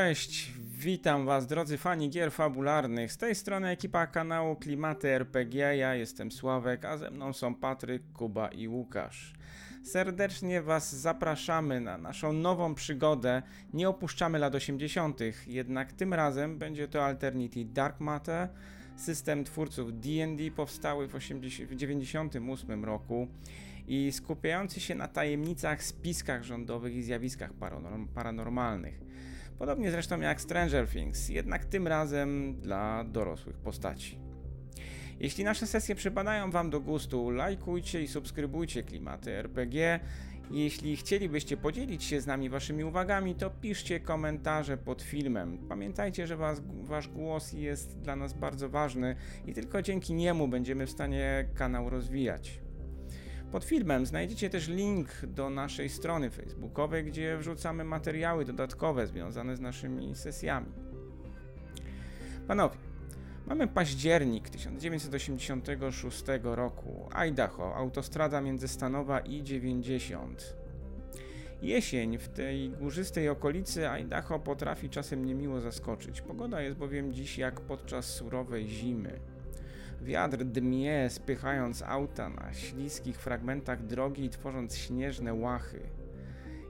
Cześć, witam Was drodzy fani gier fabularnych. Z tej strony ekipa kanału Klimaty RPG. Ja jestem Sławek, a ze mną są Patryk, Kuba i Łukasz. Serdecznie Was zapraszamy na naszą nową przygodę. Nie opuszczamy lat 80., jednak tym razem będzie to Alternity Dark Matter. System twórców D&D powstały w 1998 roku i skupiający się na tajemnicach, spiskach rządowych i zjawiskach paranormalnych. Podobnie zresztą jak Stranger Things, jednak tym razem dla dorosłych postaci. Jeśli nasze sesje przypadają Wam do gustu, lajkujcie i subskrybujcie klimaty RPG. Jeśli chcielibyście podzielić się z nami Waszymi uwagami, to piszcie komentarze pod filmem. Pamiętajcie, że was, Wasz głos jest dla nas bardzo ważny i tylko dzięki niemu będziemy w stanie kanał rozwijać. Pod filmem znajdziecie też link do naszej strony facebookowej, gdzie wrzucamy materiały dodatkowe związane z naszymi sesjami. Panowie, mamy październik 1986 roku, Idaho, autostrada międzystanowa I-90. Jesień w tej górzystej okolicy Idaho potrafi czasem niemiło zaskoczyć. Pogoda jest bowiem dziś jak podczas surowej zimy. Wiatr dmie, spychając auta na śliskich fragmentach drogi i tworząc śnieżne łachy.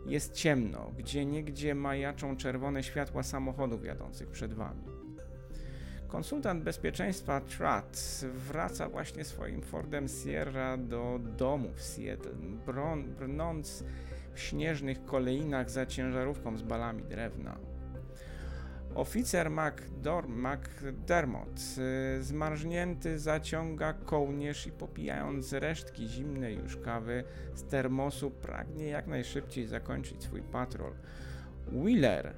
Jest ciemno, gdzie niegdzie majaczą czerwone światła samochodów jadących przed wami. Konsultant bezpieczeństwa Trat wraca właśnie swoim Fordem Sierra do domu w Seattle, brnąc w śnieżnych kolejnach za ciężarówką z balami drewna. Oficer McDermott, y, zmarznięty, zaciąga kołnierz i popijając resztki zimnej już kawy z termosu, pragnie jak najszybciej zakończyć swój patrol. Wheeler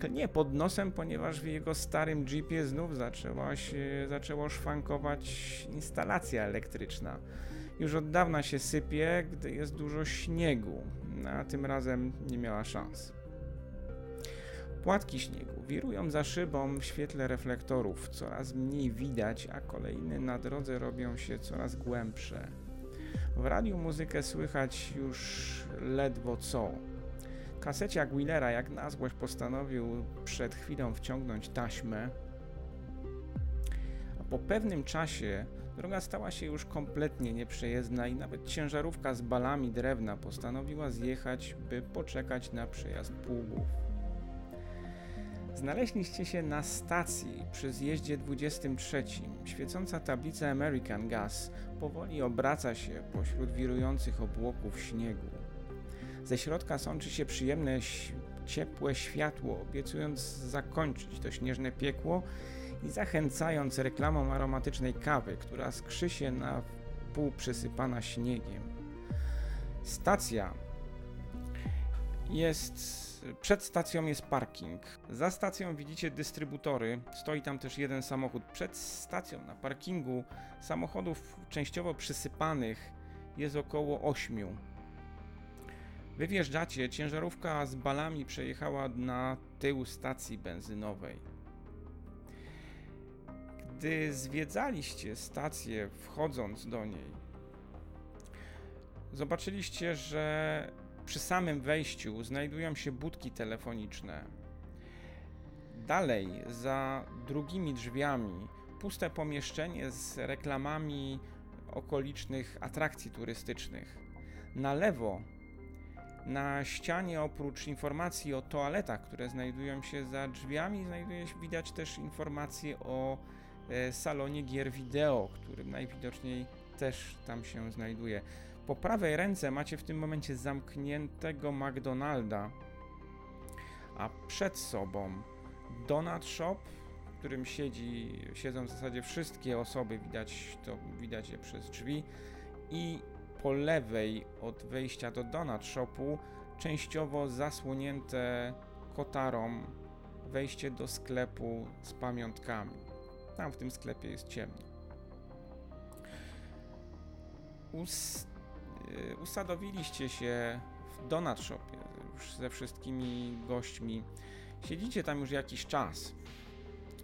klnie pod nosem, ponieważ w jego starym jeepie znów zaczęła się, zaczęło szwankować instalacja elektryczna. Już od dawna się sypie, gdy jest dużo śniegu, a tym razem nie miała szans. Płatki śniegu wirują za szybą w świetle reflektorów, coraz mniej widać, a kolejne na drodze robią się coraz głębsze. W radiu muzykę słychać już ledwo co. Kaseciak Willera jak na złość postanowił przed chwilą wciągnąć taśmę, a po pewnym czasie droga stała się już kompletnie nieprzejezdna i nawet ciężarówka z balami drewna postanowiła zjechać, by poczekać na przejazd pługów. Znaleźliście się na stacji przy zjeździe 23. Świecąca tablica American Gas powoli obraca się pośród wirujących obłoków śniegu. Ze środka sączy się przyjemne, ciepłe światło, obiecując zakończyć to śnieżne piekło i zachęcając reklamą aromatycznej kawy, która skrzy się na pół przysypana śniegiem. Stacja jest przed stacją jest parking. Za stacją widzicie dystrybutory. Stoi tam też jeden samochód. Przed stacją na parkingu samochodów częściowo przysypanych jest około 8. Wy wjeżdżacie, ciężarówka z balami przejechała na tył stacji benzynowej. Gdy zwiedzaliście stację, wchodząc do niej, zobaczyliście, że przy samym wejściu znajdują się budki telefoniczne. Dalej, za drugimi drzwiami, puste pomieszczenie z reklamami okolicznych atrakcji turystycznych. Na lewo, na ścianie, oprócz informacji o toaletach, które znajdują się za drzwiami, znajduje się, widać też informacje o e, salonie gier wideo, którym najwidoczniej też tam się znajduje. Po prawej ręce macie w tym momencie zamkniętego McDonalda, a przed sobą Donut Shop, w którym siedzi, siedzą w zasadzie wszystkie osoby, widać to widać je przez drzwi i po lewej od wejścia do Donut Shopu częściowo zasłonięte kotarą wejście do sklepu z pamiątkami. Tam w tym sklepie jest ciemno. Ust Y, usadowiliście się w Donut Shopie już ze wszystkimi gośćmi. Siedzicie tam już jakiś czas.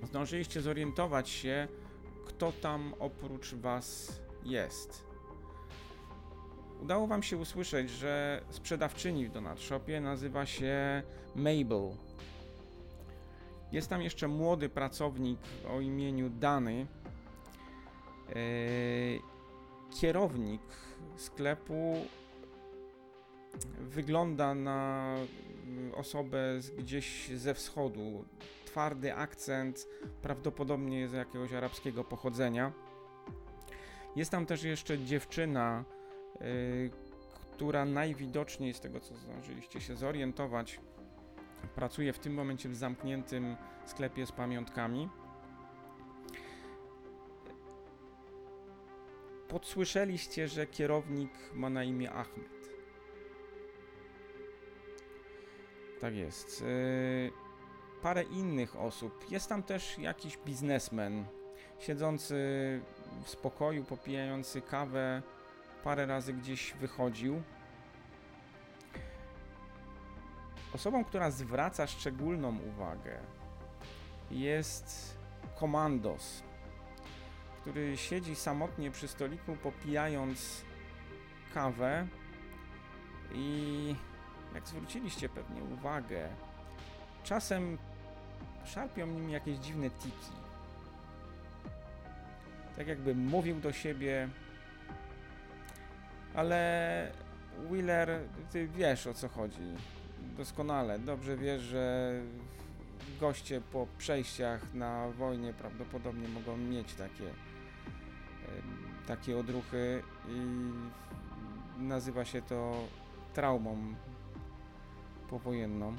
Zdążyliście zorientować się, kto tam oprócz was jest. Udało wam się usłyszeć, że sprzedawczyni w Donut Shopie nazywa się Mabel. Jest tam jeszcze młody pracownik o imieniu Dany. E, kierownik sklepu wygląda na osobę gdzieś ze wschodu. Twardy akcent, prawdopodobnie z jakiegoś arabskiego pochodzenia. Jest tam też jeszcze dziewczyna, y, która najwidoczniej, z tego co zdążyliście się zorientować, pracuje w tym momencie w zamkniętym sklepie z pamiątkami. Podsłyszeliście, że kierownik ma na imię Ahmed. Tak jest. Yy, parę innych osób. Jest tam też jakiś biznesmen siedzący w spokoju, popijający kawę. Parę razy gdzieś wychodził. Osobą, która zwraca szczególną uwagę jest komandos, który siedzi samotnie przy stoliku, popijając kawę i jak zwróciliście pewnie uwagę, czasem szarpią nim jakieś dziwne tiki. Tak jakby mówił do siebie, ale Wheeler, ty wiesz o co chodzi. Doskonale, dobrze wiesz, że goście po przejściach na wojnie prawdopodobnie mogą mieć takie, takie odruchy i nazywa się to traumą powojenną.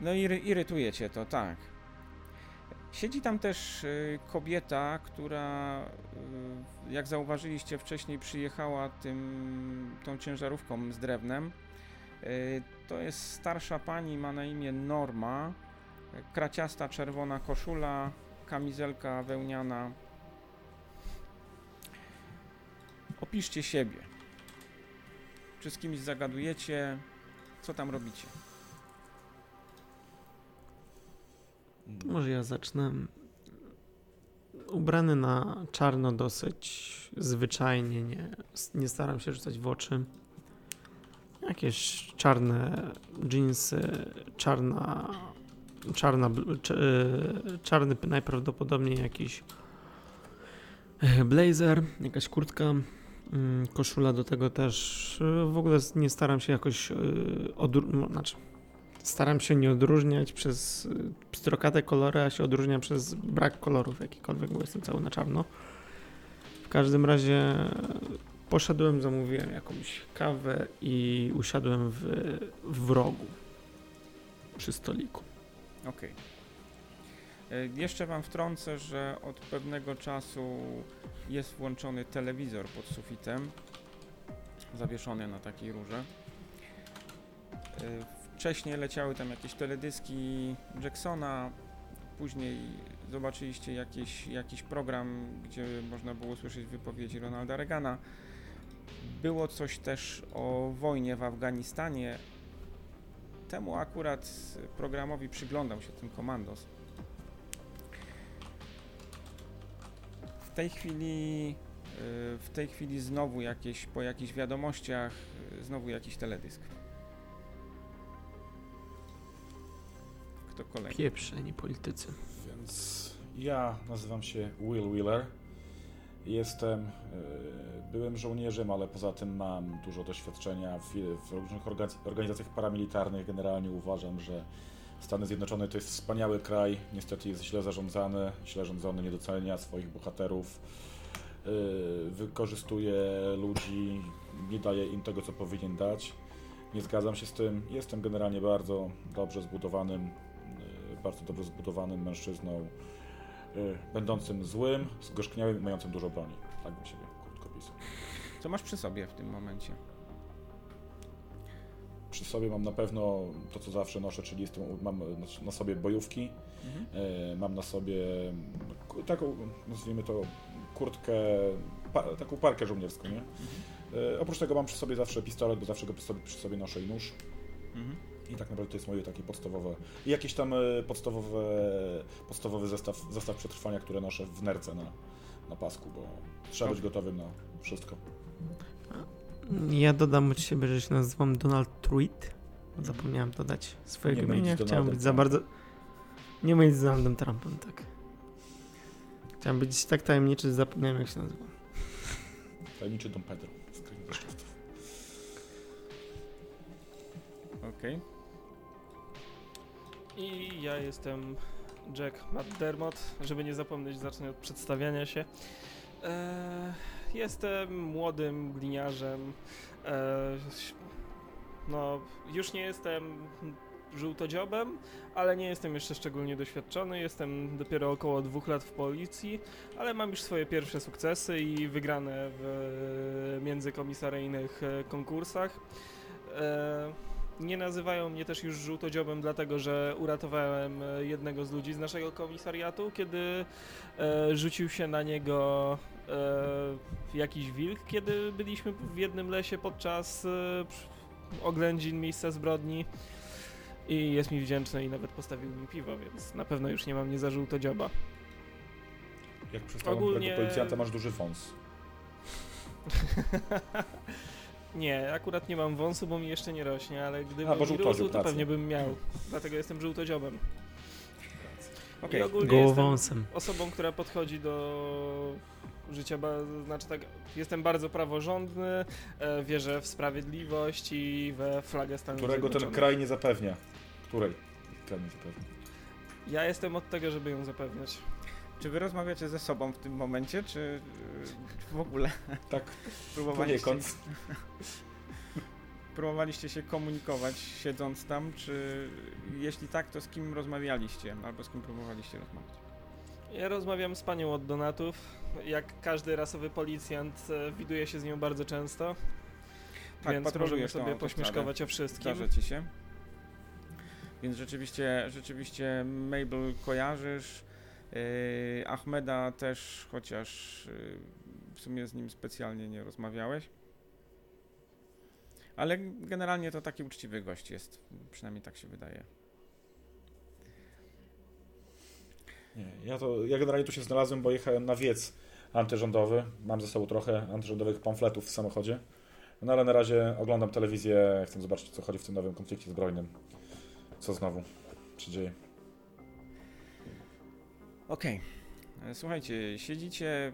No i irytuje cię to, tak. Siedzi tam też y, kobieta, która, y, jak zauważyliście wcześniej, przyjechała tym, tą ciężarówką z drewnem. Y, to jest starsza pani, ma na imię Norma. Kraciasta czerwona koszula, kamizelka wełniana. Opiszcie siebie. Czy z kimś zagadujecie? Co tam robicie? Może ja zacznę. Ubrany na czarno dosyć zwyczajnie, nie, nie staram się rzucać w oczy. Jakieś czarne jeansy, czarna, czarna, czarny najprawdopodobniej jakiś e, blazer, jakaś kurtka Mm, koszula do tego też. Y, w ogóle nie staram się jakoś y, odróżniać. Znaczy, staram się nie odróżniać przez y, pstrokate kolory, a się odróżniam przez brak kolorów jakikolwiek, bo jestem cały na czarno. W każdym razie poszedłem, zamówiłem jakąś kawę i usiadłem w, w rogu przy stoliku. Okej. Okay. Jeszcze Wam wtrącę, że od pewnego czasu jest włączony telewizor pod sufitem, zawieszony na takiej rurze. Y, wcześniej leciały tam jakieś teledyski Jacksona, później zobaczyliście jakiś, jakiś program, gdzie można było słyszeć wypowiedzi Ronalda Reagana. Było coś też o wojnie w Afganistanie. Temu akurat programowi przyglądał się ten komandos. tej chwili y, w tej chwili znowu jakieś, po jakichś wiadomościach, y, znowu jakiś teledysk. Kto kolejny? Pieprzeni politycy. Więc ja nazywam się Will Wheeler. Jestem, y, byłem żołnierzem, ale poza tym mam dużo doświadczenia w, w różnych organizacjach paramilitarnych. Generalnie uważam, że Stany Zjednoczone to jest wspaniały kraj, niestety jest źle zarządzany, źle rządzony, nie docenia swoich bohaterów, yy, wykorzystuje ludzi, nie daje im tego, co powinien dać. Nie zgadzam się z tym. Jestem generalnie bardzo dobrze zbudowanym, yy, bardzo dobrze zbudowanym mężczyzną, będącym złym, zgorzkniałym i mającym dużo broni. Tak bym siebie krótko pisał. Co masz przy sobie w tym momencie? Przy sobie mam na pewno to, co zawsze noszę, czyli jestem, mam na sobie bojówki, mhm. E, mam na sobie taką, nazwijmy to, kurtkę, pa, taką parkę żołnierską, nie? Mhm. E, oprócz tego mam przy sobie zawsze pistolet, bo zawsze go przy sobie, przy sobie noszę i nóż. Mhm. I tak naprawdę to jest moje takie podstawowe. I jakieś tam e, podstawowe, podstawowy zestaw, zestaw przetrwania, które noszę w nerce na, na pasku, bo trzeba być gotowym na wszystko. Ja dodam od siebie, że się nazywam Donald Truitt. Zapomniałem dodać swojego imienia. Chciałem Donaldem być za bardzo... Nie mylić z Donaldem Trumpem, tak. Chciałem być tak tajemniczy, że zapomniałem jak się nazywa. Tajemniczy Dom Pedro. Okej. I ja jestem Jack McDermott. Żeby nie zapomnieć, zacznę od przedstawiania się. E, jestem młodym gliniarzem. E, no, już nie jestem żółtodziobem, ale nie jestem jeszcze szczególnie doświadczony. Jestem dopiero około dwóch lat w policji, ale mam już swoje pierwsze sukcesy i wygrane w międzykomisaryjnych e, konkursach. E, nie nazywają mnie też już żółtodziobem, dlatego że uratowałem e, jednego z ludzi z naszego komisariatu, kiedy e, rzucił się na niego e, jakiś wilk, kiedy byliśmy w jednym lesie podczas e, oględzin miejsca zbrodni. I jest mi wdzięczny i nawet postawił mi piwo, więc na pewno już nie mam nie za żółtodzioba. Jak przestałem Ogólnie- policjanta masz duży wąs. nie, akurat nie mam wąsu, bo mi jeszcze nie rośnie, ale gdyby A, bo mi żółtodziób, rósł, to racja. pewnie bym miał. Dlatego jestem żółtodziobem. Okej. I ogólnie jestem Gołowąsem. osobą, która podchodzi do życia, ba- znaczy tak, jestem bardzo praworządny, e, wierzę w sprawiedliwość i we flagę Stanów Którego ten Zjednoczonych. kraj nie zapewnia. Której kraj nie zapewnia. Ja jestem od tego, żeby ją zapewniać. Czy wy rozmawiacie ze sobą w tym momencie, czy y, w ogóle Tak, próbowaliście, poniekąd. próbowaliście się komunikować siedząc tam, czy jeśli tak, to z kim rozmawialiście, albo z kim próbowaliście rozmawiać? Ja rozmawiam z panią od donatów. Jak każdy rasowy policjant, e, widuję się z nią bardzo często. Tak, więc możemy sobie pośmieszkować o wszystkim. Zdarza ci się. Więc rzeczywiście, rzeczywiście Mabel kojarzysz. Yy, Ahmeda też, chociaż yy, w sumie z nim specjalnie nie rozmawiałeś. Ale generalnie to taki uczciwy gość jest, przynajmniej tak się wydaje. Nie, ja, to, ja generalnie tu się znalazłem, bo jechałem na wiec antyrządowy. Mam ze sobą trochę antyrządowych pamfletów w samochodzie. No ale na razie oglądam telewizję, chcę zobaczyć, co chodzi w tym nowym konflikcie zbrojnym. Co znowu się dzieje. Okej. E, Słuchajcie, siedzicie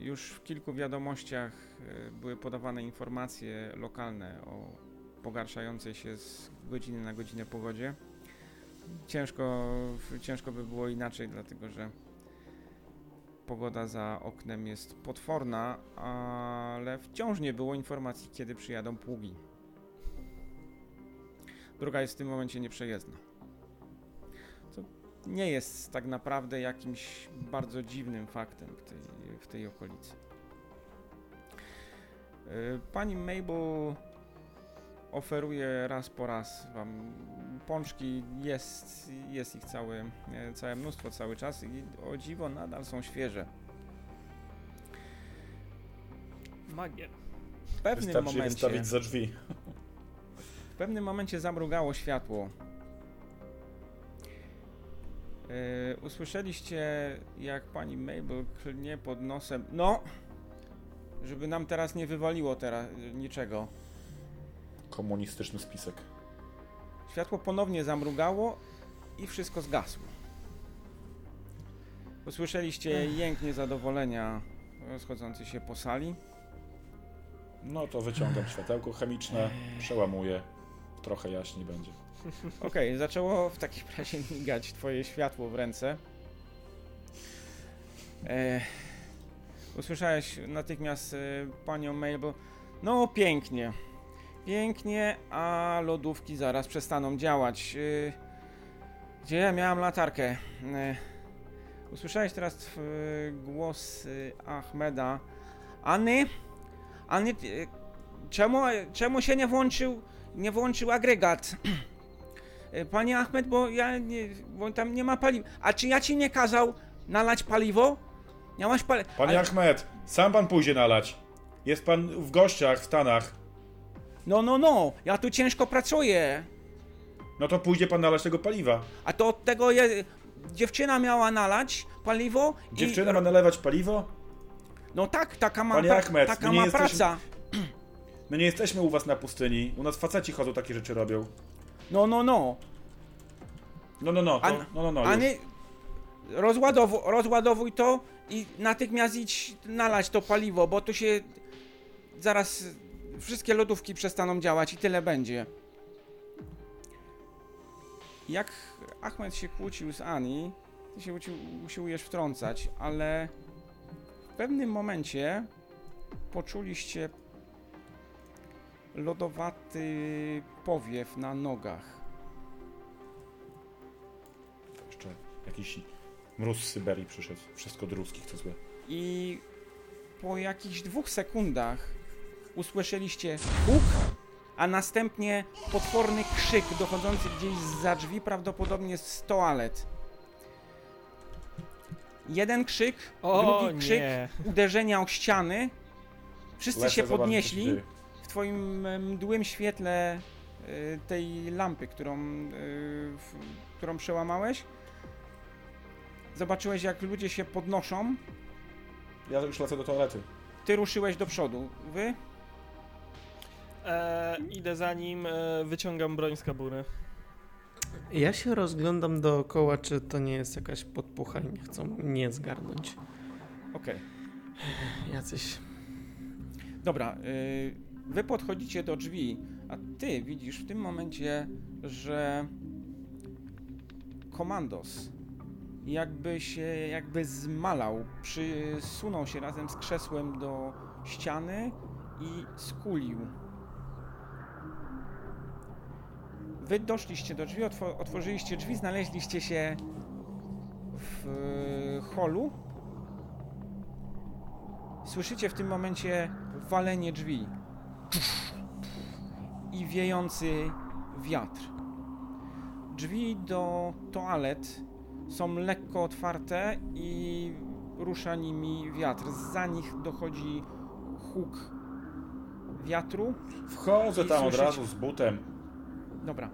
już w kilku wiadomościach e, były podawane informacje lokalne o pogarszającej się z godziny na godzinę pogodzie. Ciężko, ciężko by było inaczej, dlatego że pogoda za oknem jest potworna, ale wciąż nie było informacji, kiedy przyjadą pługi. Droga jest w tym momencie nieprzejezdna nie jest tak naprawdę jakimś bardzo dziwnym faktem w tej, w tej okolicy. Y, Pani Mabel oferuje raz po raz wam pączki, jest, jest ich całe, e, całe mnóstwo cały czas i o dziwo nadal są świeże. Magia. W pewnym Wystarczy je momencie, wystawić za drzwi. w pewnym momencie zamrugało światło. Yy, usłyszeliście, jak pani Mabel klnie pod nosem. No! Żeby nam teraz nie wywaliło teraz niczego. Komunistyczny spisek. Światło ponownie zamrugało i wszystko zgasło. Usłyszeliście jęk niezadowolenia rozchodzący się po sali. No to wyciągam światełko chemiczne, przełamuję. Trochę jaśniej będzie. Okej, zaczęło w takim razie migać twoje światło w ręce. E, usłyszałeś natychmiast e, panią Mabel. No pięknie. Pięknie, a lodówki zaraz przestaną działać. E, gdzie ja miałam latarkę? E, usłyszałeś teraz e, głos e, Ahmeda. Anny? Anny, e, czemu, czemu się nie włączył, nie włączył agregat? E, Panie Ahmed, bo ja nie, bo tam nie ma paliwa. A czy ja ci nie kazał nalać paliwo? Miałaś paliwo. Panie Ahmed, sam pan pójdzie nalać. Jest pan w gościach w Stanach. No, no, no, ja tu ciężko pracuję. No to pójdzie pan nalać tego paliwa. A to od tego je, dziewczyna miała nalać paliwo. Dziewczyna i, ma nalewać paliwo? No tak, taka ma, Panie pra, Ahmed, taka ma jesteśmy- praca. My nie jesteśmy u was na pustyni. U nas faceci chodzą, takie rzeczy robią. No, no, no. No, no, no, to, A- no, no, no. A już. nie... Rozładowuj, rozładowuj to i natychmiast idź nalać to paliwo, bo tu się... Zaraz wszystkie lodówki przestaną działać i tyle będzie. Jak Ahmed się kłócił z Ani, ty się uci- usiłujesz wtrącać, ale w pewnym momencie poczuliście lodowaty powiew na nogach. Jeszcze jakiś mróz z Syberii przyszedł. Wszystko do ruskich, co złe. i po jakichś dwóch sekundach usłyszeliście huk, a następnie potworny krzyk dochodzący gdzieś za drzwi, prawdopodobnie z toalet. Jeden krzyk, O drugi krzyk, nie. uderzenia o ściany. Wszyscy Lecę się zobaczyć, co podnieśli dzieje. W twoim e, mdłym świetle e, tej lampy, którą, e, którą przełamałeś. Zobaczyłeś, jak ludzie się podnoszą. Ja już lecę do toalety. Ty ruszyłeś do przodu. Wy? E, idę za nim, e, wyciągam broń z kabury. Ja się rozglądam dookoła, czy to nie jest jakaś podpucha i nie chcą mnie zgarnąć. Okej. Jacyś... Dobra, y, wy podchodzicie do drzwi, a ty widzisz w tym momencie, że komandos jakby się, jakby zmalał, przysunął się razem z krzesłem do ściany i skulił. Wy doszliście do drzwi, otwo- otworzyliście drzwi, znaleźliście się w holu. Słyszycie w tym momencie walenie drzwi i wiejący wiatr. Drzwi do toalet są lekko otwarte i rusza nimi wiatr. Za nich dochodzi huk wiatru. Wchodzę tam od razu z butem. Dobra.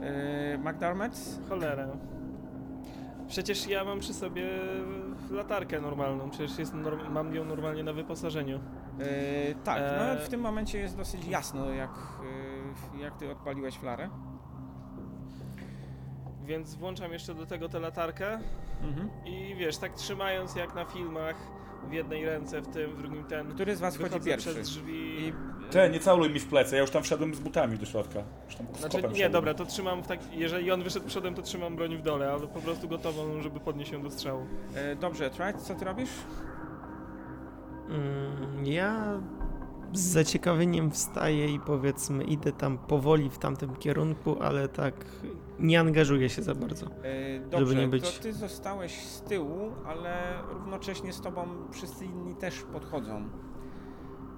Yy, McDermott? Cholera. Przecież ja mam przy sobie latarkę normalną, przecież jest norm- mam ją normalnie na wyposażeniu. Yy, tak, no w tym momencie jest dosyć jasno, jak, yy, jak ty odpaliłeś flarę. Więc włączam jeszcze do tego tę latarkę Mhm. i wiesz, tak trzymając jak na filmach, w jednej ręce, w tym, w drugim ten. Który z was wchodzi pierwszy? przez drzwi. I Te, nie całuj mi w plecy, ja już tam wszedłem z butami do środka. Już tam z Znaczy, nie, wszedłem. dobra, to trzymam w tak. Jeżeli on wyszedł przodem, to trzymam broń w dole, ale po prostu gotową, żeby podnieść ją do strzału. E, dobrze, Trice, co ty robisz? Mm, ja z zaciekawieniem wstaję i powiedzmy idę tam powoli w tamtym kierunku, ale tak nie angażuję się za bardzo. E, dobrze, nie być- to ty zostałeś z tyłu, ale równocześnie z tobą wszyscy inni też podchodzą.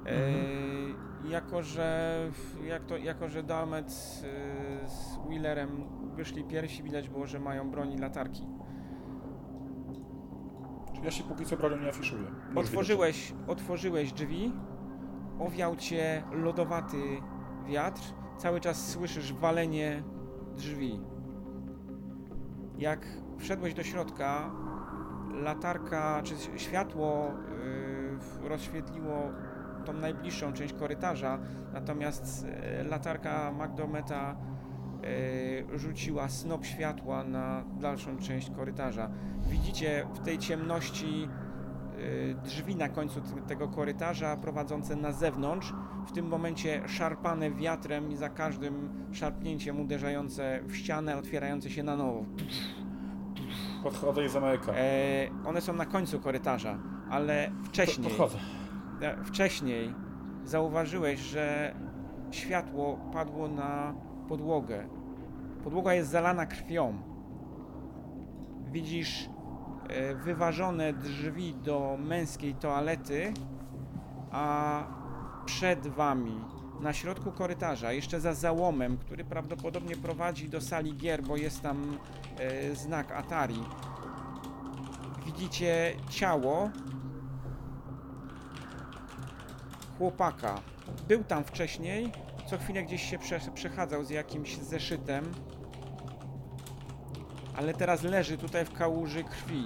E, Jako, że jak to, jako, że Dalmet z, z Wheelerem wyszli pierwsi, widać było, że mają broń i latarki. Ja się póki co bronią nie afiszuję. Otworzyłeś, otworzyłeś drzwi, owiał cię lodowaty wiatr, cały czas słyszysz walenie drzwi. Jak wszedłeś do środka, latarka czy światło yy, rozświetliło tą najbliższą część korytarza, natomiast yy, latarka Magdometa rzuciła snop światła na dalszą część korytarza. Widzicie w tej ciemności y, drzwi na końcu tego korytarza prowadzące na zewnątrz, w tym momencie szarpane wiatrem i za każdym szarpnięciem uderzające w ścianę, otwierające się na nowo. Podchodzę i zamykam. E, one są na końcu korytarza, ale wcześniej, Podchodzę. e, wcześniej zauważyłeś, że światło padło na podłogę. Podłoga jest zalana krwią. Widzisz e, wyważone drzwi do męskiej toalety, a przed wami, na środku korytarza, jeszcze za załomem, który prawdopodobnie prowadzi do sali gier, bo jest tam e, znak Atari, widzicie ciało chłopaka. Był tam wcześniej, co chwilę gdzieś się prze, przechadzał z jakimś zeszytem, ale teraz leży tutaj w kałuży krwi.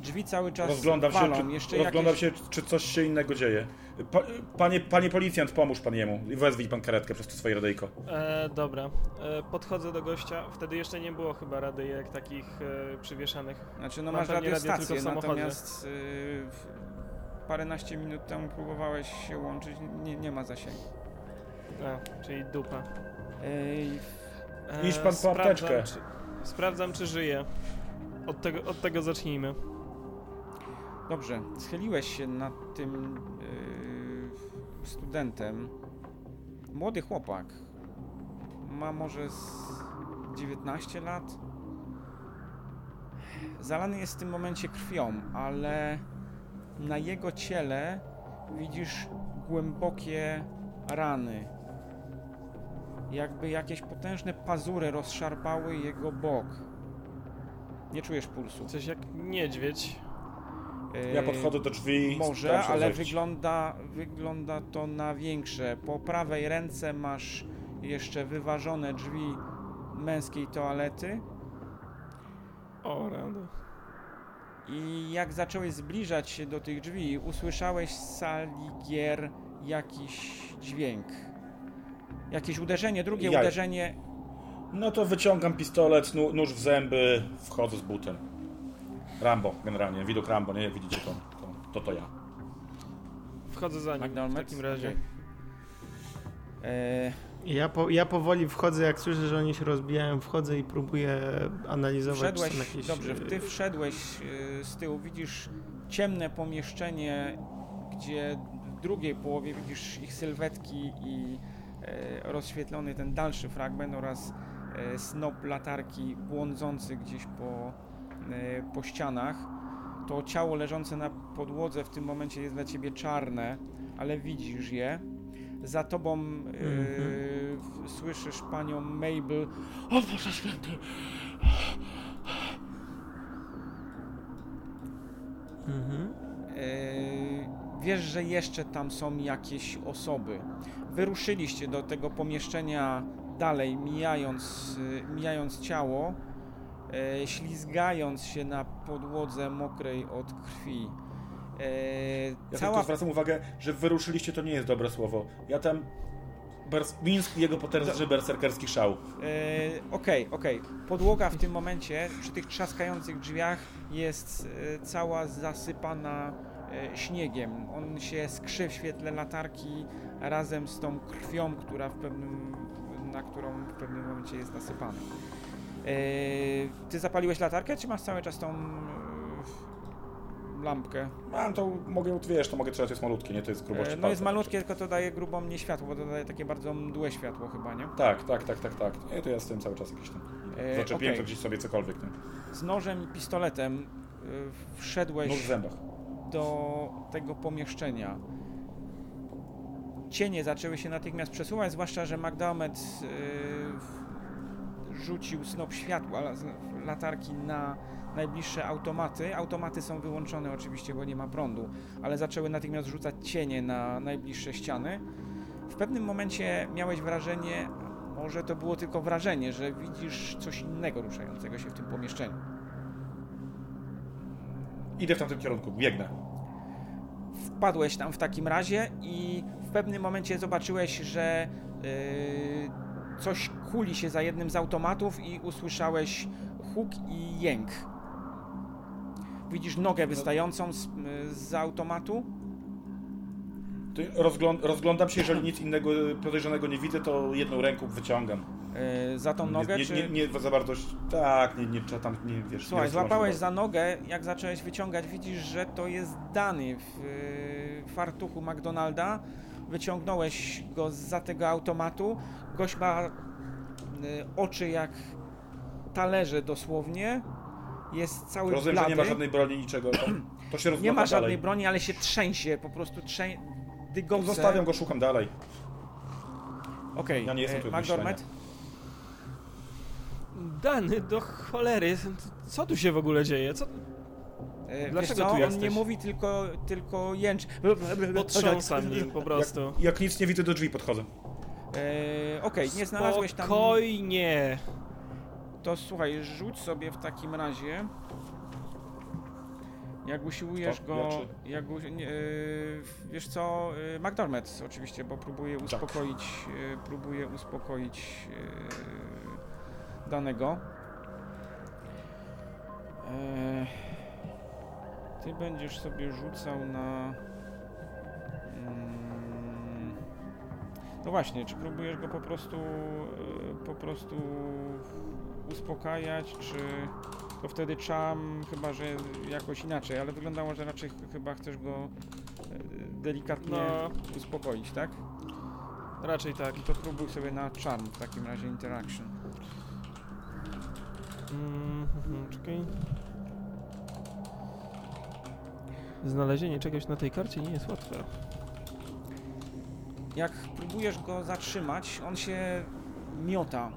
Drzwi cały czas Rozglądam się, walą. czy, Jeszcze rozglądam jakieś... się, czy coś się innego dzieje. Pa, panie, panie policjant, pomóż pan jemu. I wezwij pan karetkę przez to swoje radyjko. E, dobra, e, podchodzę do gościa. Wtedy jeszcze nie było chyba radyjek takich e, przywieszanych. Znaczy, no Mam masz radio radiostację, samochodzie. natomiast w- paręnaście minut temu próbowałeś się łączyć, nie, nie ma zasięgu. A, czyli dupa. Ej, E, Idź pan po sprawdzam, apteczkę. Czy, sprawdzam, czy żyje. Od tego, od tego zacznijmy. Dobrze, schyliłeś się nad tym yy, studentem. Młody chłopak. Ma może z 19 lat. Zalany jest w tym momencie krwią, ale na jego ciele widzisz głębokie rany. Jakby jakieś potężne pazury rozszarpały jego bok. Nie czujesz pulsu. Coś jak niedźwiedź. Ja Yy, podchodzę do drzwi. może, ale wygląda, wygląda to na większe. Po prawej ręce masz jeszcze wyważone drzwi męskiej toalety O, rado. i jak zacząłeś zbliżać się do tych drzwi, usłyszałeś z sali gier jakiś dźwięk. Jakieś uderzenie, drugie Jaj. uderzenie. No to wyciągam pistolet, nu- nóż w zęby, wchodzę z butem. Rambo, generalnie. Widok Rambo, nie? Widzicie to? To to, to ja. Wchodzę za nim w takim razie. E, Ja, po, ja powoli wchodzę, jak słyszę, że oni się rozbijają, wchodzę i próbuję analizować, Wszedłeś, jakieś... dobrze, e, ty wszedłeś y, z tyłu, widzisz ciemne pomieszczenie, gdzie w drugiej połowie widzisz ich sylwetki i e, rozświetlony ten dalszy fragment oraz e, snop latarki błądzący gdzieś po, e, po ścianach. To ciało leżące na podłodze w tym momencie jest dla ciebie czarne, ale widzisz je. Za tobą e, słyszysz panią Mabel. O Boże Święty! Mhm. Yy, wiesz, że jeszcze tam są jakieś osoby. Wyruszyliście do tego pomieszczenia dalej, mijając, yy, mijając ciało, yy, ślizgając się na podłodze mokrej od krwi. Yy, Ja cała tylko zwracam uwagę, że wyruszyliście to nie jest dobre słowo. Ja tam... Bers... Mińsk i jego potężny berserkerski szał. E, Okej, okej. Podłoga w tym momencie przy tych trzaskających drzwiach jest e, cała zasypana e, śniegiem. On się skrzy w świetle latarki razem z tą krwią, która w pewnym, na którą w pewnym momencie jest nasypana. E, ty zapaliłeś latarkę, czy masz cały czas tą e, lampkę? Mam to, mogę, wiesz, to mogę trzymać, jest malutkie, nie? To jest grubości E, no jest malutkie, tylko to daje grubą nie światło, bo to daje takie bardzo mdłe światło chyba, nie? Tak, tak, tak, tak, tak. Nie, to ja z tym cały czas jakiś tam... E, Zaczepiłem okej. to gdzieś sobie cokolwiek. Nie? Z nożem i pistoletem wszedłeś Nóż w zębach. Do tego pomieszczenia. Cienie zaczęły się natychmiast przesuwać, zwłaszcza, że McDermott y, rzucił snop światła latarki na najbliższe automaty. Automaty są wyłączone oczywiście, bo nie ma prądu, ale zaczęły natychmiast rzucać cienie na najbliższe ściany. W pewnym momencie miałeś wrażenie, może to było tylko wrażenie, że widzisz coś innego ruszającego się w tym pomieszczeniu. Idę w tamtym kierunku, biegnę. wpadłeś tam w takim razie i w pewnym momencie zobaczyłeś, że yy, coś kuli się za jednym z automatów i usłyszałeś huk i jęk. Widzisz nogę wystającą z, z automatu. Rozgląd rozglądam się, jeżeli nic innego podejrzanego nie widzę, to jedną ręką wyciągam. Yy, za tą nogę, nie, czy... nie, nie, nie za bardzo... Tak, nie, nie, tam, nie wiesz... Słuchaj, nie złapałeś za... nogę, jak zacząłeś wyciągać, widzisz, że to jest Dany w yy, fartuchu McDonalda. Wyciągnąłeś go za tego automatu. Gość ma yy, oczy jak talerze dosłownie. Jest cały Rozumiem, blady. że nie ma żadnej broni, niczego. To, to się Nie ma żadnej dalej. broni, ale się trzęsie, po prostu trzę... dygotce. Zostawiam go, szukam dalej. Okej, Ja nie jestem e? Dany, do cholery. Co tu się w ogóle dzieje? Co... E, Dlaczego wiesz co, tu on jesteś? nie mówi, tylko, tylko jęczy. Potrząsam nim po prostu. Jak, jak nic nie widzę, do drzwi podchodzę. E, Okej, nie znalazłeś tam... Spokojnie. To słuchaj, rzuć sobie w takim razie Jak usiłujesz Kto? go. Ja Jak, u- nie, yy, wiesz co, yy, McDormand oczywiście, bo próbuje Tak. uspokoić. Yy, próbuje uspokoić yy, danego. Yy, ty będziesz sobie rzucał na. Mm, no właśnie, czy próbujesz go po prostu. Yy, po prostu uspokajać, czy. To wtedy czam, chyba że jakoś inaczej, ale wyglądało, że raczej ch- chyba chcesz go e, delikatnie No, uspokoić, tak? raczej tak. I to próbuj sobie na charm w takim razie interaction. Mm, czekaj. Znalezienie czegoś na tej karcie nie jest łatwe. Jak próbujesz go zatrzymać, on się miota.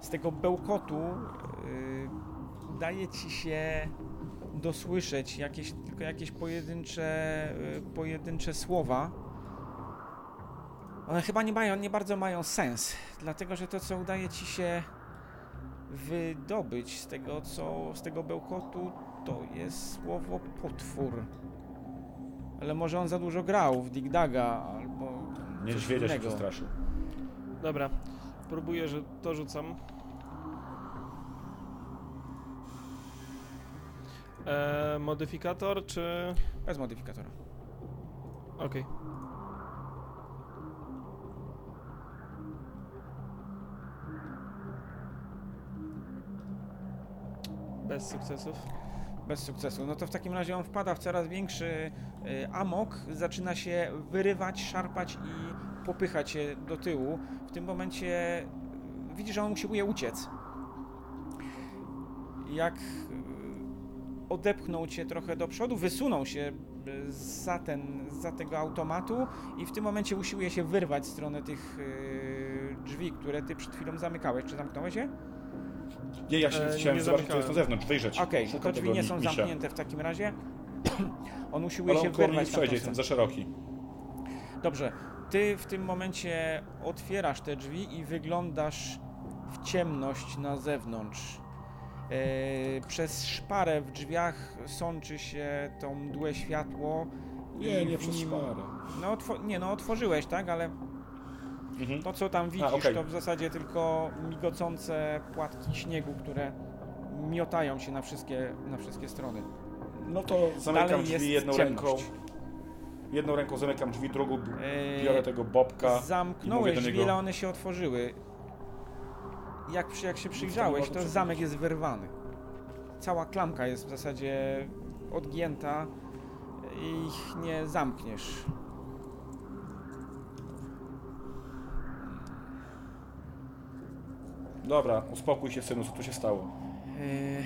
Z tego bełkotu yy, daje ci się dosłyszeć jakieś, tylko jakieś pojedyncze, yy, pojedyncze słowa. One chyba nie, mają, nie bardzo mają sens, dlatego że to, co udaje ci się wydobyć z tego, co, z tego bełkotu, to jest słowo potwór. Ale może on za dużo grał w Dig Daga albo Niedźwiedzia się przestraszył. Dobra, próbuję, że to rzucam. E, modyfikator czy... Bez modyfikatora. Okej. Bez sukcesów. Bez sukcesu. No to w takim razie on wpada w coraz większy y, amok, zaczyna się wyrywać, szarpać i popychać się do tyłu. W tym momencie y, widzisz, że on usiłuje uciec. Jak y, odepchnął cię trochę do przodu, wysunął się za, ten, za tego automatu i w tym momencie usiłuje się wyrwać w stronę tych drzwi, które ty przed chwilą zamykałeś. Czy zamknąłeś je? Nie, ja się E, chciałem nie zobaczyć, co jest na zewnątrz, wyjrzeć. Okej, Szukam to drzwi nie są misia. zamknięte w takim razie. On usiłuje Ale się on nie wyrwać na przejdzie, jestem za szeroki. Dobrze, ty w tym momencie otwierasz te drzwi i wyglądasz w ciemność na zewnątrz. E, przez szparę w drzwiach sączy się to mdłe światło. Nie, nie przez nim- szparę. No, nie, no otworzyłeś, tak, ale Mhm. to co tam widzisz, okej. to w zasadzie tylko migocące płatki śniegu, które miotają się na wszystkie, na wszystkie strony. No to zamykam Dalej drzwi jedną ciemność. ręką. Jedną ręką zamykam drzwi, drugą E, biorę tego bobka. Zamknąłeś do drzwi, niego- ale one się otworzyły. Jak, jak się przyjrzałeś, mogę to zamek jest wyrwany. Cała klamka jest w zasadzie odgięta i ich nie zamkniesz. Dobra, uspokój się synu, co tu się stało? Yy,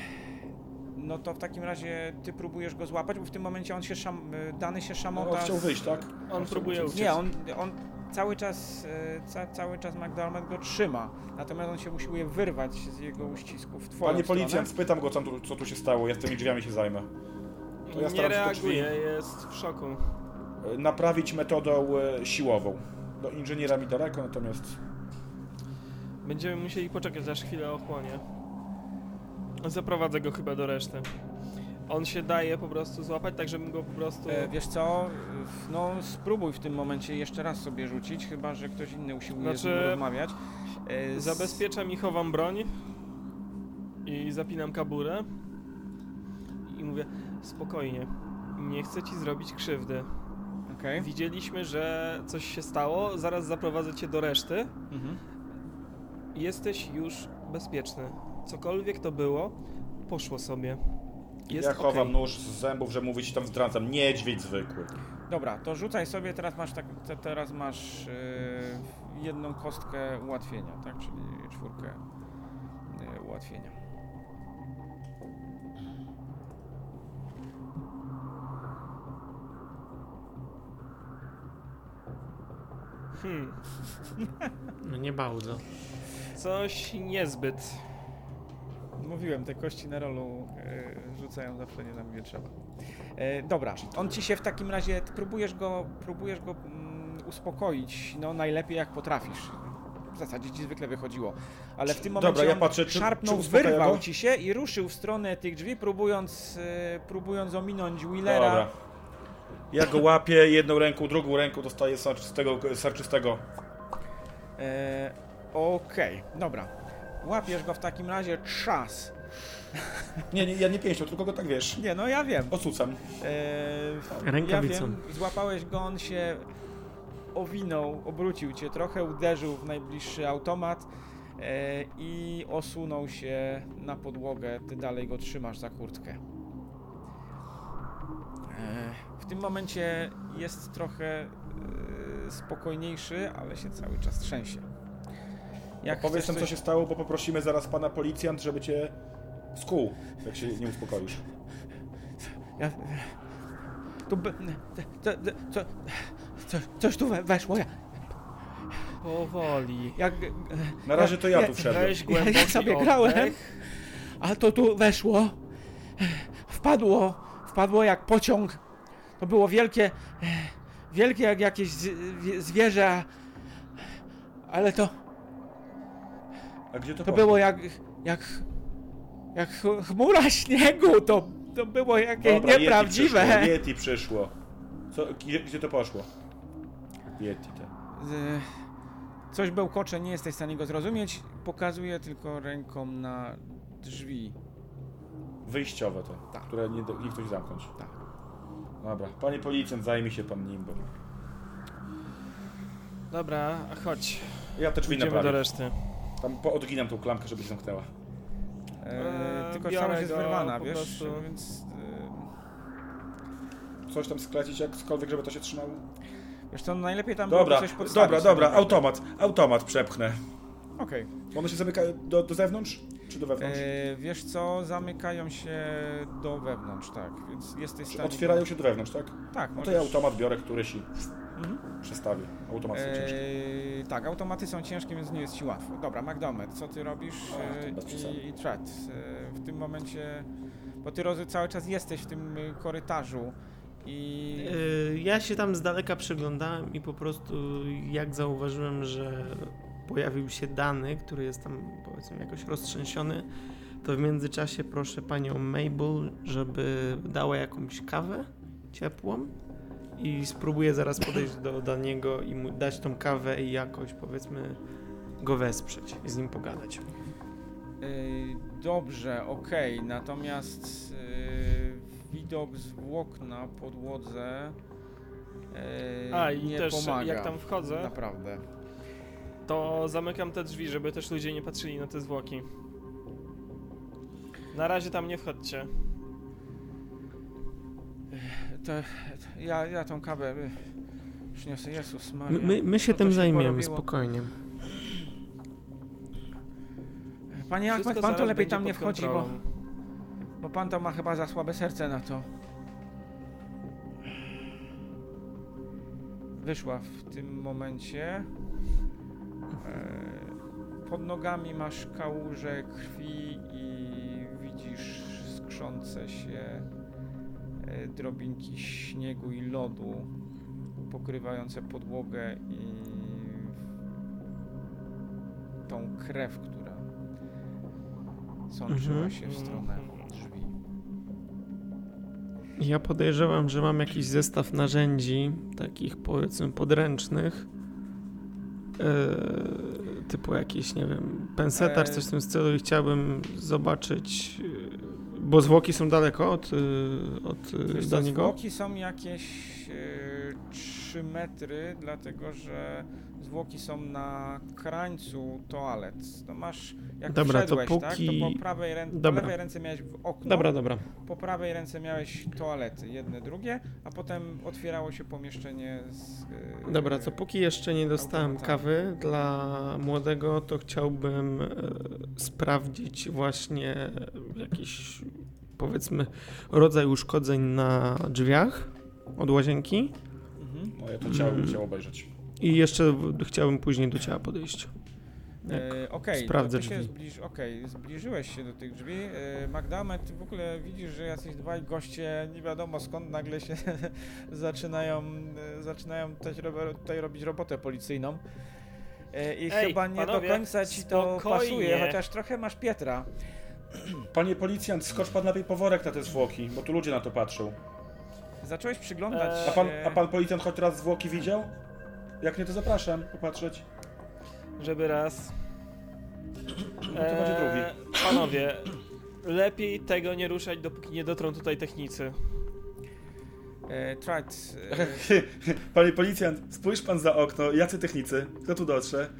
No to w takim razie ty próbujesz go złapać, bo w tym momencie on się szam, y, dany się No, szamota. on chciał z- wyjść, tak? On próbuje uciec. Nie, on, on cały czas, y, ca, cały czas McDormand go trzyma, natomiast on się usiłuje wyrwać z jego uścisków w twoją Panie stronę. policjant, spytam go, co tu, co tu się stało, ja z tymi drzwiami się zajmę. To ja nie staram się te reaguje, drzwi- jest w szoku. E, Naprawić metodą e, siłową. Do inżyniera mi daleko, natomiast Będziemy musieli poczekać, aż chwilę ochłonie. Zaprowadzę go chyba do reszty. On się daje po prostu złapać, tak żebym go po prostu... E, wiesz co, no spróbuj w tym momencie jeszcze raz sobie rzucić, chyba że ktoś inny usiłuje z Znaczy, nim rozmawiać. E, z- Zabezpieczam i chowam broń. I zapinam kaburę. I mówię, spokojnie, nie chcę ci zrobić krzywdy. Okej. Widzieliśmy, że coś się stało, zaraz zaprowadzę cię do reszty. Mhm. Jesteś już bezpieczny. Cokolwiek to było, poszło sobie. Jest ja chowam okej. nóż z zębów, że mówić tam zdradzam. Niedźwiedź zwykły. Dobra, to rzucaj sobie, teraz masz, tak, te, teraz masz e, jedną kostkę ułatwienia, tak? Czyli czwórkę e, ułatwienia. Hmm, No nie bardzo. Coś niezbyt. Mówiłem, te kości na rolu e, rzucają zawsze nie tam, gdzie trzeba. E, dobra, on ci się w takim razie, ty próbujesz go, próbujesz go mm, uspokoić, no najlepiej jak potrafisz. w zasadzie ci zwykle wychodziło. Ale w tym Dobra, momencie ja on patrzę, czy- szarpnął, czy uspokaja wyrwał go? ci się i ruszył w stronę tych drzwi, próbując, e, próbując ominąć Willera. Dobra. Ja go łapię jedną ręką, drugą ręką dostaję sarczystego, sarczystego. E, Okej, dobra. Łapiesz go w takim razie trzas. Nie, nie, ja nie pięścią, tylko go tak wiesz. Nie, no ja wiem. Osucam. E, Rękawicą. Ja wiem, złapałeś go, on się owinął, obrócił cię trochę, uderzył w najbliższy automat e, i osunął się na podłogę. Ty dalej go trzymasz za kurtkę. E, w tym momencie jest trochę e, spokojniejszy, ale się cały czas trzęsie. Jak Powiedz nam, co coś- się stało, bo poprosimy zaraz pana policjant, żeby cię skuł, jak się nie uspokoisz. Ja... Tu... Co, co, co, coś tu we- weszło, ja... Powoli. Jak, Na razie to ja Ja- tu wszedłem. Weź Ja- głęboki ja sobie grałem. oddech. a to tu weszło, wpadło, wpadło jak pociąg. To było wielkie, wielkie jak jakieś zwierzę, ale to, A gdzie to to poszło? było jak, jak, jak ch- chmura śniegu, to, to było jakieś Dobra, nieprawdziwe. Yeti przyszło. Yeti przyszło. Co, gdzie, gdzie to poszło? Yeti te. Z- Coś bełkocze, nie jesteś w stanie go zrozumieć. Pokazuje tylko ręką na drzwi. Wyjściowe te, Tak. które nie, do- nie ktoś zamknąć. Tak. Dobra, panie policjant, zajmie się pan nim, bo Dobra, chodź. ja te drzwi Idziemy do naprawię. reszty. Tam po- odginam tą klamkę, żeby się zamknęła. E, Eee, tylko biorę całość jest go wyrwana, po wiesz? prostu. Więc. E, Coś tam sklecić jakkolwiek, żeby to się trzymało? wiesz co, najlepiej tam Dobra, byłoby coś podstawić. dobra, tak dobra, naprawdę. automat, automat przepchnę. Okej. One się zamyka do, do zewnątrz, czy do wewnątrz? E, Wiesz co, zamykają się do wewnątrz, tak. Więc jesteś w Czy stanie. otwierają się do wewnątrz, tak? Tak, No to ja automat biorę któryś i Mhm. przestawię. Automat jest ciężki. Eee, tak, automaty są ciężkie, więc nie jest ci łatwo. Dobra, McDonald, co ty robisz? A, Eee. I, i Threat. Eee, w tym momencie, bo ty Rozy cały czas jesteś w tym y, korytarzu i... Ja się tam z daleka przyglądałem i po prostu jak zauważyłem, że pojawił się dany, który jest tam powiedzmy jakoś roztrzęsiony, to w międzyczasie proszę panią Mabel, żeby dała jakąś kawę ciepłą i spróbuję zaraz podejść do Daniego i mu dać tą kawę i jakoś powiedzmy go wesprzeć i z nim pogadać. Eee, dobrze, okej, natomiast eee, widok zwłok na podłodze eee, A i nie też pomaga. jak tam wchodzę, Naprawdę. to zamykam te drzwi, żeby też ludzie nie patrzyli na te zwłoki. Na razie tam nie wchodźcie. To ja, ja tą kawę y, przyniosę, Jezus Maria. My, my, się to tym się zajmiemy porobiło? spokojnie. Panie Wszystko pan to lepiej tam nie wchodzi, bo, bo pan to ma chyba za słabe serce na to. Wyszła w tym momencie. E, Pod nogami masz kałużę krwi i widzisz skrzące się drobinki śniegu i lodu pokrywające podłogę i tą krew, która sączyła Mhm. się w stronę drzwi. Ja podejrzewam, że mam jakiś zestaw narzędzi, takich powiedzmy podręcznych, e, typu jakiś, nie wiem, penseta czy coś w tym stylu i chciałbym zobaczyć, e, bo zwłoki są daleko od, e, od e, Wiesz co, Daniego. zwłoki są jakieś e, 3 metry, dlatego że zwłoki są na krańcu toalet. To masz, jak Dobra, to wszedłeś, tak, póki- to po prawej ręce, po lewej ręce miałeś okno, Dobra, dobra. po prawej ręce miałeś toalety, jedne, drugie, a potem otwierało się pomieszczenie z... e, Dobra, to póki jeszcze nie dostałem kawy dla młodego, to chciałbym e, sprawdzić właśnie jakiś, powiedzmy, rodzaj uszkodzeń na drzwiach od łazienki. Mhm. Ja to ciało bym chciał obejrzeć. I jeszcze chciałbym później do ciała podejść. E, Okej, sprawdzę to ty się drzwi. zbliż, okej, zbliżyłeś się do tych drzwi. E, Magdamet, ty w ogóle widzisz, że jacyś dwaj goście, nie wiadomo skąd nagle się zaczynają, e, zaczynają tutaj, rob- tutaj robić robotę policyjną. E, I Ej, chyba nie panowie, do końca ci to spokojnie. pasuje, chociaż trochę masz Pietra. Panie policjant, skocz pan lepiej po worek na te zwłoki, bo tu ludzie na to patrzą. Zacząłeś przyglądać Eee, A pan, się... a pan policjant choć raz zwłoki widział? Jak nie, to zapraszam popatrzeć. Żeby raz. No to będzie drugi. Eee, Panowie, lepiej tego nie ruszać, dopóki nie dotrą tutaj technicy. E, Trat, e, Panie policjant, spójrz pan za okno, jacy technicy, kto tu dotrze?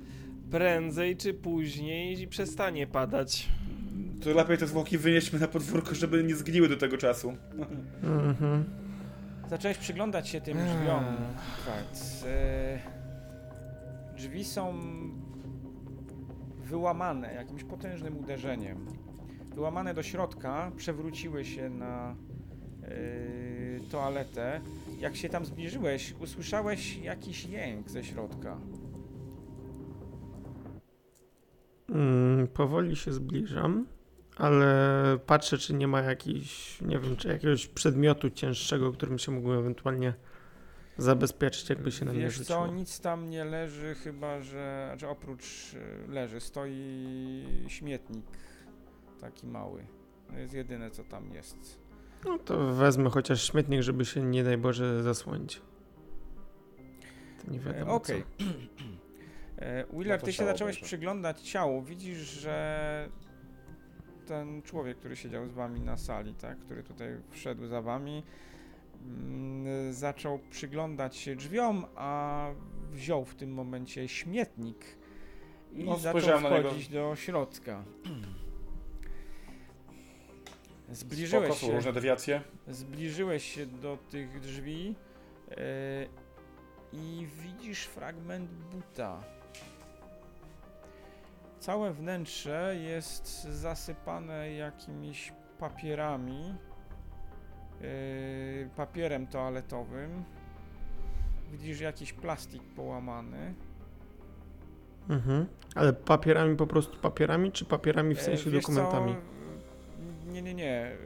Prędzej czy później przestanie padać. To lepiej te zwłoki wynieśmy na podwórko, żeby nie zgniły do tego czasu. Mhm. Zacząłeś przyglądać się tym Eee. drzwiom. Trat. E, drzwi są wyłamane jakimś potężnym uderzeniem. Wyłamane do środka, przewróciły się na e, toaletę. Jak się tam zbliżyłeś, usłyszałeś jakiś jęk ze środka. Mm, powoli się zbliżam, ale patrzę, czy nie ma jakiś, nie wiem, czy jakiegoś przedmiotu cięższego, którym się mógłbym ewentualnie zabezpieczyć, jakby się na mnie Wiesz rzuciło. co, nic tam nie leży, chyba że, znaczy oprócz y, leży, stoi śmietnik taki mały. To jest jedyne co tam jest. No to wezmę chociaż śmietnik, żeby się nie daj Boże zasłonić. To nie E, wiadomo Okej. E, Wheeler, ty się zacząłeś przyglądać ciału. Widzisz, że ten człowiek, który siedział z wami na sali, tak, który tutaj wszedł za wami, mm, zaczął przyglądać się drzwiom, a wziął w tym momencie śmietnik i No, zaczął wchodzić do środka. Zbliżyłeś Spoko, się, różne dewiacje. zbliżyłeś się do tych drzwi e, i widzisz fragment buta. Całe wnętrze jest zasypane jakimiś papierami, e, papierem toaletowym. Widzisz jakiś plastik połamany. Mhm. Ale papierami po prostu papierami, czy papierami w E, sensie wiesz co, dokumentami? Nie, nie, nie. e,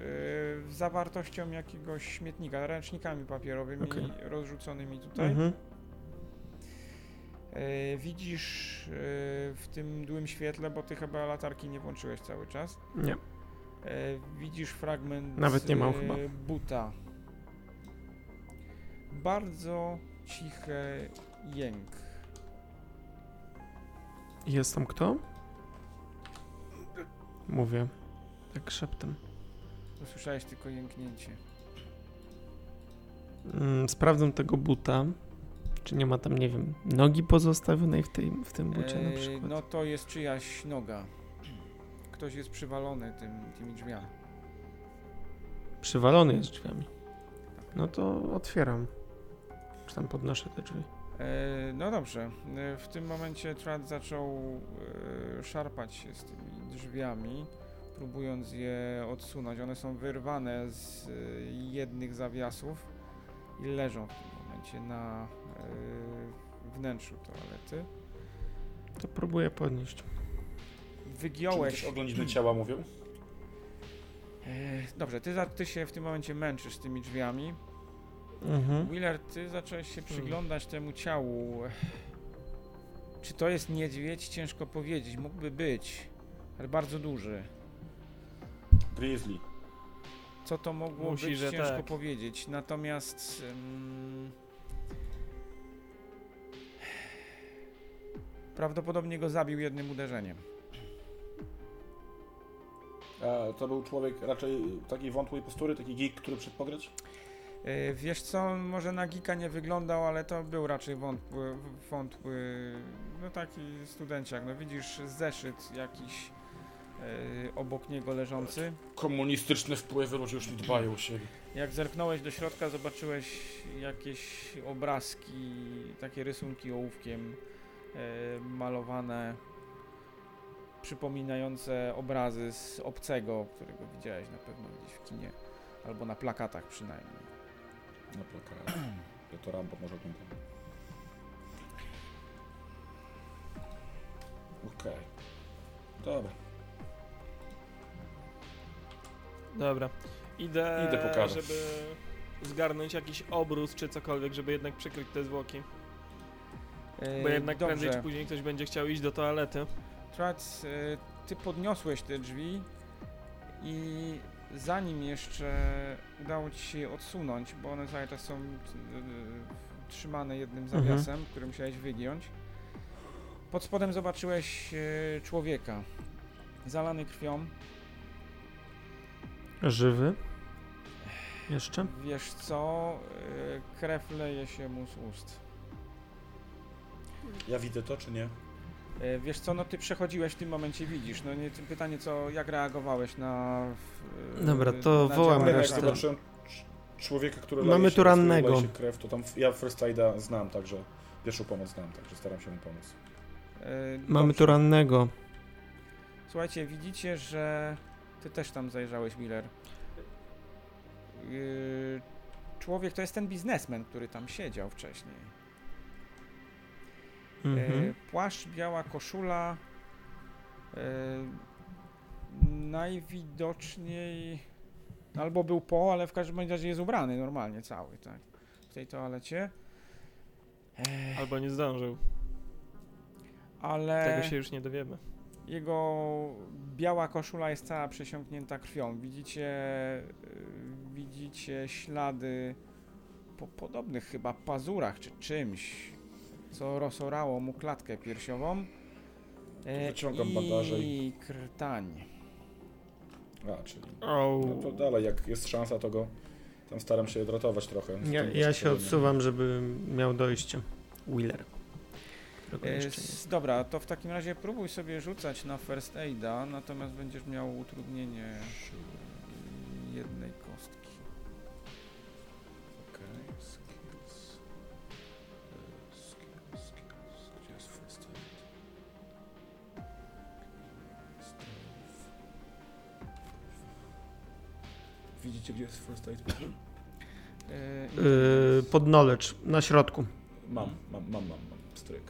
Zawartością jakiegoś śmietnika, ręcznikami papierowymi Okej. rozrzuconymi tutaj. Mhm. E, Widzisz e, w tym mdłym świetle, bo ty chyba latarki nie włączyłeś cały czas. Nie. E, Widzisz fragment Nawet nie mam chyba. buta. Bardzo cichy jęk. Jest tam kto? Mówię. Tak szeptem. Usłyszałeś tylko jęknięcie. Mm, sprawdzam tego buta. Czy nie ma tam, nie wiem, nogi pozostawionej w, tej, w tym bucie na przykład? No to jest czyjaś noga. Ktoś jest przywalony tym, tymi drzwiami. Przywalony jest drzwiami. No to otwieram. Czy tam podnoszę te drzwi. E, no dobrze. E, w tym momencie Trad zaczął e, szarpać się z tymi drzwiami, próbując je odsunąć. One są wyrwane z jednych zawiasów i leżą w tym momencie na e, wnętrzu toalety. To próbuję podnieść. Wygiąłeś. oględziny ciała mówią? E, dobrze, ty, za, ty się w tym momencie męczysz z tymi drzwiami. Mhm. Wheeler, ty zacząłeś się przyglądać temu ciału. Czy to jest niedźwiedź? Ciężko powiedzieć. Mógłby być, ale bardzo duży. Grizzly. Co to mogło Musi, być? że Ciężko tak. powiedzieć. Natomiast prawdopodobnie go zabił jednym uderzeniem. A to był człowiek raczej takiej wątłej postury, taki geek, który przyszedł pograć? Yy, Wiesz co, może na Gika nie wyglądał, ale to był raczej wątły, wątły no taki studenciak. No widzisz zeszyt jakiś obok niego leżący. Komunistyczne wpływy, ludzie już nie dbają siebie. Jak zerknąłeś do środka, zobaczyłeś jakieś obrazki, takie rysunki ołówkiem e, malowane, przypominające obrazy z obcego, którego widziałeś na pewno gdzieś w kinie, albo na plakatach przynajmniej. Na plakatach. Ja to Rambo może oglądam. Okej. Dobra. Dobra. Idę, Idę pokażę. żeby zgarnąć jakiś obrus czy cokolwiek, żeby jednak przykryć te zwłoki. Bo jednak dobrze. prędzej czy później ktoś będzie chciał iść do toalety. Trac, e, ty podniosłeś te drzwi i zanim jeszcze udało ci się je odsunąć, bo one cały czas są e, trzymane jednym Mhm. zawiasem, który musiałeś wygiąć, pod spodem zobaczyłeś e, człowieka zalany krwią. Żywy? Jeszcze? Wiesz co, e, krew leje się mu z ust. Ja widzę to, czy nie? E, Wiesz co, no ty przechodziłeś w tym momencie, widzisz. No nie, tym pytanie, co, jak reagowałeś na. w- Dobra, na to wołam Ale jak resztę. zobaczyłem cz- człowieka, który Mamy leje się, tu rannego. leje się krew, to tam ja First Aida znam, także pierwszą pomoc znam, także staram się mu pomóc. E, Mamy dobrze. tu rannego. Słuchajcie, widzicie, że ty też tam zajrzałeś, Miller. Yy, człowiek to jest ten biznesmen, który tam siedział wcześniej. E, Mhm. płaszcz, biała koszula. E, najwidoczniej albo był po, ale w każdym razie jest ubrany normalnie cały, tak. W tej toalecie. E, Albo nie zdążył. ale Tego się już nie dowiemy. Jego biała koszula jest cała przesiąknięta krwią. Widzicie, y, widzicie ślady po podobnych chyba pazurach czy czymś, co rozorało mu klatkę piersiową. E, Wyciągam i bandaże krtań. A, czyli... O. No to dalej, jak jest szansa, to go tam staram się dratować trochę. Ja, ja się odsuwam, żeby miał dojście. Wheeler. Którego E, jeszcze nie. dobra, to w takim razie próbuj sobie rzucać na first aida, natomiast będziesz miał utrudnienie jednej kostki. Okej, skills. E, Skills, skills. Gdzie jest first aid? Stealth. Widzicie, gdzie jest first aid? E, Yy, pod knowledge, na środku. Mam, mam, mam, mam, mam. Stryk.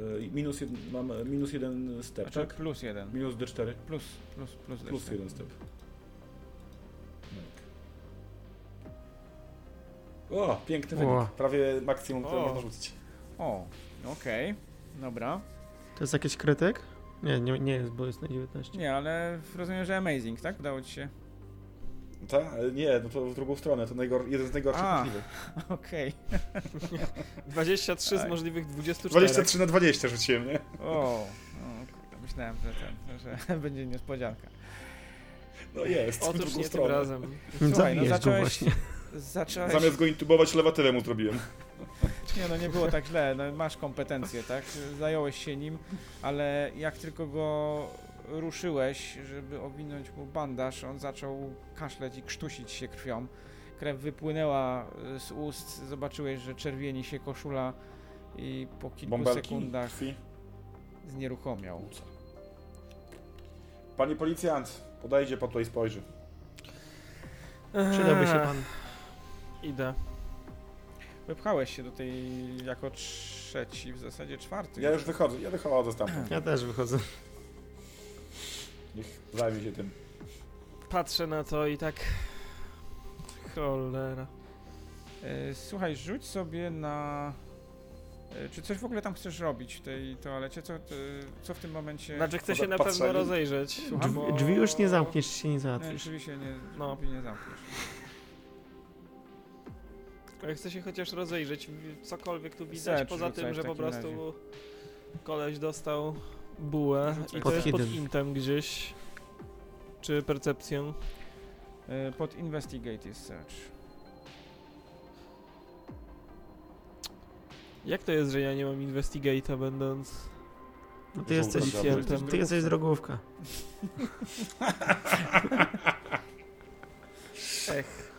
E, Minus, jed, mam e, minus jeden step, Znaczy tak? plus jeden. Minus D4. Plus, plus, plus, Plus jeszcze. jeden step. O, piękny wynik. O. Prawie maksimum, które O. można rzucić. O, okej, dobra. To jest jakiś krytyk? Nie, nie, nie jest, bo jest na 19. Nie, ale rozumiem, że amazing, tak? Udało ci się. Tak? Nie, no to w drugą stronę. To najgor- jeden z najgorszych A. możliwych. Okej. 23 z Tak. możliwych 24. 23 na 20 rzuciłem, nie? O, o kurde, myślałem, że ten, że będzie niespodzianka. No jest, w Otóż drugą nie tym stronę. razem. Słuchaj, no zacząłeś, właśnie. zacząłeś... Zamiast go intubować, lewatywę mu zrobiłem. Nie no, nie było tak źle, no, masz kompetencje, tak? Zająłeś się nim, ale jak tylko go ruszyłeś, żeby owinąć mu bandaż, on zaczął kaszleć i krztusić się krwią. Krew wypłynęła y, z ust, zobaczyłeś, że czerwieni się koszula i po kilku Bąbelki, sekundach krwi. znieruchomiał. Panie policjant, podejdzie po to i spojrzy. Przydałby się Eee, pan. Idę. Wypchałeś się do tej jako trzeci, w zasadzie czwarty. Ja już wychodzę, ja wychodzę stamtąd. Ja też wychodzę. Niech zajmie się tym. Patrzę na to i tak... Cholera. E, Słuchaj, rzuć sobie na... e, Czy coś w ogóle tam chcesz robić w tej toalecie? Co, ty- co w tym momencie... Znaczy chcę się na pewno patrzeniem. rozejrzeć. Słucham? Drzwi, bo- drzwi już nie zamkniesz, się nie Nie, załatwisz. drzwi się nie, No. no. nie zamkniesz. Ale chcę się chociaż rozejrzeć, w- cokolwiek tu widać, Search poza rzucaj tym, w że po takim prostu razie. koleś dostał bułę i Pod to jest pod intem gdzieś. Czy percepcją. E, Pod investigate jest search. Jak to jest, że ja nie mam investigate'a będąc... No ty jesteś. Jesteś ty jesteś drogówka. Ech.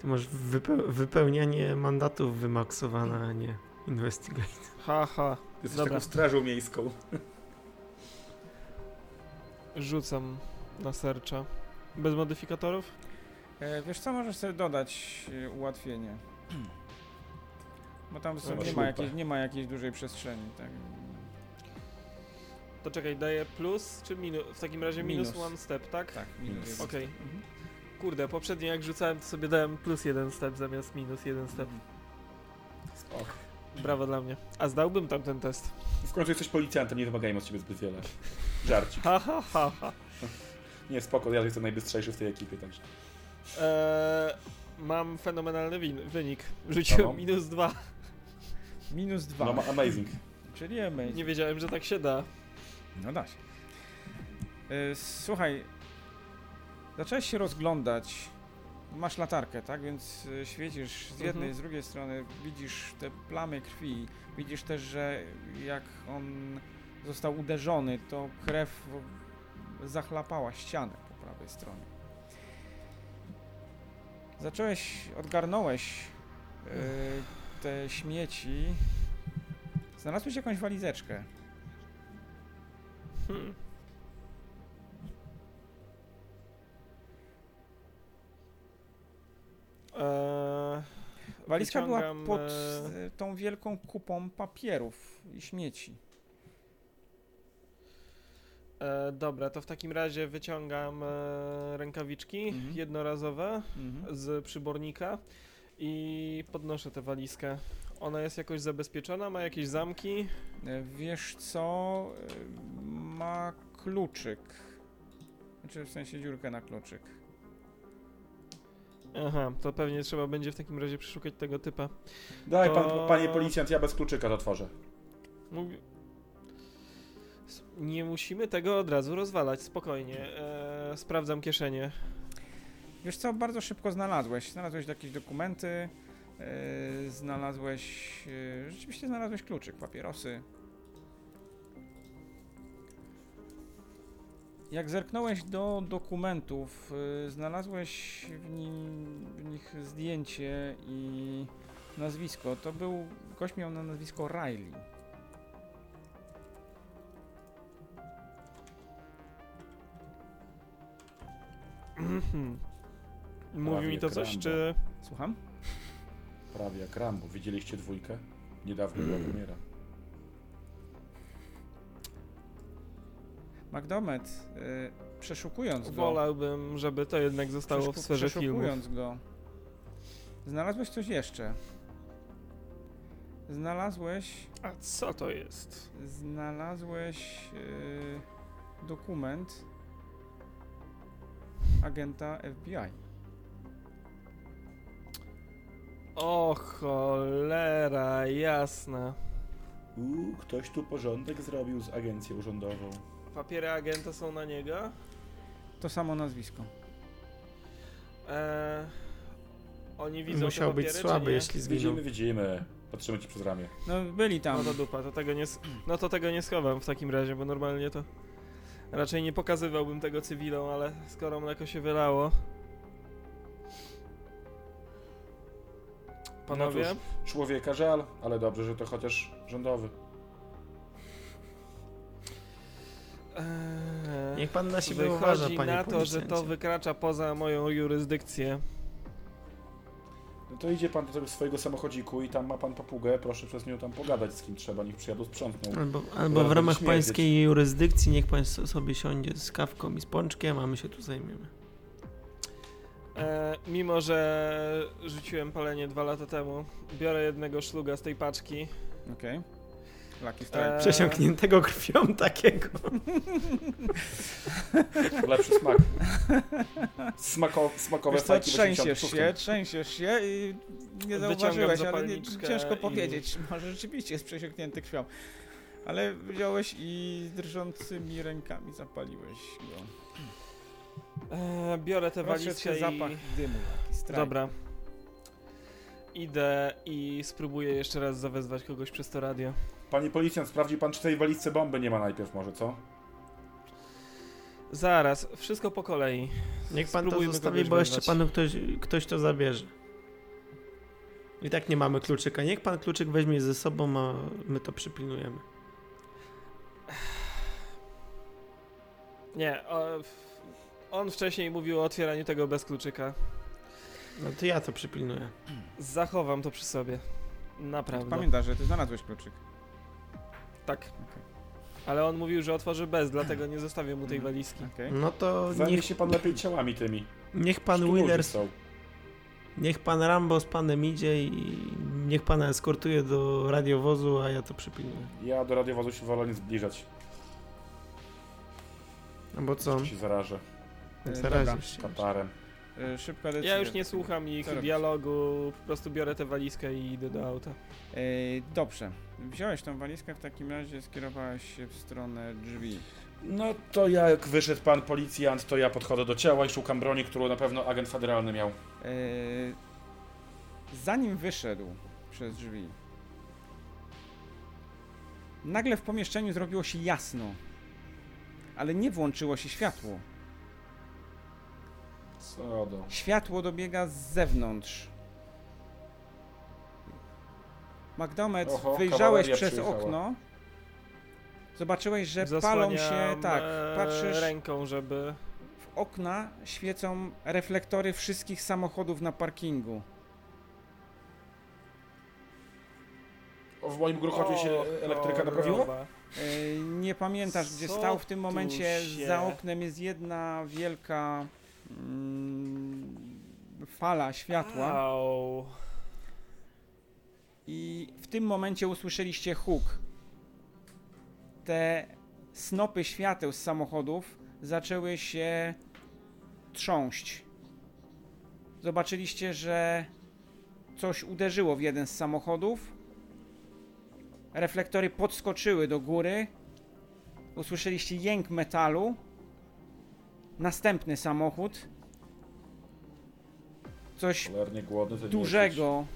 Ty masz wypeł- wypełnianie mandatów wymaksowane, a nie investigate. Haha, Jesteś Dobra. taką strażą miejską. rzucam na sercza. Bez modyfikatorów? E, Wiesz co, możesz sobie dodać e, ułatwienie. Bo tam są, Masz nie, ma lupę. jakiejś, nie ma jakiejś dużej przestrzeni, tak? To czekaj, daję plus czy minus? W takim razie minus, Minus. one step, tak? Tak, Minus. minus. Okej. Mhm. Kurde, poprzednio jak rzucałem, to sobie dałem plus jeden step zamiast minus jeden step. Spoko. Brawo dla mnie. A zdałbym tam ten test. W końcu jesteś policjantem, nie wymagajmy od ciebie zbyt wiele. Żarcik. Ha, ha, ha, ha. Nie, spoko, ja jestem najbystrzejszy w tej ekipie, także. Eee, mam fenomenalny win- wynik. Rzuciłem No. minus dwa. Minus dwa. No, ma- amazing. Czyli amazing. Nie wiedziałem, że tak się da. No da się. Y, Słuchaj, zacząłeś się rozglądać. Masz latarkę, tak? Więc y, świecisz z jednej, Mhm. z drugiej strony, widzisz te plamy krwi. Widzisz też, że jak on został uderzony, to krew zachlapała ścianę po prawej stronie. Zacząłeś, odgarnąłeś y, te śmieci. Znalazłeś jakąś walizeczkę. Hmm. Eee, Walizka była wyciągam, pod e, e, tą wielką kupą papierów i śmieci. E, dobra, to w takim razie wyciągam e, rękawiczki Mhm. jednorazowe Mhm. z przybornika i podnoszę tę walizkę. Ona jest jakoś zabezpieczona, ma jakieś zamki. E, Wiesz co? E, Ma kluczyk. Znaczy w sensie dziurkę na kluczyk. Aha, to pewnie trzeba będzie w takim razie przeszukać tego typa. Daj, pan, To- panie policjant, ja bez kluczyka to otworzę. Mówi... S- Nie musimy tego od razu rozwalać, spokojnie. E, sprawdzam kieszenie. Wiesz co? Bardzo szybko znalazłeś. Znalazłeś jakieś dokumenty. e, Znalazłeś. e, Rzeczywiście znalazłeś kluczyk, papierosy. Jak zerknąłeś do dokumentów, y, znalazłeś w, nim, w nich zdjęcie i nazwisko. To był. Gość miał na nazwisko Riley. Mówi Prawie mi to coś, Rambo. czy... Słucham? Prawie jak Rambo. Widzieliście dwójkę? Niedawno była premiera. McDormand, y, przeszukując go. Wolałbym, żeby to jednak zostało w sferze filmów. Przeszukując go. Znalazłeś coś jeszcze. Znalazłeś. A co to jest? Znalazłeś y, dokument agenta FBI. O cholera, jasna. Uuu, ktoś tu porządek zrobił z agencją rządową. Papiery agenta są na niego. To samo nazwisko. Eee, oni widzą Musiał te być papiery, słaby, czy nie? jeśli zginął. Widzimy, widzimy. Patrzymy ci przez ramię. No byli tam. No to dupa, to tego nie, s- no to tego nie schowam w takim razie, bo normalnie to raczej nie pokazywałbym tego cywilom, ale skoro mleko się wylało. Panowie, No cóż, człowieka żal, ale dobrze, że to chociaż rządowy. Niech pan na siebie uważa, wychodzi panie na to, że policjancie. to wykracza poza moją jurysdykcję. No to idzie pan do tego swojego samochodziku i tam ma pan papugę, proszę przez nią tam pogadać z kim trzeba, niech przyjadą sprzątną. Albo, albo w ramach śmierdzieć. pańskiej jurysdykcji niech pan so- sobie siądzie z kawką i z pączkiem, a my się tu zajmiemy. E, mimo, że rzuciłem palenie dwa lata temu, biorę jednego szluga z tej paczki. Okej. Lucky Strike. E, Przesiąkniętego krwią takiego. Lepszy smak. Smako, smakowe Wiesz co, fajki trzęsiesz 86. się, trzęsiesz się i nie Wyciągam zauważyłeś, ale nie, zapalniczkę ciężko i- powiedzieć. Może rzeczywiście jest przesiąknięty krwią. Ale wziąłeś i drżącymi rękami zapaliłeś go. E, biorę tę Rozszedł walizkę się i... zapach dymu. Lucky Strike. Dobra. Idę i spróbuję jeszcze raz zawezwać kogoś przez to radio. Panie policjant, sprawdzi pan, czy tej walizce bomby nie ma najpierw może, co? Zaraz, wszystko po kolei. Niech pan to Spróbujmy zostawi, kogoś bo jeszcze panu ktoś, ktoś to zabierze. I tak nie mamy kluczyka. Niech pan kluczyk weźmie ze sobą, a my to przypilnujemy. Nie, on wcześniej mówił o otwieraniu tego bez kluczyka. No to ja to przypilnuję. Zachowam to przy sobie. Naprawdę. Pamiętasz, że ty znalazłeś kluczyk. Tak. Ale on mówił, że otworzy bez, dlatego nie zostawię mu tej walizki. Okej. No to Zajmie niech, się pan lepiej ciałami tymi. niech pan są. niech pan Rambo z panem idzie i niech pana eskortuje do radiowozu, a ja to przypilnuję. Ja do radiowozu się wolę nie zbliżać, No bo co? się zarażę E, Zarazisz się. katarem. E, Szybka decyzja. Ja już nie słucham ich Co robisz? dialogu, po prostu biorę tę walizkę i idę do auta. E, Dobrze. Wziąłeś tą walizkę, w takim razie skierowałeś się w stronę drzwi. No to ja, jak wyszedł pan policjant, to ja podchodzę do ciała i szukam broni, którą na pewno agent federalny miał. E, Zanim wyszedł przez drzwi, nagle w pomieszczeniu zrobiło się jasno, ale nie włączyło się światło. Co do... Światło dobiega z zewnątrz. Magdomet, Oho, wyjrzałeś kawaleria przez przyjechała. okno. Zobaczyłeś, że palą Zasłaniam, się. Tak, e, patrzysz. ręką, żeby... W okna świecą reflektory wszystkich samochodów na parkingu. O, w moim gruchocie się elektryka naprawiła? choroba. E, Nie pamiętasz, gdzie Co stał w tym tu momencie. się- Za oknem jest jedna wielka mm, fala światła. Au. I w tym momencie usłyszeliście huk. Te snopy świateł z samochodów zaczęły się trząść. Zobaczyliście, że coś uderzyło w jeden z samochodów. Reflektory podskoczyły do góry. Usłyszeliście jęk metalu. Następny samochód. Coś Cholernie głodny. to nie dużego,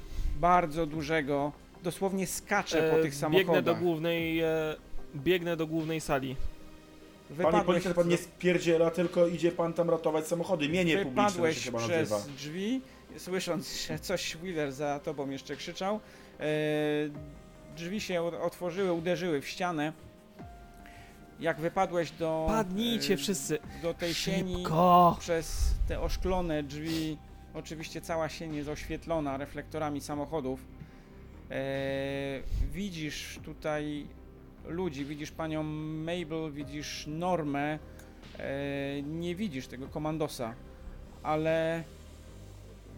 bardzo dużego, dosłownie skacze po E, tych samochodach. Biegnę do głównej... E, biegnę do głównej sali. Panie Wypadłeś, policjant, pan nie spierdziela, tylko idzie pan tam ratować samochody. Mienie publiczne to wypadłeś się chyba przez nazywa. drzwi, słysząc, że coś Wheeler za tobą jeszcze krzyczał. E, drzwi się otworzyły, uderzyły w ścianę. Jak wypadłeś do... Padnijcie e, wszyscy. Do tej sieni Szybko! przez te oszklone drzwi. Oczywiście cała sień jest oświetlona reflektorami samochodów. E, widzisz tutaj ludzi, widzisz panią Mabel, widzisz Normę, e, nie widzisz tego komandosa, ale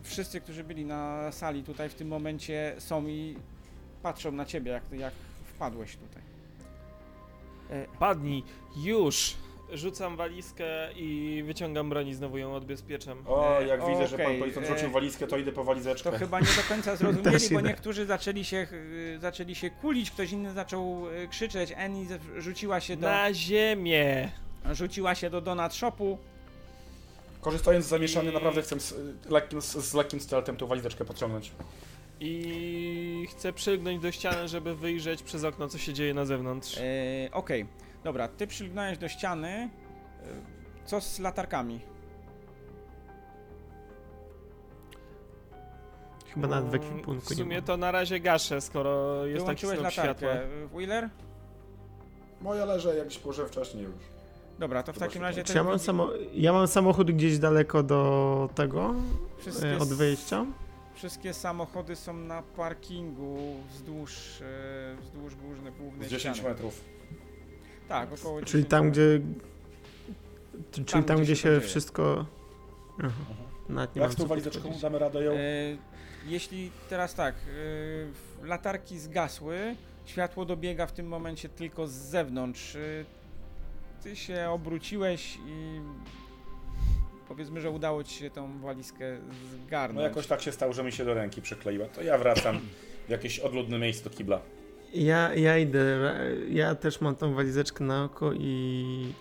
wszyscy, którzy byli na sali tutaj w tym momencie są i patrzą na ciebie, jak, jak wpadłeś tutaj. E, Padnij! Już! Rzucam walizkę i wyciągam broń i znowu ją odbezpieczam. O, E, jak widzę, że pan okej, policjant e, rzucił walizkę, to idę po walizeczkę. To chyba nie do końca Też zrozumieli, bo idę. niektórzy zaczęli się, y, zaczęli się kulić, ktoś inny zaczął y, krzyczeć, Annie z- rzuciła się do, Na ziemię! rzuciła się do Donut Shopu, Korzystając z zamieszania, naprawdę chcę z lekkim, z, z lekkim tą walizeczkę podciągnąć. I chcę przylgnąć do ściany, żeby wyjrzeć przez okno, co się dzieje na zewnątrz. E, Okej, dobra, ty przylgnąłeś do ściany. E, Co z latarkami? Chyba nawet w Mm, ekwipunku W nie sumie ma. to na razie gaszę, skoro jest taki Wyłączyłeś snop latarkę. światła. E, Wheeler? Moja leży, jak się położyłem wcześniej już. Dobra, to w takim razie... tak. Czy ja mam, samo, ja mam samochód gdzieś daleko do tego, wszystkie, od wyjścia? Wszystkie samochody są na parkingu wzdłuż, e, wzdłuż głównej, głównej Z 10 ściany. metrów. Tak, około Czyli 10 tam, metrów. gdzie... Czyli tam, gdzie gdzie się dzieje. wszystko... Aha. Mhm. Nawet nie Jak mam z tą co walizeczką damy radę ją? E, jeśli teraz tak, e, latarki zgasły, światło dobiega w tym momencie tylko z zewnątrz. E, ty się obróciłeś i powiedzmy, że udało ci się tą walizkę zgarnąć. No jakoś tak się stało, że mi się do ręki przykleiła. To ja wracam w jakieś odludne miejsce do kibla. Ja, ja idę, ja też mam tą walizeczkę na oko i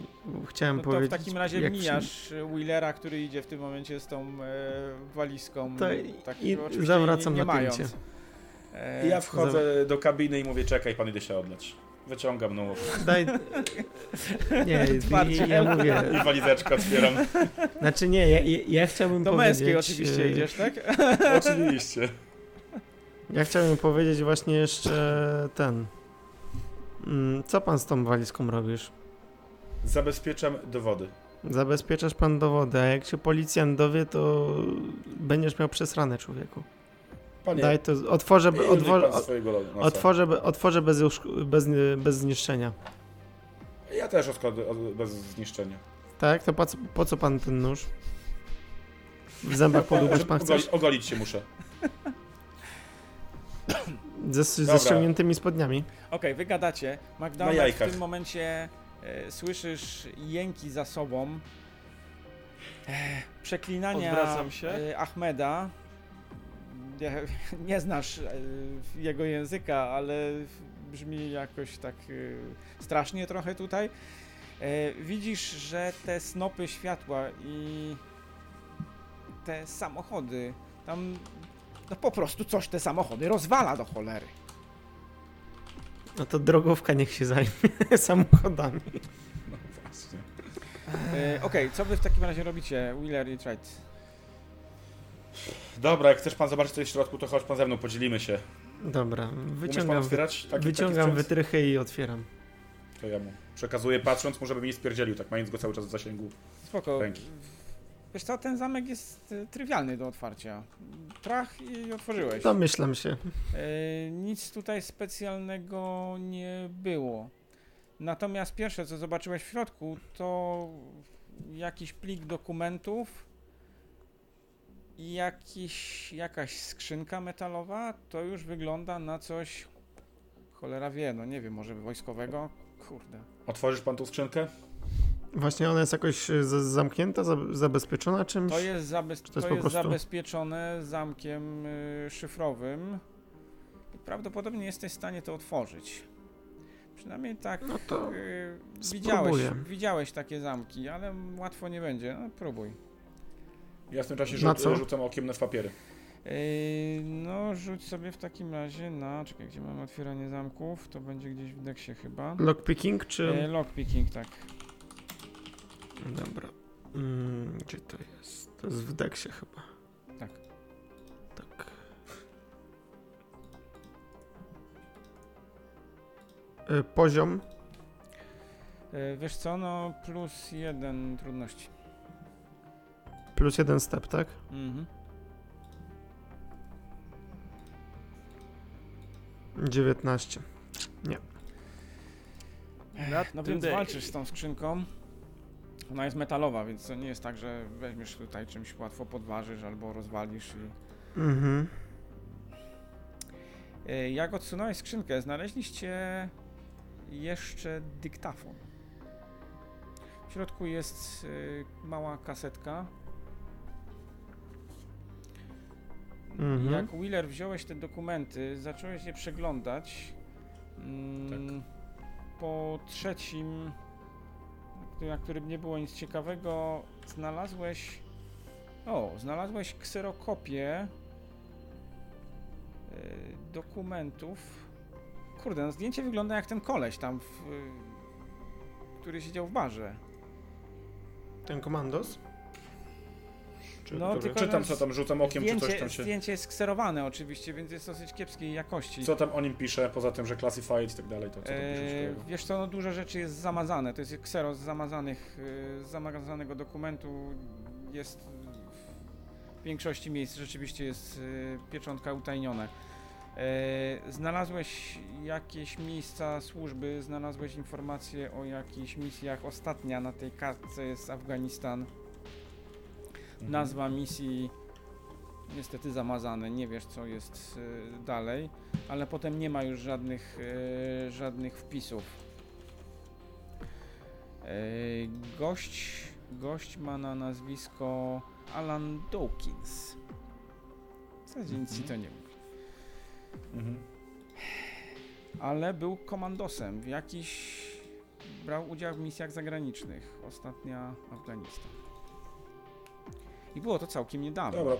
chciałem No to powiedzieć... w takim razie jak przy- mijasz Wheelera, który idzie w tym momencie z tą e, walizką. To i- tak, i zawracam nie, nie napięcie. mając. E, I ja wchodzę do kabiny i mówię, czekaj, pan idę się odleć. Wyciągam nóż Daj... Nie, Twardzie. ja mówię... i walizeczkę otwieram. Znaczy nie, ja, ja, chciałbym Do powiedzieć... męskiej oczywiście e, idziesz, tak? Oczywiście. Ja chciałbym powiedzieć właśnie jeszcze ten... Mm, Co pan z tą walizką robisz? Zabezpieczam dowody. Zabezpieczasz pan dowody, a jak się policjant dowie, to będziesz miał przesrane człowieku. Panie, Daj to, otworzę, otworzę, otworzę, otworzę bez, bez, bez zniszczenia. Ja też odkładę od- bez zniszczenia. Tak? To po, co- po co pan ten nóż? W zębach podłubiać pan Ogoli, chcesz? ogolić się muszę. Ze, ze ściągniętymi spodniami. Okej, wy gadacie. Na McDonald w tym momencie e, słyszysz jęki za sobą. E, przeklinania Odwracam się. E, Ahmeda. Nie, nie znasz e, jego języka, ale brzmi jakoś tak e, strasznie trochę tutaj. E, widzisz, że te snopy światła i te samochody, tam no po prostu coś te samochody rozwala do cholery. No to drogówka niech się zajmie samochodami. No właśnie. Okej, co wy w takim razie robicie, Wheeler i Trite? Dobra, jak chcesz pan zobaczyć co jest w środku, to chodź pan ze mną, podzielimy się. Dobra, wyciągam, otwierać taki, wyciągam taki wytrychy i otwieram. To ja mu przekazuję patrząc, mu żeby mi nie spierdzielił, tak mając go cały czas w zasięgu. Spoko. Ręki. Wiesz co, ten zamek jest e, trywialny do otwarcia. Trach i otworzyłeś. Domyślam się. E, nic tutaj specjalnego nie było. Natomiast pierwsze, co zobaczyłeś w środku, to jakiś plik dokumentów jakiś, jakaś skrzynka metalowa. To już wygląda na coś, cholera wie, no nie wiem, może wojskowego? Kurde. Otworzysz pan tą skrzynkę? Właśnie ona jest jakoś e, zamknięta, za- zabezpieczona czymś? To jest, zabez... to to jest prostu- zabezpieczone zamkiem y, szyfrowym i prawdopodobnie jesteś w stanie to otworzyć. Przynajmniej tak No to y, widziałeś, widziałeś takie zamki, ale łatwo nie będzie. No, próbuj. Ja w tym czasie Na rzu- co? rzucam okiem na papiery. Yy, no, rzuć sobie w takim razie na. Czekaj, gdzie mamy otwieranie zamków? To będzie gdzieś w deksie chyba. lockpicking czy... Yy, lockpicking, tak. Dobra. Mm, gdzie to jest? To jest w deksie chyba. Tak. Tak. E, Poziom Yy, wiesz co, no plus jeden trudności. Plus jeden step, tak? Mhm. 19. Not No więc walczysz z tą skrzynką. Ona jest metalowa, więc to nie jest tak, że weźmiesz tutaj czymś łatwo podważysz albo rozwalisz. I... Mhm. Yy, Jak odsunąłeś skrzynkę, znaleźliście jeszcze dyktafon. W środku jest yy, mała kasetka. Mhm. Jak Wheeler wziąłeś te dokumenty, zacząłeś je przeglądać. Mm, Po trzecim, na którym nie było nic ciekawego, znalazłeś. O, znalazłeś kserokopię y, dokumentów. Kurde, no zdjęcie wygląda jak ten koleś tam, w, y, który siedział w barze. Ten komandos? Czy, No, dobrze, tylko czytam co tam, rzucam okiem, czy coś Zdjęcie, tam się... zdjęcie jest kserowane oczywiście, więc jest dosyć kiepskiej jakości. Co tam o nim pisze, poza tym, że classified i tak dalej, to co Eee, wiesz co, no dużo rzeczy jest zamazane. To jest ksero z zamazanych, e, z zamazanego dokumentu. Jest w większości miejsc rzeczywiście jest e, pieczątka utajnione. E, znalazłeś jakieś miejsca służby, znalazłeś informacje o jakichś misjach. Ostatnia na tej kartce jest Afganistan. Mhm. Nazwa misji niestety zamazane, nie wiesz co jest y, dalej, ale potem nie ma już żadnych, y, żadnych wpisów. Y, gość, gość ma na nazwisko Alan Dawkins. W zasadzie nic ci to nie mówi. Mhm. Ale był komandosem w jakiś... brał udział w misjach zagranicznych. Ostatnia Afganistan. I było to całkiem niedawno. Dobra,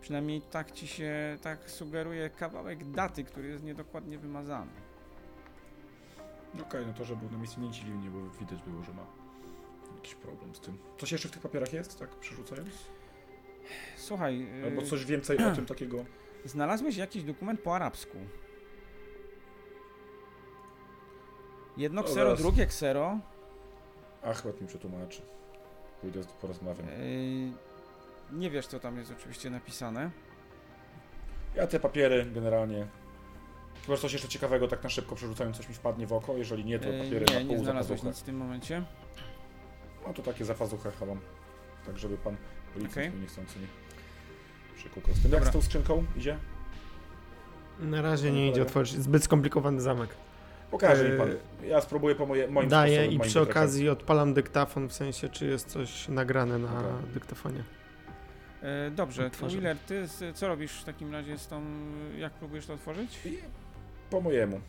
Przynajmniej tak ci się, tak sugeruje kawałek daty, który jest niedokładnie wymazany. okej, no to, że był na misji nie dziwi mnie, bo widać było, że ma jakiś problem z tym. Coś jeszcze w tych papierach jest, tak przerzucając? Słuchaj, Albo yy, coś więcej o tym takiego... znalazłeś jakiś dokument po arabsku. Jedno O, ksero, drugie ksero. Achmed mi przetłumaczy. Pójdę, porozmawiam. Yy, nie wiesz, co tam jest oczywiście napisane. Ja te papiery generalnie... Chyba, że coś jeszcze ciekawego, tak na szybko przerzucając, coś mi wpadnie w oko, jeżeli nie, to Yy, papiery nie, na nie pół za znalazłeś nic w tym momencie. No to takie za pazuchę chowam. Tak, żeby pan policjant Okej. mi niechcący nie z tym. Jak z tą skrzynką idzie? Na razie nie Dobra. idzie otworzyć. Zbyt skomplikowany zamek. Pokaże mi pan. Eee, Ja spróbuję po moje, moim Daję sposobem, i moim przy okazji odpalam dyktafon, w sensie czy jest coś nagrane na Dobra. dyktafonie. E, dobrze. Wheeler, ty z, co robisz w takim razie z tą, jak próbujesz to otworzyć? I Po mojemu.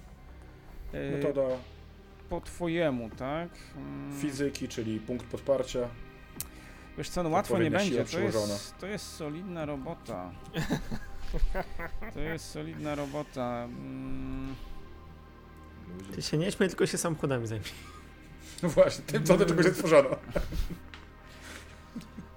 E, Metoda po twojemu, tak? Mm, fizyki, czyli punkt podparcia. Wiesz co, no łatwo nie będzie, to jest, to jest solidna robota. To jest solidna robota. Mm, Ty się nie śmiej, tylko się samochodami zajmij. No właśnie, tym co do czegoś stworzono.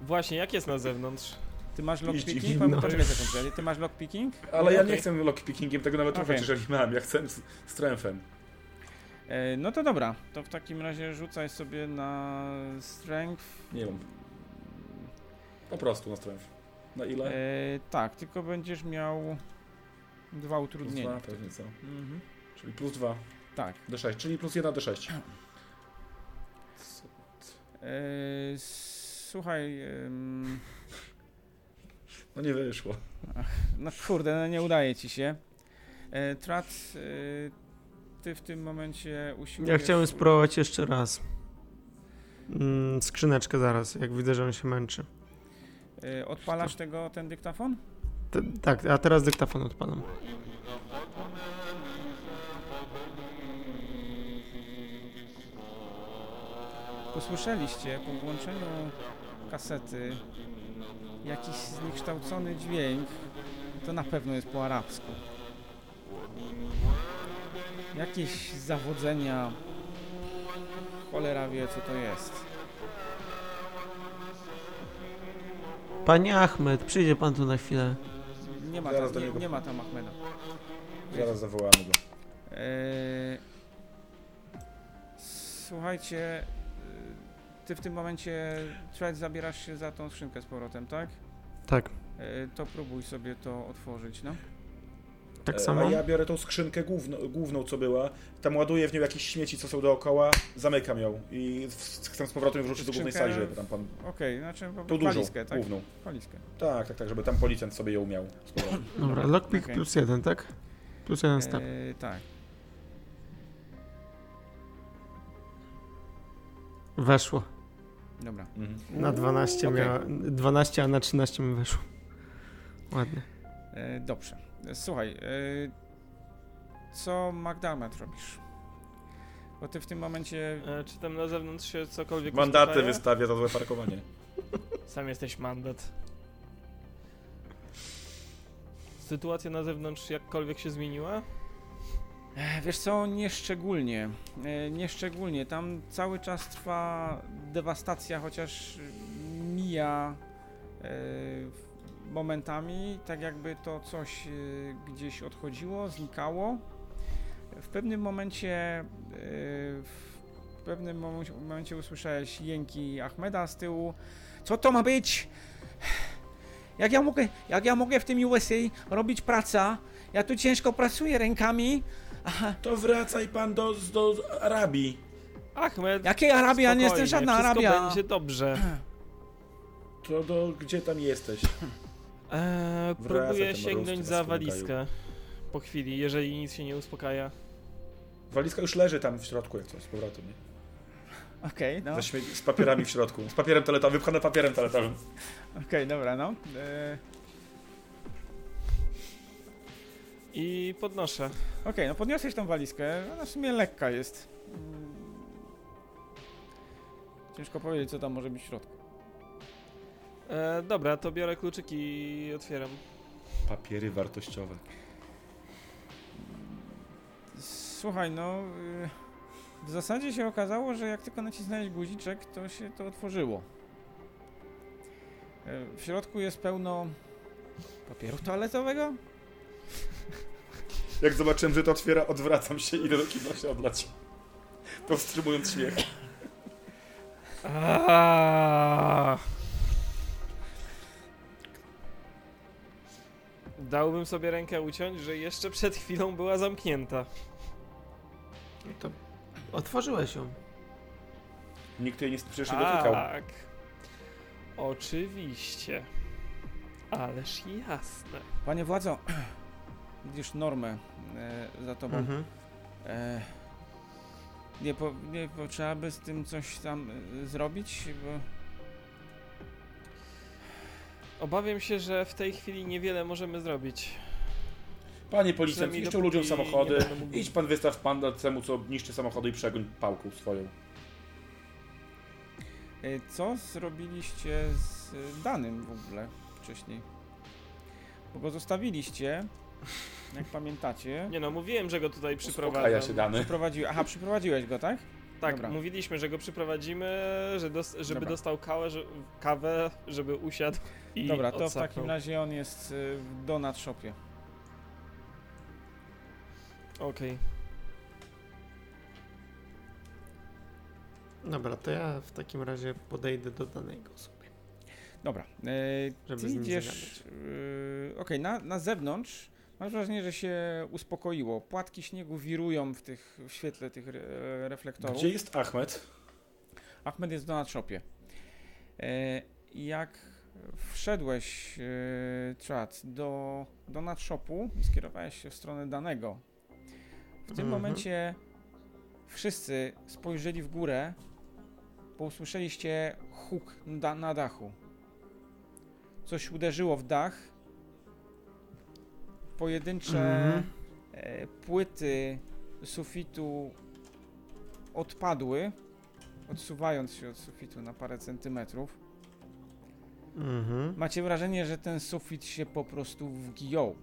Właśnie, jak jest na zewnątrz? ty masz lockpicking? No. Poczekaj sekundę, ty masz lockpicking? Ale ja Okej. nie chcę lockpickingiem tego nawet okay. jeżeli mam. Ja chcę z strengthem. E, no to dobra, to w takim razie rzucaj sobie na strength. Nie wiem. Po prostu na strength. Na ile? E, tak, tylko będziesz miał dwa plus utrudnienia. dwa, pewnie co. Mhm. Czyli plus 2, Tak. D6, czyli plus 1 D6. E, słuchaj, em, No nie wyszło. no kurde, no nie udaje ci się. E, Trat, e, ty w tym momencie usiłujesz... Ja chciałem spróbować jeszcze raz. Mm, skrzyneczkę zaraz, jak widzę, że on się męczy. E, odpalasz tego, ten dyktafon? Te, tak, a teraz dyktafon odpalam. Usłyszeliście po włączeniu kasety jakiś zniekształcony dźwięk. To na pewno jest po arabsku. Jakieś zawodzenia. Cholera wie co to jest. Panie Ahmed, przyjdzie pan tu na chwilę. Nie ma Zaraz do tam, nie, niego. nie ma tam Ahmeda. Zaraz zawołamy go. Eee, słuchajcie, ty w tym momencie Thread zabierasz się za tą skrzynkę z powrotem, tak? Tak, E, to próbuj sobie to otworzyć, no. tak E, samo. A ja biorę tą skrzynkę główną, główną co była, tam ładuję w nią jakieś śmieci, co są dookoła, zamykam ją i w- chcę z powrotem wrzucić do głównej Skrzynkę- sali, żeby tam pan... Okej, znaczy po Tą prostu dużą, walizkę, tak? główną. Walizkę. Tak, tak, tak, żeby tam policjant sobie ją miał z powrotem. Dobra, lockpick Okej. plus jeden, tak? Plus jeden step. E, tak. Weszło. Dobra. Mhm. Na 12 Okej. miała, 12, a na 13 mi weszło. Ładnie. E, dobrze. Słuchaj, e, co McDermott robisz? Bo ty w tym momencie... E, czy tam na zewnątrz się cokolwiek Mandaty uspokaja? wystawia za złe parkowanie. Sam jesteś mandat. Sytuacja na zewnątrz jakkolwiek się zmieniła? E, Wiesz co, nieszczególnie. E, Nieszczególnie. Tam cały czas trwa dewastacja, chociaż mija e, momentami, tak jakby to coś gdzieś odchodziło, znikało. W pewnym momencie w pewnym momencie usłyszałeś jęki Ahmeda z tyłu. Co to ma być? Jak ja mogę, jak ja mogę w tym USA robić praca? Ja tu ciężko pracuję rękami. Aha, To wracaj pan do, do Arabii. Ahmed, Jakiej Arabii? Ja nie jestem spokojnie, żadna wszystko Arabia. będzie dobrze. To do, gdzie tam jesteś? Eee, próbuję ten sięgnąć za walizkę. Po chwili, jeżeli nic się nie uspokaja. Walizka już leży tam w środku, jak coś z powrotem. Nie? Okej, no. Ze śmie- z papierami w środku. Z papierem toaletowym, wypchane papierem toaletowym. Okej, dobra, no. E, I podnoszę. Okej, no podniosłeś tą walizkę. Ona w sumie lekka jest. Mm. Ciężko powiedzieć, co tam może być w środku. E, dobra, to biorę kluczyki i otwieram. Papiery wartościowe. Słuchaj, no. y, W zasadzie się okazało, że jak tylko nacisnąłeś guziczek, to się to otworzyło. E, W środku jest pełno papieru toaletowego. Jak zobaczyłem, że to otwiera, odwracam się i idę do kibla się odlać. Powstrzymując śmiech. Aaaa! Dałbym sobie rękę uciąć, że jeszcze przed chwilą była zamknięta. To otworzyłeś ją. Nikt jej nie, przecież nie dotykał. Tak. Oczywiście. Ależ jasne. Panie władzo, widzisz normę e, za tobą. Mhm. E, nie, po, nie po, trzeba by z tym coś tam e, zrobić, bo Obawiam się, że w tej chwili niewiele możemy zrobić. Panie policjant, Przynajmniej niszczą ludziom samochody. nie Idź pan wystaw pan temu, co niszczy samochody i przegoń pałką swoją. e, co zrobiliście z e, danym w ogóle wcześniej? Bo go zostawiliście, jak pamiętacie. Nie no, mówiłem, że go tutaj Uspokaja przyprowadzam. się dany. Aha, przyprowadziłeś go, tak? Tak, Dobra. mówiliśmy, że go przyprowadzimy, że dos- żeby Dobra. dostał kawę, że- kawę, żeby usiadł i Dobra, to w odsapnął. takim razie on jest e, w Donut Shopie. Okej. Dobra, to ja w takim razie podejdę do danego sobie. Dobra, e, Żeby ty z nim idziesz, e, okej, na, na zewnątrz masz wrażenie, że się uspokoiło. Płatki śniegu wirują w, tych, w świetle tych re, reflektorów. Gdzie jest Ahmed? Ahmed jest w Donut Shopie. E, jak wszedłeś, e, czat, do Donut Shopu i skierowałeś się w stronę danego, w tym Mhm. momencie wszyscy spojrzeli w górę, bo usłyszeliście huk na dachu. Coś uderzyło w dach. Pojedyncze Mhm. e, płyty sufitu odpadły, odsuwając się od sufitu na parę centymetrów. Mhm. Macie wrażenie, że ten sufit się po prostu wgiął.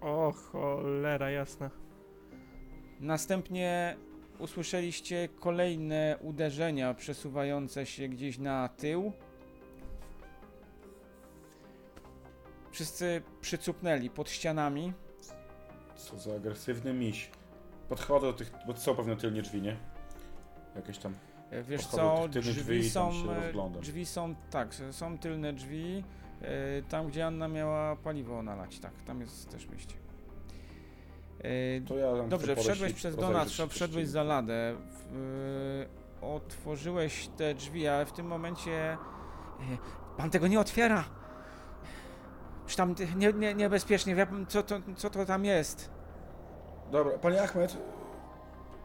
O cholera, jasna. Następnie usłyszeliście kolejne uderzenia przesuwające się gdzieś na tył. Wszyscy przycupnęli pod ścianami. Co za agresywny miś. Podchodzę do tych, bo są pewnie tylnie drzwi, nie? Jakieś tam. E, Wiesz co, drzwi drzwi są, e, drzwi są, tak, są tylne drzwi, e, tam gdzie Anna miała paliwo nalać, tak, tam jest też wyjście. To ja Dobrze, wszedłeś przez Donat wszedłeś za ladę, otworzyłeś te drzwi, ale w tym momencie pan tego nie otwiera. Już tam nie, nie, niebezpiecznie, co to, co to tam jest. Dobra, panie Ahmed.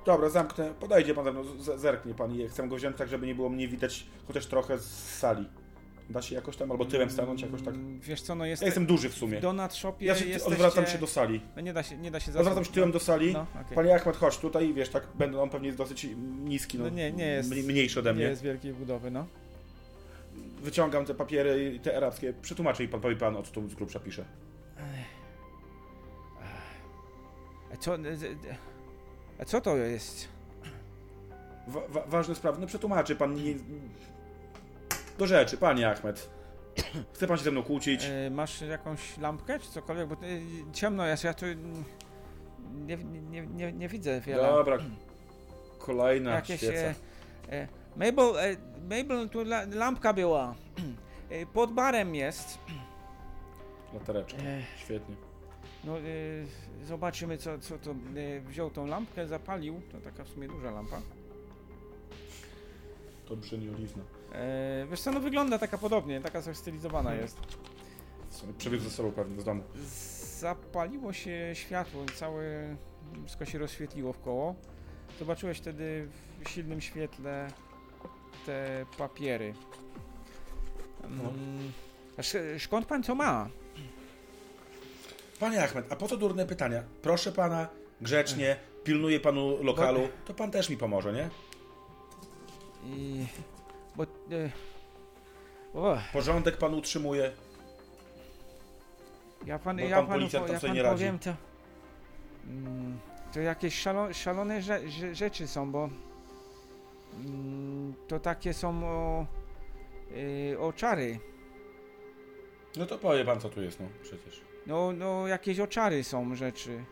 Dobra, zamknę. Podejdzie pan ze mną, z- zerknie pan i chcę go wziąć tak, żeby nie było mnie widać chociaż trochę z sali. Da się jakoś tam, albo tyłem stanąć jakoś tak. Mm, Wiesz co, no jest Ja jestem duży w sumie. w Shopie Ja się jesteście... odwracam się do sali. No nie da się, nie da się Odwracam się tyłem do sali. No, okej. Panie Ahmed, chodź tutaj, wiesz, tak będę, on pewnie jest dosyć niski, no, No nie, nie jest- mniej- mniejszy ode Nie mnie. jest wielkiej budowy, no. Wyciągam te papiery, te arabskie, przetłumaczę i pan, powie pan, o co tu z grubsza pisze. A co, a co to jest? Wa wa ważne sprawy, no przetłumaczy pan, nie... Do rzeczy, panie Ahmed. Chce pan się ze mną kłócić? E, masz jakąś lampkę czy cokolwiek? Bo e, ciemno jest, ja tu nie, nie, nie, nie widzę wiele. Dobra, kolejna Jakieś... świeca. E, e, Mabel, e, Mabel, tu la, lampka była. E, pod barem jest. Latareczka, E, świetnie. no, e, zobaczymy co, co to. E, wziął tą lampkę, zapalił. To taka w sumie duża lampa. To brzmi oliwna. E, wiesz co, no wygląda taka podobnie, taka stylizowana Hmm. jest. Przewiózł ze sobą pewnie z domu. Zapaliło się światło i całe wszystko się rozświetliło w koło. Zobaczyłeś wtedy w silnym świetle te papiery. No. Mm, a sz- skąd pan to ma? Panie Ahmed, a po co durne pytania? Proszę pana, grzecznie, pilnuję panu lokalu, to pan też mi pomoże, nie? I, bo... E, o, Porządek pan utrzymuje. ja pan, Bo ja pan panu policjant po, tam ja sobie nie radzi. powiem to... Mm, to jakieś szalo, szalone rze, rze, rzeczy są, bo... Mm, to takie są o... Y, o czary. No to powie pan, co tu jest, no przecież. No, no jakieś oczary są rzeczy.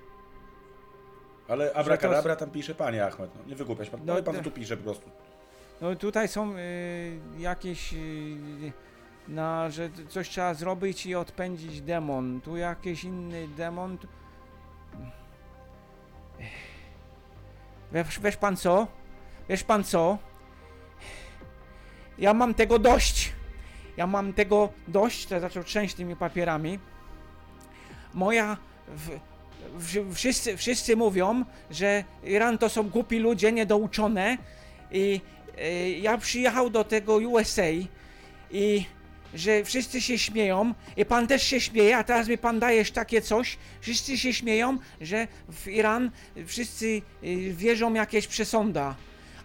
Ale abracadabra tam pisze panie Ahmed, no nie wygłupiać pan. No Powie pan, co to- tu pisze po prostu. No tutaj są y, jakieś y, na, że coś trzeba zrobić i odpędzić demon. Tu jakiś inny demon. Wiesz, wiesz pan co? Wiesz pan co? Ja mam tego dość. Ja mam tego dość. To zaczął trzęść tymi papierami. moja. W, w, wszyscy, wszyscy mówią, że Iran to są głupi ludzie, niedouczone. I e, ja przyjechał do tego USA i że wszyscy się śmieją i pan też się śmieje, a teraz mi pan dajesz takie coś. Wszyscy się śmieją, że w Iran wszyscy y, wierzą jakieś przesąda.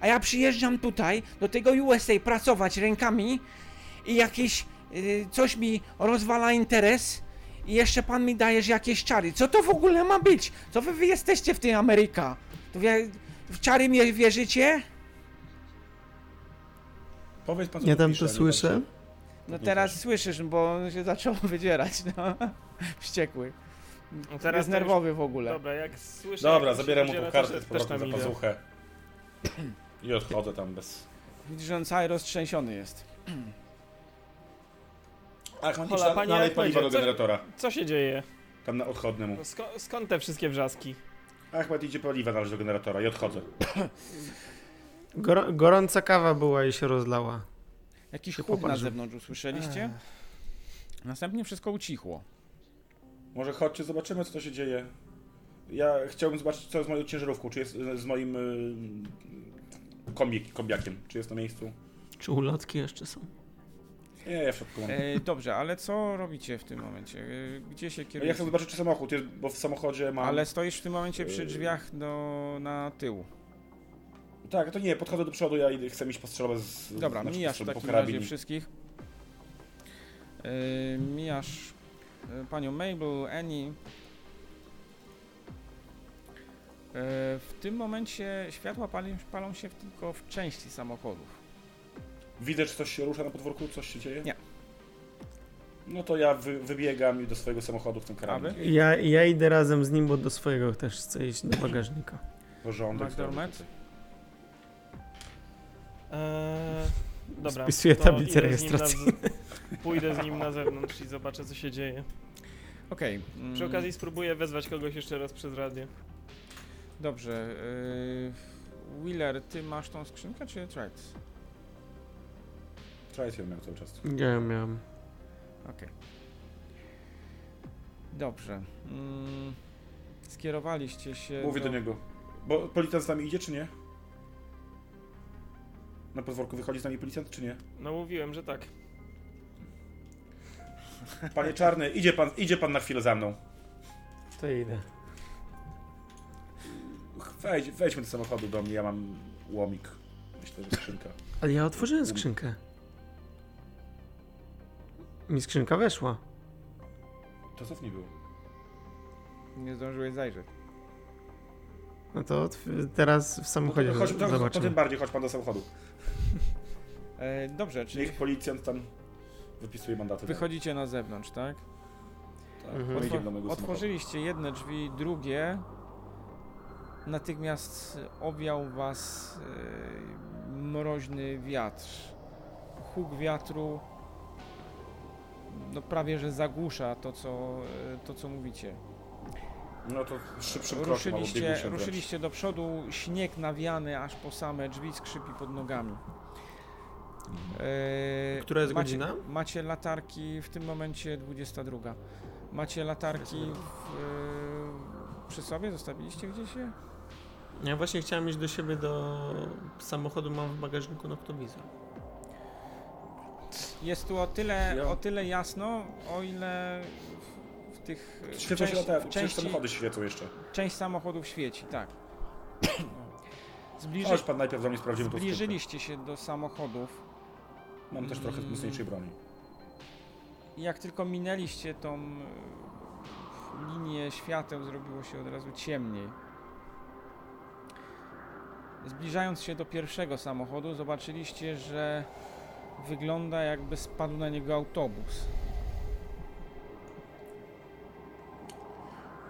A ja przyjeżdżam tutaj do tego USA pracować rękami i jakieś y, coś mi rozwala interes i jeszcze pan mi dajesz jakieś czary. Co to w ogóle ma być? Co wy, wy jesteście w tej Ameryka? To wie, w czary mnie wierzycie? Powiedz pan, co tu tam to nie słyszę. No Nie teraz słyszysz, bo się zaczął wydzierać, no. Wściekły. No Teraz jest to już- nerwowy w ogóle. Dobra, jak słyszę... Dobra, jak zabieram mu tą to kartę z powrotem za pazuchę. I odchodzę tam bez... Widzisz, że on cały roztrzęsiony jest. Ach, Hola, panie nalej paliwa do co- generatora. Co się dzieje? Tam na odchodnym. No Sko skąd te wszystkie wrzaski? Achmed idzie paliwa należy do generatora i odchodzę. Gor gorąca kawa była i się rozlała. Jakiś huk na zewnątrz usłyszeliście? Następnie wszystko ucichło. Może chodźcie, zobaczymy co to się dzieje. Ja chciałbym zobaczyć co z moją ciężarówką, czy jest z moim y, kombik, kombiakiem, czy jest na miejscu. Czy ulotki jeszcze są? Nie, ja w środku mam. E, dobrze, ale co robicie w tym momencie? E, Gdzie się Ja kierujecie? chcę zobaczyć czy samochód jest, bo w samochodzie mam... Ale stoisz w tym momencie przy Yy. drzwiach do, na tył. Tak, to nie, podchodzę do przodu, ja idę, chcę mieć postrzelę z... Dobra, znaczy mijasz w takim razie wszystkich. E, mijasz e, panią Mabel, Annie. W tym momencie światła palą, palą się tylko w części samochodów. Widzę, czy coś się rusza na podwórku, coś się dzieje? Nie. No to ja wy, wybiegam do swojego samochodu w tym karabin. Ja, ja idę razem z nim, bo do swojego też chcę iść do bagażnika. Porządek. McDormand? Eee, dobra. Spisuję to tablicę idę z nim na rejestracyjną. z- Pójdę z nim na zewnątrz i zobaczę co się dzieje. Okej. mm, Przy okazji spróbuję wezwać kogoś jeszcze raz przez radio. Dobrze. Yy, Wheeler, ty masz tą skrzynkę czy Trites? Try ją miał cały czas. Ja ją miałem. Okej. Dobrze. Mm, skierowaliście się. Mówię do niego. Bo policjant z nami idzie, czy nie? Na podwórku wychodzi z nami policjant, czy nie? No mówiłem, że tak. Panie Czarny, idzie pan, idzie pan na chwilę za mną. To idę. Wejdź, wejdźmy do samochodu do mnie, ja mam łomik. Myślę, że skrzynka. Ale ja otworzyłem skrzynkę. Mi skrzynka weszła. To co w niej było? Nie zdążyłeś zajrzeć. No to teraz w samochodzie chodź, to, to zobaczymy. tym bardziej, chodź pan do samochodu. E, dobrze, czyli Niech policjant tam wypisuje mandaty. wychodzicie na zewnątrz, tak? Tak, Mhm. mojego Otworzyliście jedne drzwi, drugie. Natychmiast owiał was e, mroźny wiatr. Huk wiatru no prawie że zagłusza to co, e, to, co mówicie. No to szybszym krokiem, albo Ruszyliście, wręcz. ruszyliście do przodu, śnieg nawiany aż po same drzwi skrzypi pod nogami. Eee, Która jest macie, godzina? Macie latarki, w tym momencie 22. Macie latarki w, e, przy sobie? Zostawiliście gdzieś je? Ja właśnie chciałem iść do siebie do samochodu, mam w bagażniku noktowizor. Jest tu o tyle, o tyle jasno, o ile w, w tych w Świecą się w część samochody świecą jeszcze. część samochodów świeci, tak. Zbliży, Chodź pan najpierw do mnie sprawdzimy tą skrzynkę. zbliżyliście się do samochodów. Mam też trochę Mm. mocniejszej broni. Jak tylko minęliście tą e, linię świateł, zrobiło się od razu ciemniej. Zbliżając się do pierwszego samochodu, zobaczyliście, że wygląda jakby spadł na niego autobus.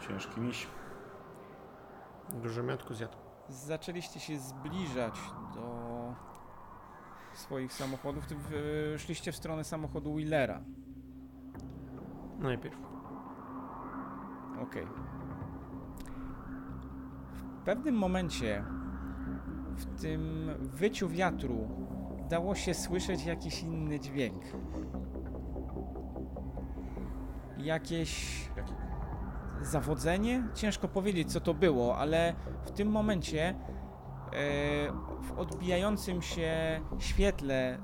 Ciężki miś. Dużo miatku zjadł. Zaczęliście się zbliżać do swoich samochodów. Ty w- szliście w stronę samochodu Wheelera. Najpierw. Okej. W pewnym momencie w tym wyciu wiatru dało się słyszeć jakiś inny dźwięk. Jakieś Jaki? zawodzenie? Ciężko powiedzieć, co to było, ale w tym momencie e, w odbijającym się świetle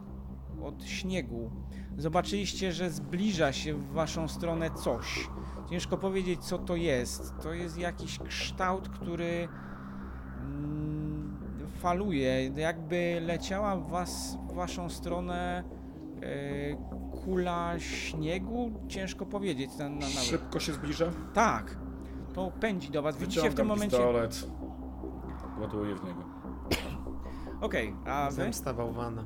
od śniegu zobaczyliście, że zbliża się w waszą stronę coś. Ciężko powiedzieć, co to jest. To jest jakiś kształt, który faluje, jakby leciała w, was, w waszą stronę e, kula śniegu. Ciężko powiedzieć. Na, na, nawet. Szybko się zbliża. Tak, to pędzi do was. Widzicie w tym momencie. pistolet. Ładuję w niego. Okej, a wy? Zemsta bałwana.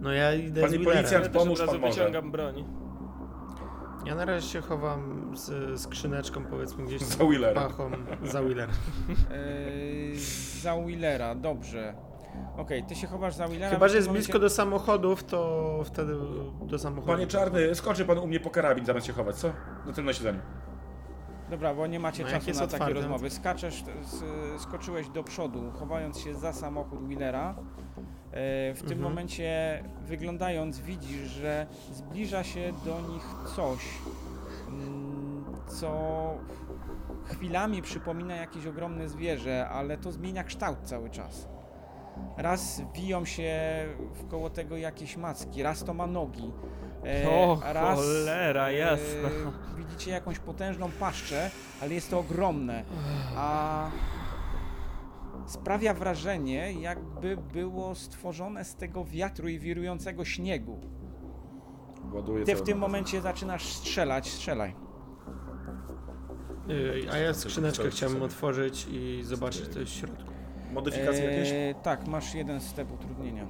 No ja idę Panie z Wheelerem. policjant, Ja też od pomóż razu pan może. wyciągam broń. Ja na razie się chowam z skrzyneczką powiedzmy gdzieś Za Wheelera. pachą za Wheeler. Yy, za Willera, dobrze. Okej, ty się chowasz za Willera. Chyba, że jest momencie- blisko do samochodów, to wtedy do samochodu. Panie Czarny, skoczy pan u mnie po karabin zamiast się chować, co? Na tym nasiedzeniu. Dobra, bo nie macie No, jak czasu jest na takie otwarte. rozmowy. Skaczesz, s, skoczyłeś do przodu, chowając się za samochód Willera. E, w tym Mhm. momencie, wyglądając, widzisz, że zbliża się do nich coś, mm, co chwilami przypomina jakieś ogromne zwierzę, ale to zmienia kształt cały czas. Raz wiją się wkoło tego jakieś macki, raz to ma nogi. E, O, raz, cholera, jasna. E, widzicie jakąś potężną paszczę, ale jest to ogromne. A sprawia wrażenie, jakby było stworzone z tego wiatru i wirującego śniegu. Ładuję Ty w tym momencie zaczynasz strzelać, strzelaj. Yy, A ja skrzyneczkę chciałbym otworzyć i zobaczyć co jest w środku. Modyfikacje jakieś? E, tak, masz jeden step utrudnienia.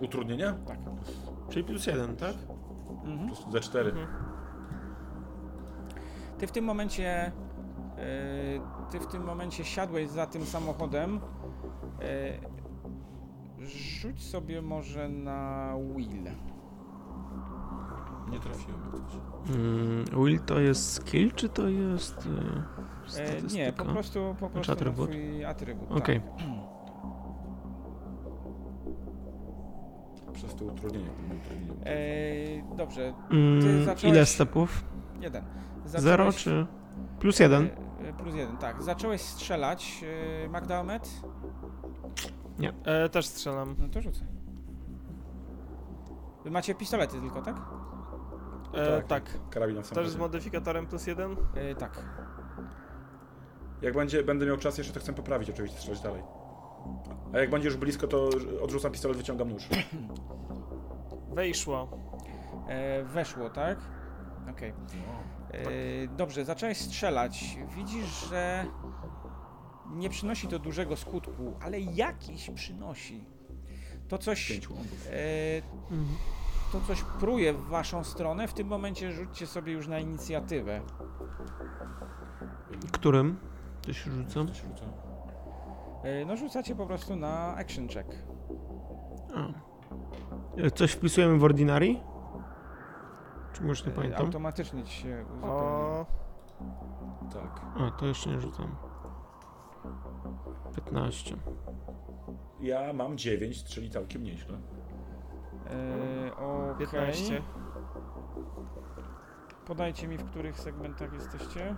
Utrudnienia? Tak. Czyli plus jeden, tak? Mhm. Plus ze cztery. Mhm. Ty w tym momencie. E, ty w tym momencie siadłeś za tym samochodem. E, rzuć sobie może na Will. Nie trafiłem. Mm, will to jest skill, czy to jest yy, E, statystyka? nie, po prostu, po prostu na atrybut? twój atrybut. Okej. Tak. Przez to utrudnienie. nie utrudnienie. E, dobrze, Mm, zacząłeś- Ile stepów? jeden. Zero czy... Plus jeden? E, plus jeden, tak. Zacząłeś strzelać, e, Magdaomet? E, też strzelam. No to rzucę. Wy macie pistolety tylko, tak? E, Tak. tak. Karabin w Też z modyfikatorem plus jeden? E, tak. Jak będzie, będę miał czas jeszcze, to chcę poprawić oczywiście, strzelać dalej. A jak będzie już blisko, to odrzucam pistolet, wyciągam nóż. Wejszło. E, weszło, tak? Okej. E, Dobrze, zacząłeś strzelać. Widzisz, że nie przynosi to dużego skutku, ale jakiś przynosi. To coś, e, to coś pruje w waszą stronę. W tym momencie rzućcie sobie już na inicjatywę. Którym? To się rzucam. E, no rzucacie po prostu na action check. A. E, Coś wpisujemy w Ordinary? Czy może nie pamiętam? Automatycznie ci się uzupełni. O, Tak. A, to jeszcze nie rzucam. 15. Ja mam 9, czyli całkiem nieźle. E, okej. 15. Podajcie mi, w których segmentach jesteście.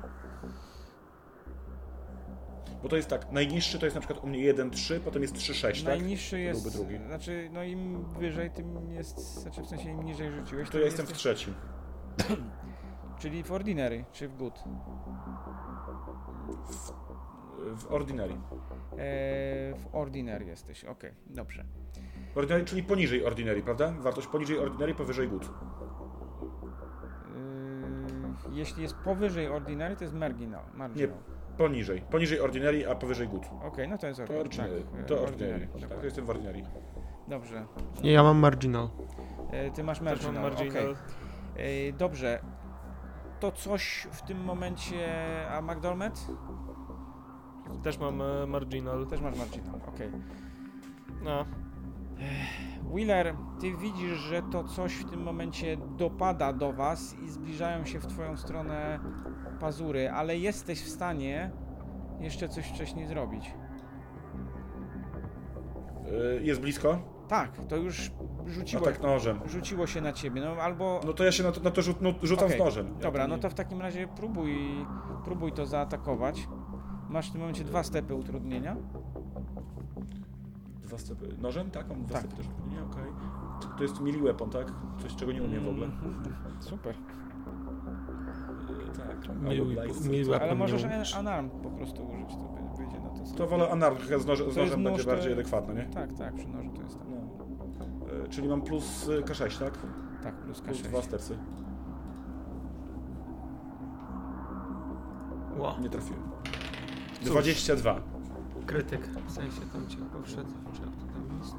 Bo to jest tak, najniższy to jest na przykład u mnie 1,3, potem jest 3,6, tak? Najniższy To jest. byłby drugi. Znaczy, no im wyżej, tym jest. Znaczy, w sensie im niżej rzuciłeś. To ja jestem w trzecim. Czyli w Ordinary, czy w Good. W Ordinary. E, w Ordinary jesteś, okej, dobrze. Ordinary, czyli poniżej Ordinary, prawda? Wartość poniżej Ordinary, powyżej Good. E, jeśli jest powyżej Ordinary, to jest marginal. marginal. Poniżej. Poniżej Ordinary, a powyżej Good. Okej, no to jest To Ordinary. Ordinary. Tak, e, To Ordinary. Tak, dokładnie. to jestem w Ordinary. Dobrze. Nie, ja mam marginal. E, ty masz Też mam marginal, marginal. okej. E, Dobrze. To coś w tym momencie, a McDormand? Też mam e, marginal. Też masz marginal, okej. No. Wheeler, ty widzisz, że to coś w tym momencie dopada do was i zbliżają się w twoją stronę pazury, ale jesteś w stanie jeszcze coś wcześniej zrobić. Y, Jest blisko? Tak, to już rzuciło, Atak nożem. rzuciło się na ciebie, no albo... No to ja się na to, na to rzut, no, rzucam Okej, z nożem. Ja Dobra, no nie- to w takim razie próbuj, próbuj to zaatakować. Masz w tym momencie dwa stepy utrudnienia. Dwa stopy. Nożem? Tak, mam dwa Tak. stopy też. Nie, okej. To- To jest melee weapon, tak? Coś, czego nie umiem w ogóle. Mm, Super. Tak, miły, miły, ale możesz anarm po prostu użyć, to wyjdzie na to samo. To wolę anarm, z, noż, z nożem będzie to... bardziej adekwatne, nie? Tak, tak, przy nożu to jest tak. No. E, czyli mam plus y, K6, tak? Tak, plus K6. Plus dwa stercy. Wow. Nie trafiłem. Cóż. 22. Krytyk, w sensie tam cię powszedł, czy jak to tam jest.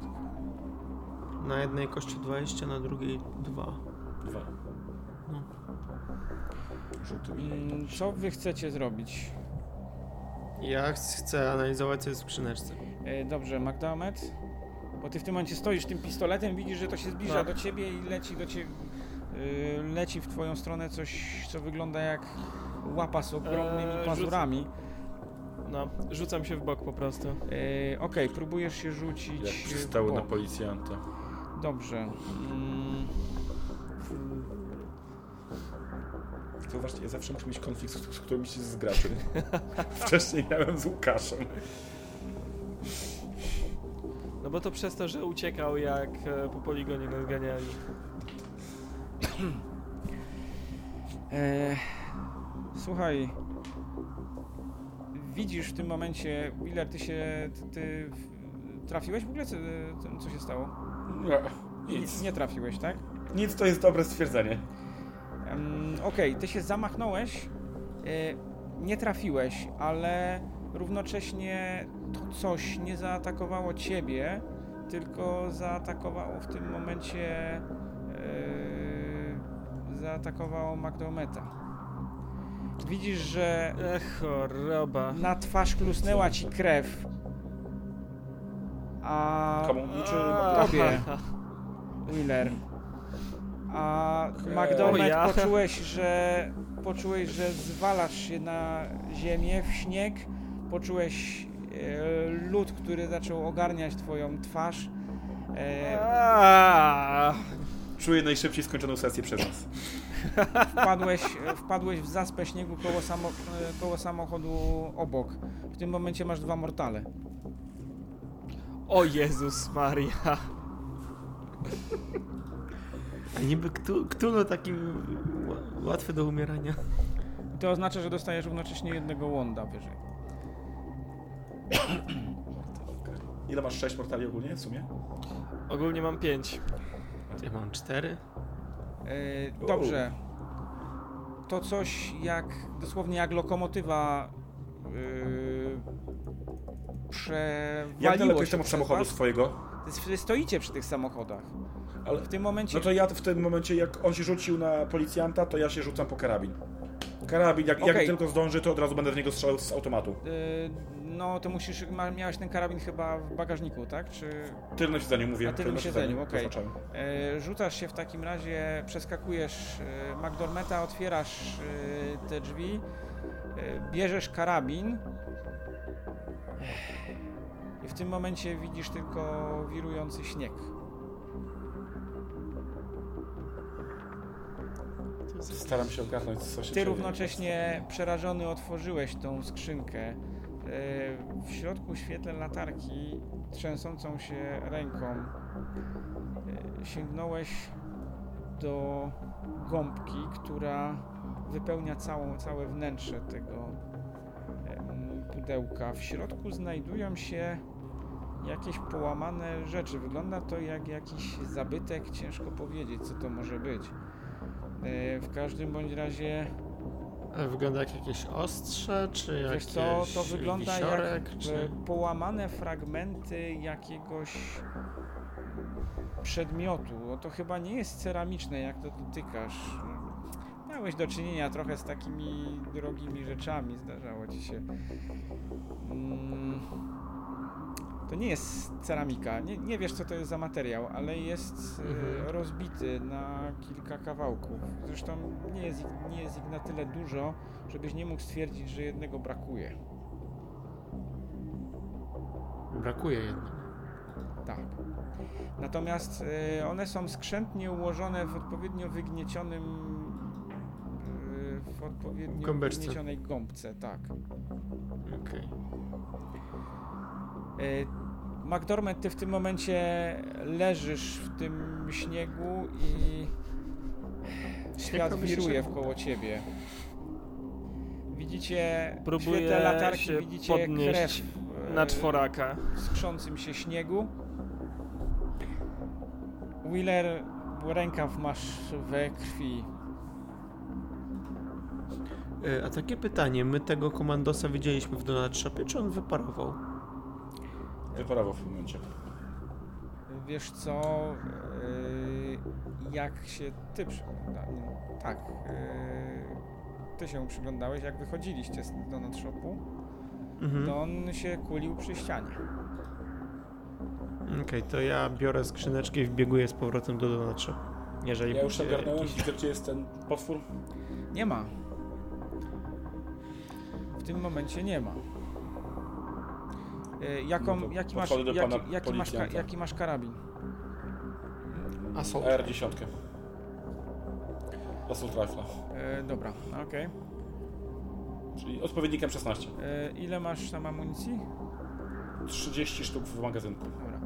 Na jednej kości 20, na drugiej 2. 2. Co wy chcecie zrobić? Ja chcę analizować co jest w skrzyneczce. E, Dobrze, Magdamet? Bo ty w tym momencie stoisz tym pistoletem, widzisz, że to się zbliża Tak. do ciebie i leci do ciebie. Leci w twoją stronę coś, co wygląda jak łapa z ogromnymi Eee, pazurami. No, rzucam się w bok po prostu. E, Okej, próbujesz się rzucić. Jak w przystało na bok. policjanta. Dobrze. Mm, Zauważcie, ja zawsze muszę mieć konflikt z, z którymś z graczy. Wcześniej miałem z Łukaszem. No bo to przez to, że uciekał jak e, po poligonie nas ganiali. E, słuchaj. Widzisz w tym momencie, Willer, ty się. Ty, ty trafiłeś w ogóle? Co, co- co się stało? Nie, Nie, nic. nie trafiłeś, tak? Nic to jest dobre stwierdzenie. Okej, ty się zamachnąłeś, e, nie trafiłeś, ale równocześnie to coś nie zaatakowało ciebie, tylko zaatakowało w tym momencie. E, zaatakowało Magdometa. Widzisz, że Ech, choroba. na twarz klusnęła ci krew. A Komu? Czy Tobie. Wheeler. A O ja. poczułeś, że poczułeś, że zwalasz się na ziemię, w śnieg. Poczułeś e, lód, który zaczął ogarniać twoją twarz. E, Aaa. Czuję najszybciej skończoną sesję przez nas. wpadłeś, wpadłeś w zaspę śniegu koło, samo, e, koło samochodu obok. W tym momencie masz dwa mortale. O Jezus Maria. A niby kto, kto taki ł- łatwy do umierania? To oznacza, że dostajesz równocześnie jednego łąda wyżej. Ile masz 6 portali ogólnie w sumie? Ogólnie mam pięć. Ja mam 4. E, dobrze. To coś jak, dosłownie jak lokomotywa yy, przewaliło Jak daleko jestem od samochodu was. swojego? Wy stoicie przy tych samochodach. Ale, W tym momencie... no to ja w tym momencie, jak on się rzucił na policjanta, to ja się rzucam po karabin. Karabin, jak, jak Okej. tylko zdąży, to od razu będę w niego strzelał z automatu. Yy, no to musisz, miałeś ten karabin chyba w bagażniku, tak? Czy Tylnym siedzeniu mówię. Na tylnym siedzeniu, okej. zaznaczałem. e, rzucasz się w takim razie, przeskakujesz e, McDormeta, otwierasz e, te drzwi, e, bierzesz karabin i w tym momencie widzisz tylko wirujący śnieg. Staram się ogarnąć, co się Ty równocześnie przerażony otworzyłeś tą skrzynkę. E, W środku świetle latarki, trzęsącą się ręką, e, sięgnąłeś do gąbki, która wypełnia całą, całe wnętrze tego pudełka. W środku znajdują się jakieś połamane rzeczy. Wygląda to jak jakiś zabytek, ciężko powiedzieć, co to może być. E, W każdym bądź razie Ale wygląda jak jakieś ostrze, czy jakieś co, to wygląda wisiorek, jak czy... e, połamane fragmenty jakiegoś przedmiotu. No to chyba nie jest ceramiczne, jak to dotykasz. Miałeś do czynienia trochę z takimi drogimi rzeczami, zdarzało ci się. Mm, to nie jest ceramika, nie, nie wiesz co to jest za materiał, ale jest e, Mhm. rozbity na kilka kawałków. Zresztą nie jest, ich- nie jest ich na tyle dużo, żebyś nie mógł stwierdzić, że jednego brakuje. Brakuje jednego. Tak. Natomiast y, one są skrzętnie ułożone w odpowiednio wygniecionym y, w odpowiednio Gąbeczce. wygniecionej gąbce, tak. Okej. Y, McDormand, ty w tym momencie leżysz w tym śniegu i świat wiruje wkoło ciebie. Widzicie Próbuję świetle latarki, się widzicie podnieść krew na czworaka. w skrzącym się śniegu. Wheeler, rękaw masz we krwi. E, A takie pytanie, my tego komandosa widzieliśmy w Donald Shopie, czy on wyparował? Wyparował w tym momencie. Wiesz co, yy, jak się ty przygląda, tak, yy, ty się przyglądałeś, jak wychodziliście z Donut Shopu, Mhm. to on się kulił przy ścianie. Okej, to ja biorę skrzyneczkę i wbieguję z powrotem do Donald Shop. Jeżeli Ja już ogarnąłem, jakiś- widzę gdzie jest ten potwór. Nie ma. W tym momencie nie ma. Yy, jaką, No jaki, masz, jaki, jaki, masz, jaki masz karabin? Assault. R10. Assault Rifle. Yy, dobra, okej. Czyli odpowiednikiem 16. Yy, ile masz tam amunicji? 30 sztuk w magazynku. Dobra.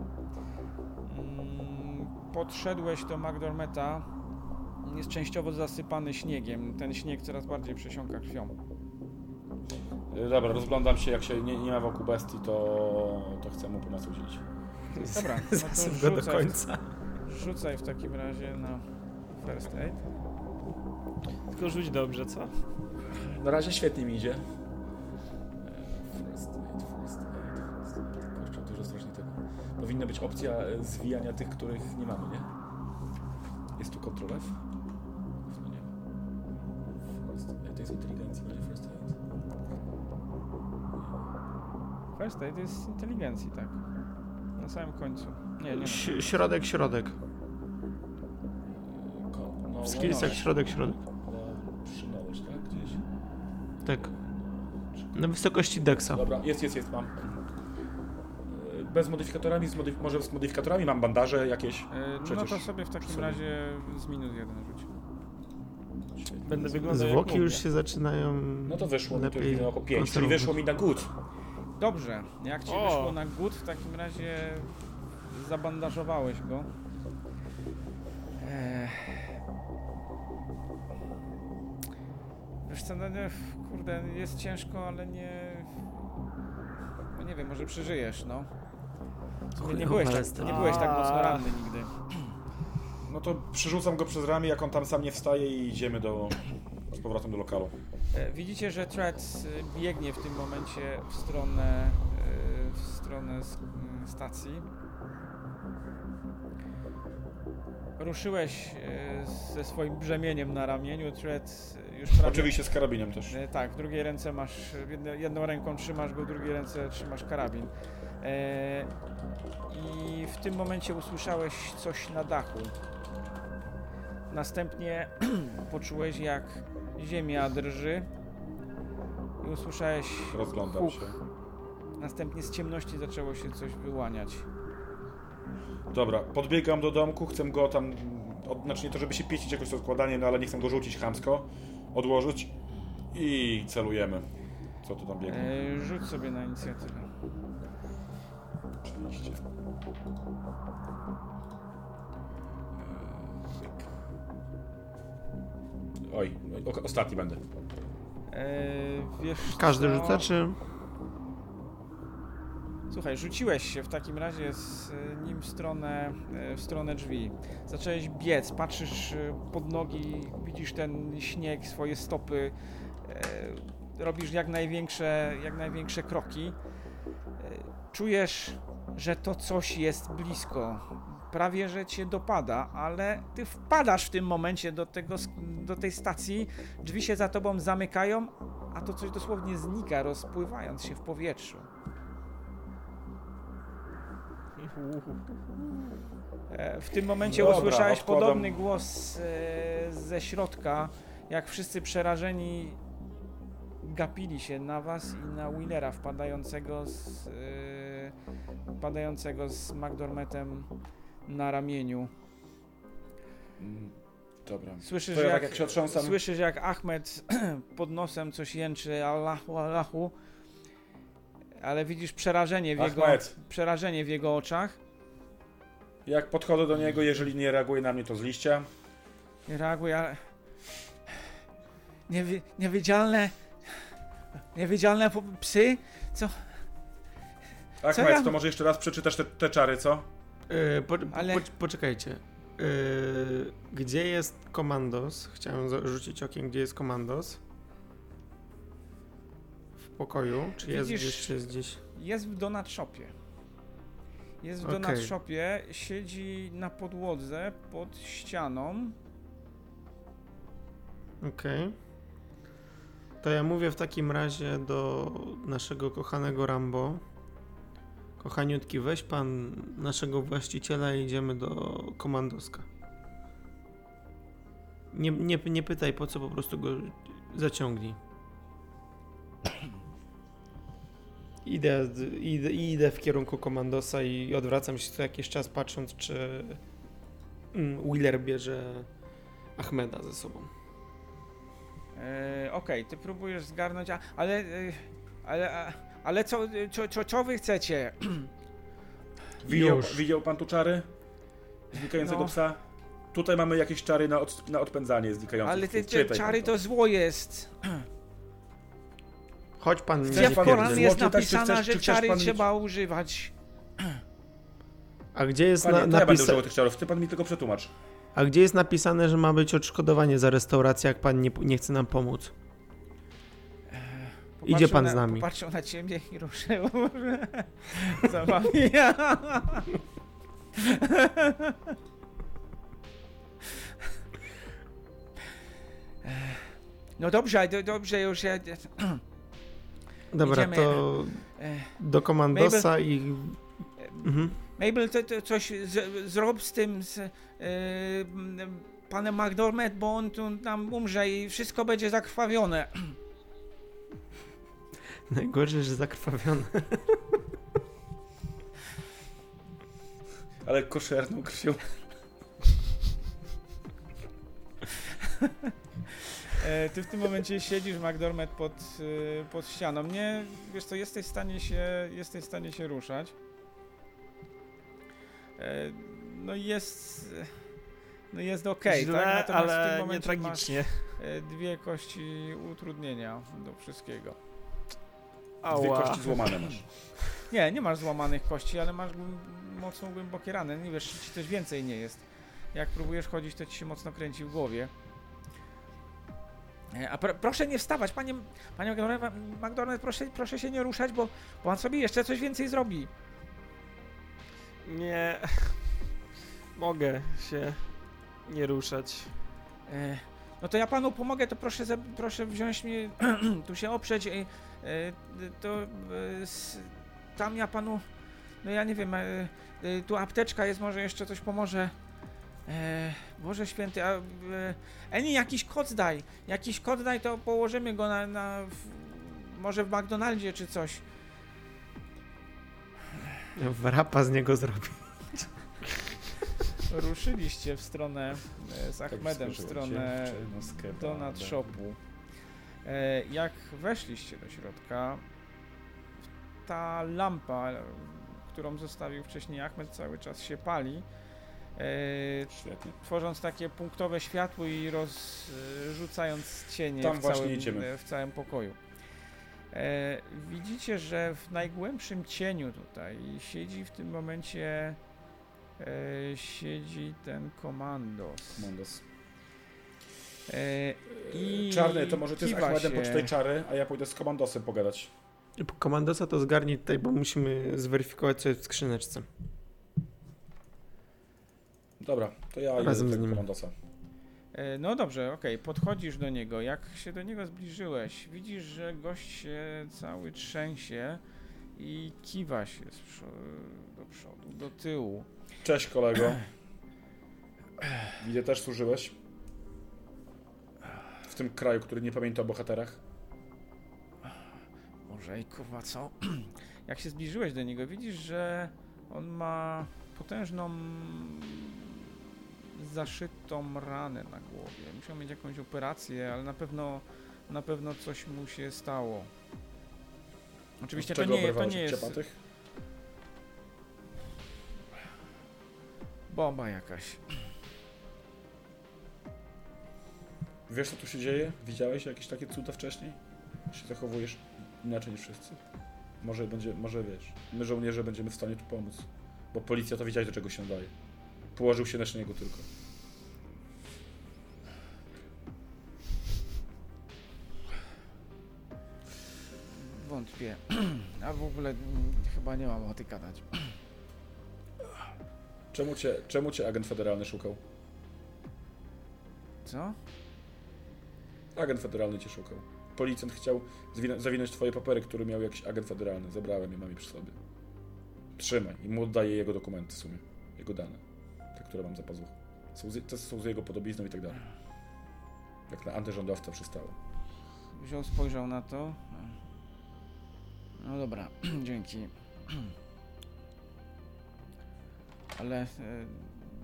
Mm, Podszedłeś do McDormeta. On Jest częściowo zasypany śniegiem. Ten śnieg coraz bardziej przesiąka krwią. Y, Dobra, rozglądam się, jak się nie, nie ma wokół bestii, to, to chcę mu pomocy udzielić. Dobra, no go do końca. Rzucaj w takim razie na first aid. Tylko rzuć dobrze, co? Na razie świetnie mi idzie. First aid, first aid, first aid. Kurczę, dużo strasznie tego. Powinna być opcja e, zwijania tych, których nie mamy, nie? Jest tu Ctrl F? No nie ma. First aid, to jest inteligencja, aid jest z inteligencji, tak. Na samym końcu. Nie, nie. Ś- środek, środek. Ko- No, W skillsach no, środek, środek. no, Przynąłeś, tak? Gdzieś. Tak. Na wysokości Dexa. Dobra, jest, jest, jest, mam. Bez modyfikatorami, z modyf- może z modyfikatorami mam bandaże jakieś. E, No Przecież to sobie w takim sobie. razie z minus jeden rzuć. Będę wyglądał jak Zwłoki już się zaczynają No to wyszło mi to lepiej już około 5, czyli konserwować. wyszło mi na good. Dobrze, jak ci O! wyszło na gut, w takim razie zabandażowałeś go. Eee. Wiesz co, no nie, kurde, jest ciężko, ale nie... No nie wiem, może przeżyjesz, no. Nie byłeś, tak, nie byłeś tak mocno ranny nigdy. No to przerzucam go przez ramię, jak on tam sam nie wstaje i idziemy do, z powrotem do lokalu. E, Widzicie, że Thread e, biegnie w tym momencie w stronę, e, w stronę s- m, stacji. Ruszyłeś e, ze swoim brzemieniem na ramieniu. Thread e, już prawie... Oczywiście z karabinem też. Tak, w drugiej ręce masz, jedną ręką trzymasz go, w drugiej ręce trzymasz karabin. E, I w tym momencie usłyszałeś coś na dachu. Następnie poczułeś jak ziemia drży i usłyszałeś Rozglądam huk. się. Następnie z ciemności zaczęło się coś wyłaniać. Dobra, podbiegam do domku, chcę go tam, od, znaczy nie to, żeby się pieścić jakoś to składanie, no ale nie chcę go rzucić chamsko, odłożyć i celujemy. Co tu tam biegnie? E, rzuć sobie na inicjatywę. Oj, o, ostatni będę. E, wiesz Każdy co? rzuca, czy... Słuchaj, rzuciłeś się w takim razie z e, nim w stronę, e, w stronę drzwi. Zacząłeś biec, patrzysz e, pod nogi, widzisz ten śnieg, swoje stopy, e, robisz jak największe, jak największe kroki. E, Czujesz, że to coś jest blisko. Prawie, że cię dopada, ale ty wpadasz w tym momencie do, tego, do tej stacji, drzwi się za tobą zamykają, a to coś dosłownie znika, rozpływając się w powietrzu. E, W tym momencie Dobra, usłyszałeś odkładam. podobny głos e, ze środka, jak wszyscy przerażeni gapili się na was i na Willera wpadając z, e, padającego z McDormetem na ramieniu. Mm, Dobra. Słyszysz, To ja jak, tak jak się otrząsam- słyszysz jak Ahmed pod nosem coś jęczy Allahu, Allahu, ale widzisz przerażenie w, jego, Ahmed, przerażenie w jego oczach. jak podchodzę do niego, jeżeli nie reaguje na mnie, to z liścia. Nie reaguje, ale... Niewi niewidzialne... Niewidzialne psy? Ahmed, ja- to może jeszcze raz przeczytasz te, te czary, co? Yy, po, Ale- po, poczekajcie. Yy, gdzie jest komandos? Chciałem rzucić okiem, gdzie jest komandos. W pokoju. Czy jest Widzisz- gdzieś, czy jest gdzieś? Jest w donut shopie. Jest w Okej. donut shopie, siedzi na podłodze pod ścianą. Okej. To ja mówię w takim razie do naszego kochanego Rambo. Kochaniutki, weź pan naszego właściciela i idziemy do komandoska. Nie, nie, nie pytaj po co, po prostu go zaciągnij. Idę, idę, idę w kierunku komandosa i odwracam się co jakiś czas patrząc, czy mm, Wheeler bierze Ahmeda ze sobą. E, Okej, ty próbujesz zgarnąć, a, ale... e, ale, a, ale co, co, co, co wy chcecie? Widział, Już. widział pan tu czary? Znikającego No. psa? Tutaj mamy jakieś czary na, od, na odpędzanie znikających Ale te, psów. te Czytaj czary to zło jest. Chodź pan, Chcesz nie Gdzie w pan pierdziel. Koranie jest zło czytać, czy napisane, chcesz- że czy chcesz czary pan mieć- trzeba używać. A gdzie jest Panie, na, to ja będę napisane? używał tych czarów, ty pan mi tylko przetłumacz. A gdzie jest napisane, że ma być odszkodowanie za restaurację, jak pan nie, nie chce nam pomóc? Idzie pan na, z nami. Popatrzył na ciebie i ruszył. Za wami. No dobrze, do, dobrze już ja... Dobra, Idziemy. to do komandosa i... Mhm. Mabel, to, to coś z, zrób z tym, z m, panem McDormand, bo on tu nam umrze i wszystko będzie zakrwawione. Najgorzej, że zakrwawiony. Ale koszerną krwią. E, ty w tym momencie siedzisz, McDormand, pod, e, pod ścianą. Nie, wiesz co, jesteś w stanie się, jesteś w stanie się ruszać. E, no jest... No jest okej, Źle, tak? Natomiast w tym ale nie momencie tragicznie. masz dwie kości utrudnienia do wszystkiego. Dwie Ała. kości złamane masz. Nie, nie masz złamanych kości, ale masz głę- mocno głębokie rany. Nie wiesz, czy ci coś więcej nie jest. Jak próbujesz chodzić, to ci się mocno kręci w głowie. E, A pr proszę nie wstawać, panie, panie McDonald, McDonald proszę, proszę się nie ruszać, bo, bo on sobie jeszcze coś więcej zrobi. Nie. Mogę się nie ruszać. E, no to ja panu pomogę, to proszę, za- proszę wziąć mnie, tu się oprzeć. E, to e, tam ja panu, no ja nie wiem, e, e, tu apteczka jest, może jeszcze coś pomoże. E, Boże święty, a e, Eni, jakiś kod daj, jakiś kod daj, to położymy go na, na w, może w McDonaldzie czy coś. Wrapa z niego zrobi. Ruszyliście w stronę e, z Tak Ahmedem, w stronę. Donut Shopu. E, jak weszliście do środka, ta lampa, którą zostawił wcześniej Ahmed, cały czas się pali, e, Świetnie. tworząc takie punktowe światło i rozrzucając cienie Tam w całym, idziemy. w całym pokoju. E, widzicie, że w najgłębszym cieniu tutaj siedzi w tym momencie siedzi ten komandos. Komandos. E, I Czarny, to może ty z się. poczytaj czary, a ja pójdę z komandosem pogadać. Komandosa to zgarnij tutaj, bo musimy zweryfikować, co jest w skrzyneczce. Dobra, to ja idę Razem do z tego nim. komandosa. E, No dobrze, okej, podchodzisz do niego. Jak się do niego zbliżyłeś, widzisz, że gość się cały trzęsie i kiwa się z przo- do przodu, do tyłu. Cześć kolego. Widzę, też służyłeś. Tym kraju, który nie pamięta o bohaterach. Może i kurwa co? Jak się zbliżyłeś do niego, widzisz, że On ma potężną zaszytą ranę na głowie. Musiał mieć jakąś operację, ale na pewno na pewno coś mu się stało. Oczywiście to nie, to nie jest ciepatych? bomba jakaś. Wiesz co tu się dzieje? Widziałeś jakieś takie cuda wcześniej? Się zachowujesz inaczej niż wszyscy? Może będzie, może wiesz, my żołnierze będziemy w stanie tu pomóc. Bo policja to wiedziała do czego się daje. Położył się na niego tylko. Wątpię. A w ogóle chyba nie mam ochoty gadać. Czemu cię, czemu cię agent federalny szukał? Co? Agent federalny cię szukał. Policjant chciał zawinąć twoje papery, które miał jakiś agent federalny. Zabrałem je, mam je przy sobie. Trzymaj i mu oddaję jego dokumenty w sumie. Jego dane. Te, które mam za pazuchą. Są z, te są z jego podobizną i tak dalej. Jak na antyrządowca przystało. Wziął, spojrzał na to. No dobra, dzięki. Ale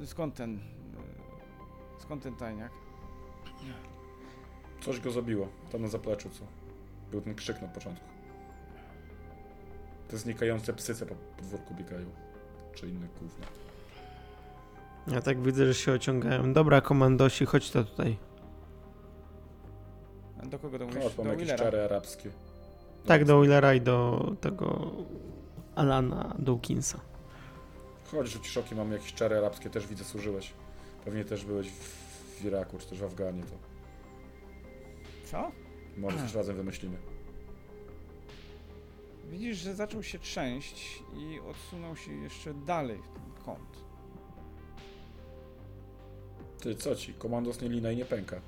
e, skąd ten. E, skąd ten tajniak? Coś go zabiło. Tam na zapleczu, co? Był ten krzyk na początku. Te znikające psy, co po podwórku biegają. Czy inne gówno. Ja tak widzę, że się ociągają. Dobra, komandosi, chodź to tutaj. A Do kogo to mówisz? Chodź, mam Do jakieś Willera? czary arabskie. Tak, do Willera i do tego Alana Dawkinsa. Chodź, rzuć szoki, mam jakieś czary arabskie, też widzę, służyłeś. Pewnie też byłeś w, w Iraku, czy też w Afganie, to Co? może coś razem wymyślimy. Widzisz, że zaczął się trzęść i odsunął się jeszcze dalej w ten kąt. Ty, co ci? Komandos nie lina i nie pęka.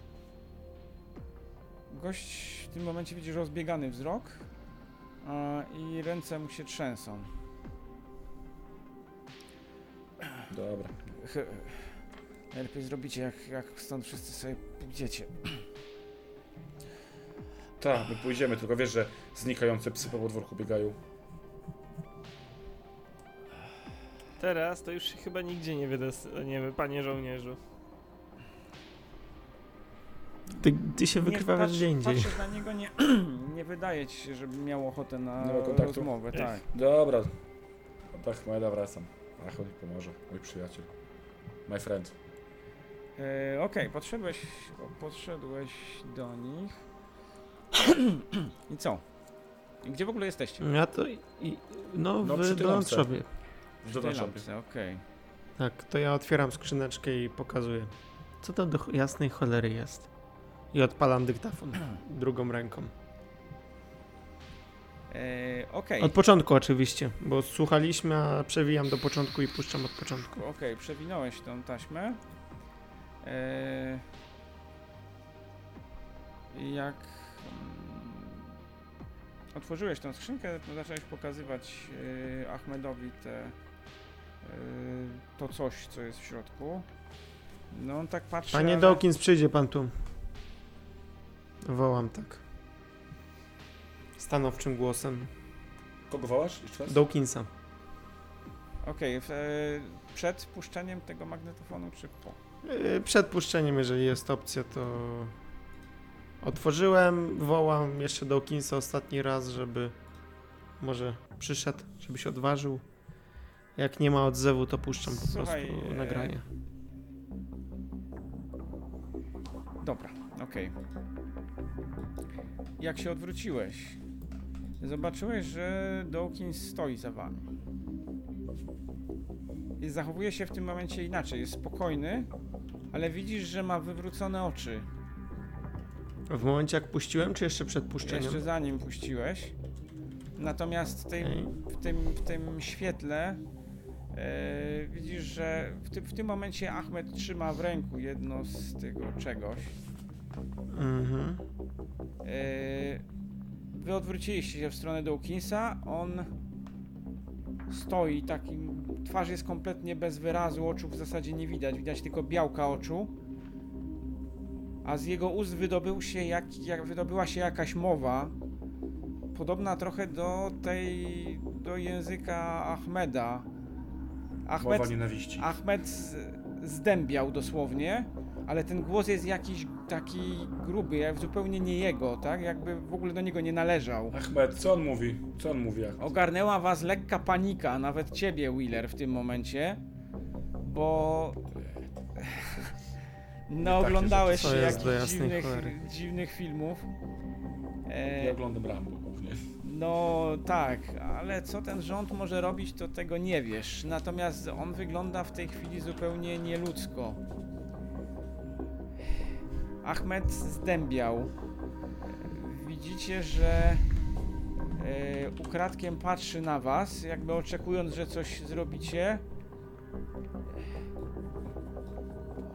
Gość w tym momencie widzisz rozbiegany wzrok a, i ręce mu się trzęsą. Dobra. Najlepiej zrobicie, jak, jak stąd wszyscy sobie pójdziecie. Tak, my pójdziemy, tylko wiesz, że znikające psy po podwórku biegają. Teraz to już się chyba nigdzie nie wydostaniemy, panie żołnierzu. Ty, ty się wykrywasz patrz- gdzie indziej. Na niego, nie, nie wydaje ci się, żeby miał ochotę na Nie ma kontaktu? rozmowę, tak. Dobra. Tak, Meda wracam. Ach, on mi pomoże, mój przyjaciel. My friend. E, Okej, podszedłeś, podszedłeś do nich. I co? Gdzie w ogóle jesteście? Ja to i, i no, No, w przy. Donaldszowie. W Donaldsonie. lampce, okej. Tak, to ja otwieram skrzyneczkę i pokazuję. Co to do ch- jasnej cholery jest? I odpalam dyktafon drugą ręką. E, Okej, Od początku oczywiście, bo słuchaliśmy, a przewijam do początku i puszczam od początku. okej, przewinąłeś tą taśmę. E, I jak otworzyłeś tą skrzynkę, to zacząłeś pokazywać e, Ahmedowi te, e, to coś, co jest w środku. No on tak patrzy, Panie ale- Dawkins, przyjdzie pan tu. Wołam tak. Stanowczym głosem. Kogo wołasz? Jeszcze raz? Dawkinsa. Okej, w- e, przed puszczeniem tego magnetofonu czy po? Yy, Przed puszczeniem, jeżeli jest opcja, to otworzyłem, wołam jeszcze Dawkinsa ostatni raz, żeby może przyszedł, żeby się odważył. Jak nie ma odzewu, to puszczam po Słuchaj, prostu e, nagranie. Dobra, okej. Jak się odwróciłeś, zobaczyłeś, że Dawkins stoi za wami. I zachowuje się w tym momencie inaczej. Jest spokojny, ale widzisz, że ma wywrócone oczy. W momencie jak puściłem, czy jeszcze przed puszczeniem? Jeszcze zanim puściłeś. Natomiast w tym, w tym, w tym świetle e, widzisz, że w, ty, w tym momencie Ahmed trzyma w ręku jedno z tego czegoś. Mhm. Yy, Wy odwróciliście się w stronę Dawkinsa, on stoi taki, twarz jest kompletnie bez wyrazu, oczu w zasadzie nie widać, widać tylko białka oczu. A z jego ust wydobył się jak, jak, wydobyła się jakaś mowa, podobna trochę do tej, do języka Ahmeda, Ahmed, Mowa nienawiści. Ahmed zdębiał dosłownie, ale ten głos jest jakiś taki gruby, jak zupełnie nie jego, tak? Jakby w ogóle do niego nie należał. Ahmed, co on mówi? Co on mówi, Ahmed? Ogarnęła was lekka panika, nawet ciebie, Wheeler, w tym momencie, bo no takie oglądałeś rzeczy. się jakichś dziwnych, dziwnych filmów. Ja E, oglądam Rambo głównie. no tak, ale co ten rząd może robić, to tego nie wiesz. Natomiast on wygląda w tej chwili zupełnie nieludzko. Ahmed zdębiał. Widzicie, że e, ukradkiem patrzy na was, jakby oczekując, że coś zrobicie.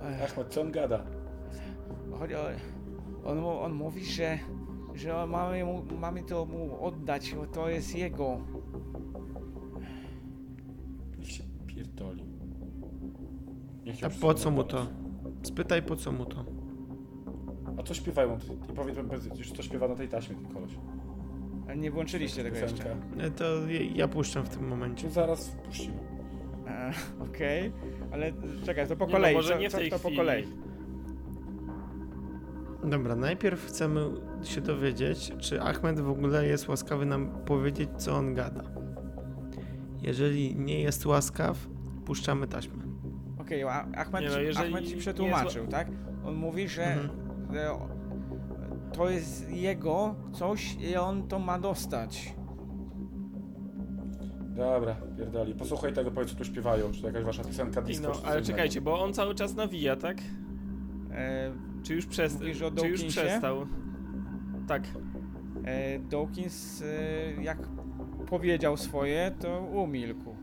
Ech, Ahmed, co on gada? chodzi o- On, mu- on mówi, że, że mamy, mu, mamy to mu oddać, bo to jest jego. Niech się pierdoli. Niech A już po co mu to? Spytaj po co mu to. A co śpiewają? I powiedz już co śpiewa na tej taśmie ten koleś. A Nie włączyliście tego jeszcze. Piosenka. E, To ja, ja puszczam w tym momencie. To zaraz puścimy. E, Okej, ale czekaj, to po Nie no, kolei. może co, nie w co tej to po chwili. kolei? Dobra, najpierw chcemy się dowiedzieć, czy Ahmed w ogóle jest łaskawy nam powiedzieć, co on gada. Jeżeli nie jest łaskaw, puszczamy taśmę. Okej, a Ahmed, Nie no, ci- jeżeli Ahmed ci nie przetłumaczył, tak? On mówi, że Mhm. o- to jest jego coś i on to ma dostać. Dobra, pierdoli. Posłuchaj tego, powiedz co tu śpiewają. Czy to jakaś wasza piosenka I disco? no, czy coś ale innego? czekajcie, bo on cały czas nawija, tak? E, Czy już, przest... Mówisz o czy już Dawkinsie? przestał? Tak. e, Dawkins, e, jak powiedział swoje, to umilkł.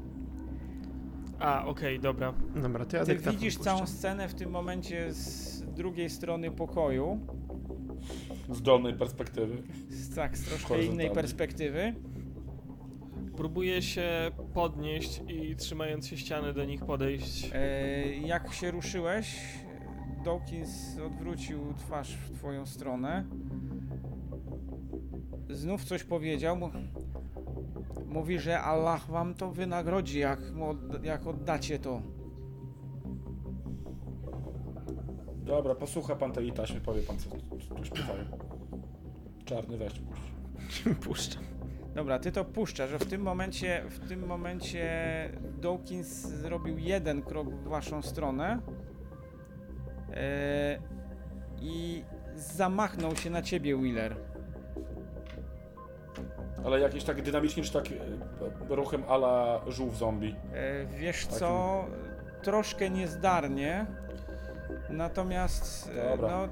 A, okej, dobra. Dobra, to ja Ty dyktafon widzisz puszczam. całą scenę w tym momencie z drugiej strony pokoju, Z dolnej perspektywy. z, tak, z troszkę innej perspektywy. Próbuję się podnieść i trzymając się ściany do nich podejść. E, jak się ruszyłeś, Dawkins odwrócił twarz w twoją stronę. Znów coś powiedział. Mówi, że Allah wam to wynagrodzi, jak, jak oddacie to. Dobra, posłucha pan tej taśmy, powie pan co, co tu śpiewają. Czarny weź puść. Puszczam. Dobra, ty to puszczasz, że w tym momencie, w tym momencie Dawkins zrobił jeden krok w waszą stronę e, i zamachnął się na ciebie, Wheeler. Ale jakiś tak dynamicznie, czy tak ruchem ala żółw zombie. E, wiesz Takim- co, troszkę niezdarnie, natomiast Dobra. no,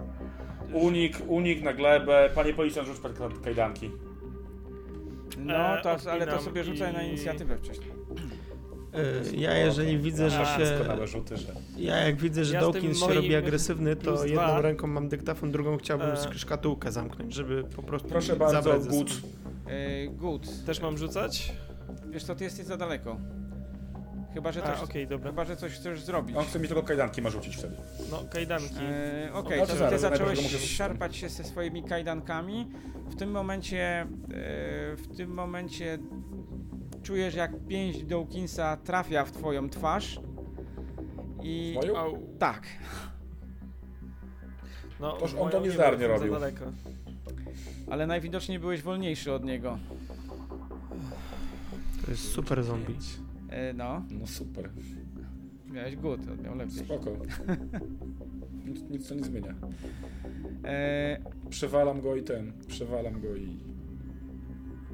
Unik, unik na glebę. Panie policjant, rzuć pan kajdanki. No E, to, ale to sobie rzucaj na inicjatywę wcześniej. E, Ja jeżeli widzę, że A, się... Doskonałe rzuty, że... Ja jak widzę, że Ja z tym Dawkins się moim robi agresywny, to plus jedną dwa. ręką mam dyktafon, drugą chciałbym E. sk- szkatułkę zamknąć, żeby po prostu Proszę bardzo, zabrać ze good. good. Też mam rzucać? Wiesz co, ty jesteś za daleko. Chyba, że A, coś, okej, dobra. chyba, że coś chcesz zrobić. On chce mi tylko kajdanki ma rzucić wtedy. No, kajdanki. E, Okej, No, to to ty zaraz, zacząłeś szarpać się ze swoimi kajdankami. W tym momencie, e, w tym momencie czujesz jak pięść Dawkinsa trafia w twoją twarz. I Moją? Au. tak, No, Toż on moją to nie niezdarnie robił. daleko. ale najwidoczniej byłeś wolniejszy od niego. To jest super zombie. E, no, No super. miałeś good, on miał lepiej. Spoko. Nic, nic to nie zmienia. E, Przewalam go i ten. Przewalam go i...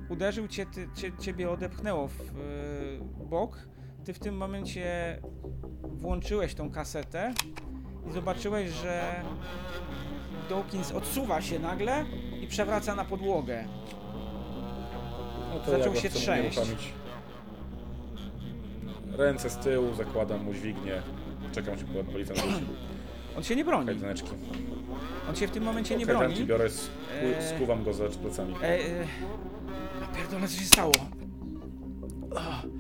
uderzył cię, ty, cie, ciebie odepchnęło w e, bok. Ty w tym momencie włączyłeś tą kasetę i zobaczyłeś, że Dawkins odsuwa się nagle i przewraca na podłogę. No Zaczął ja się trzęść. Ręce z tyłu, zakładam mu dźwignię. Czekam, się policjant wróci. On się nie broni. Kajdaneczki. On się w tym momencie nie Kajdanki broni. biorę, sku- Eee. skuwam go za plecami. E, e, a pierdolę, co się stało?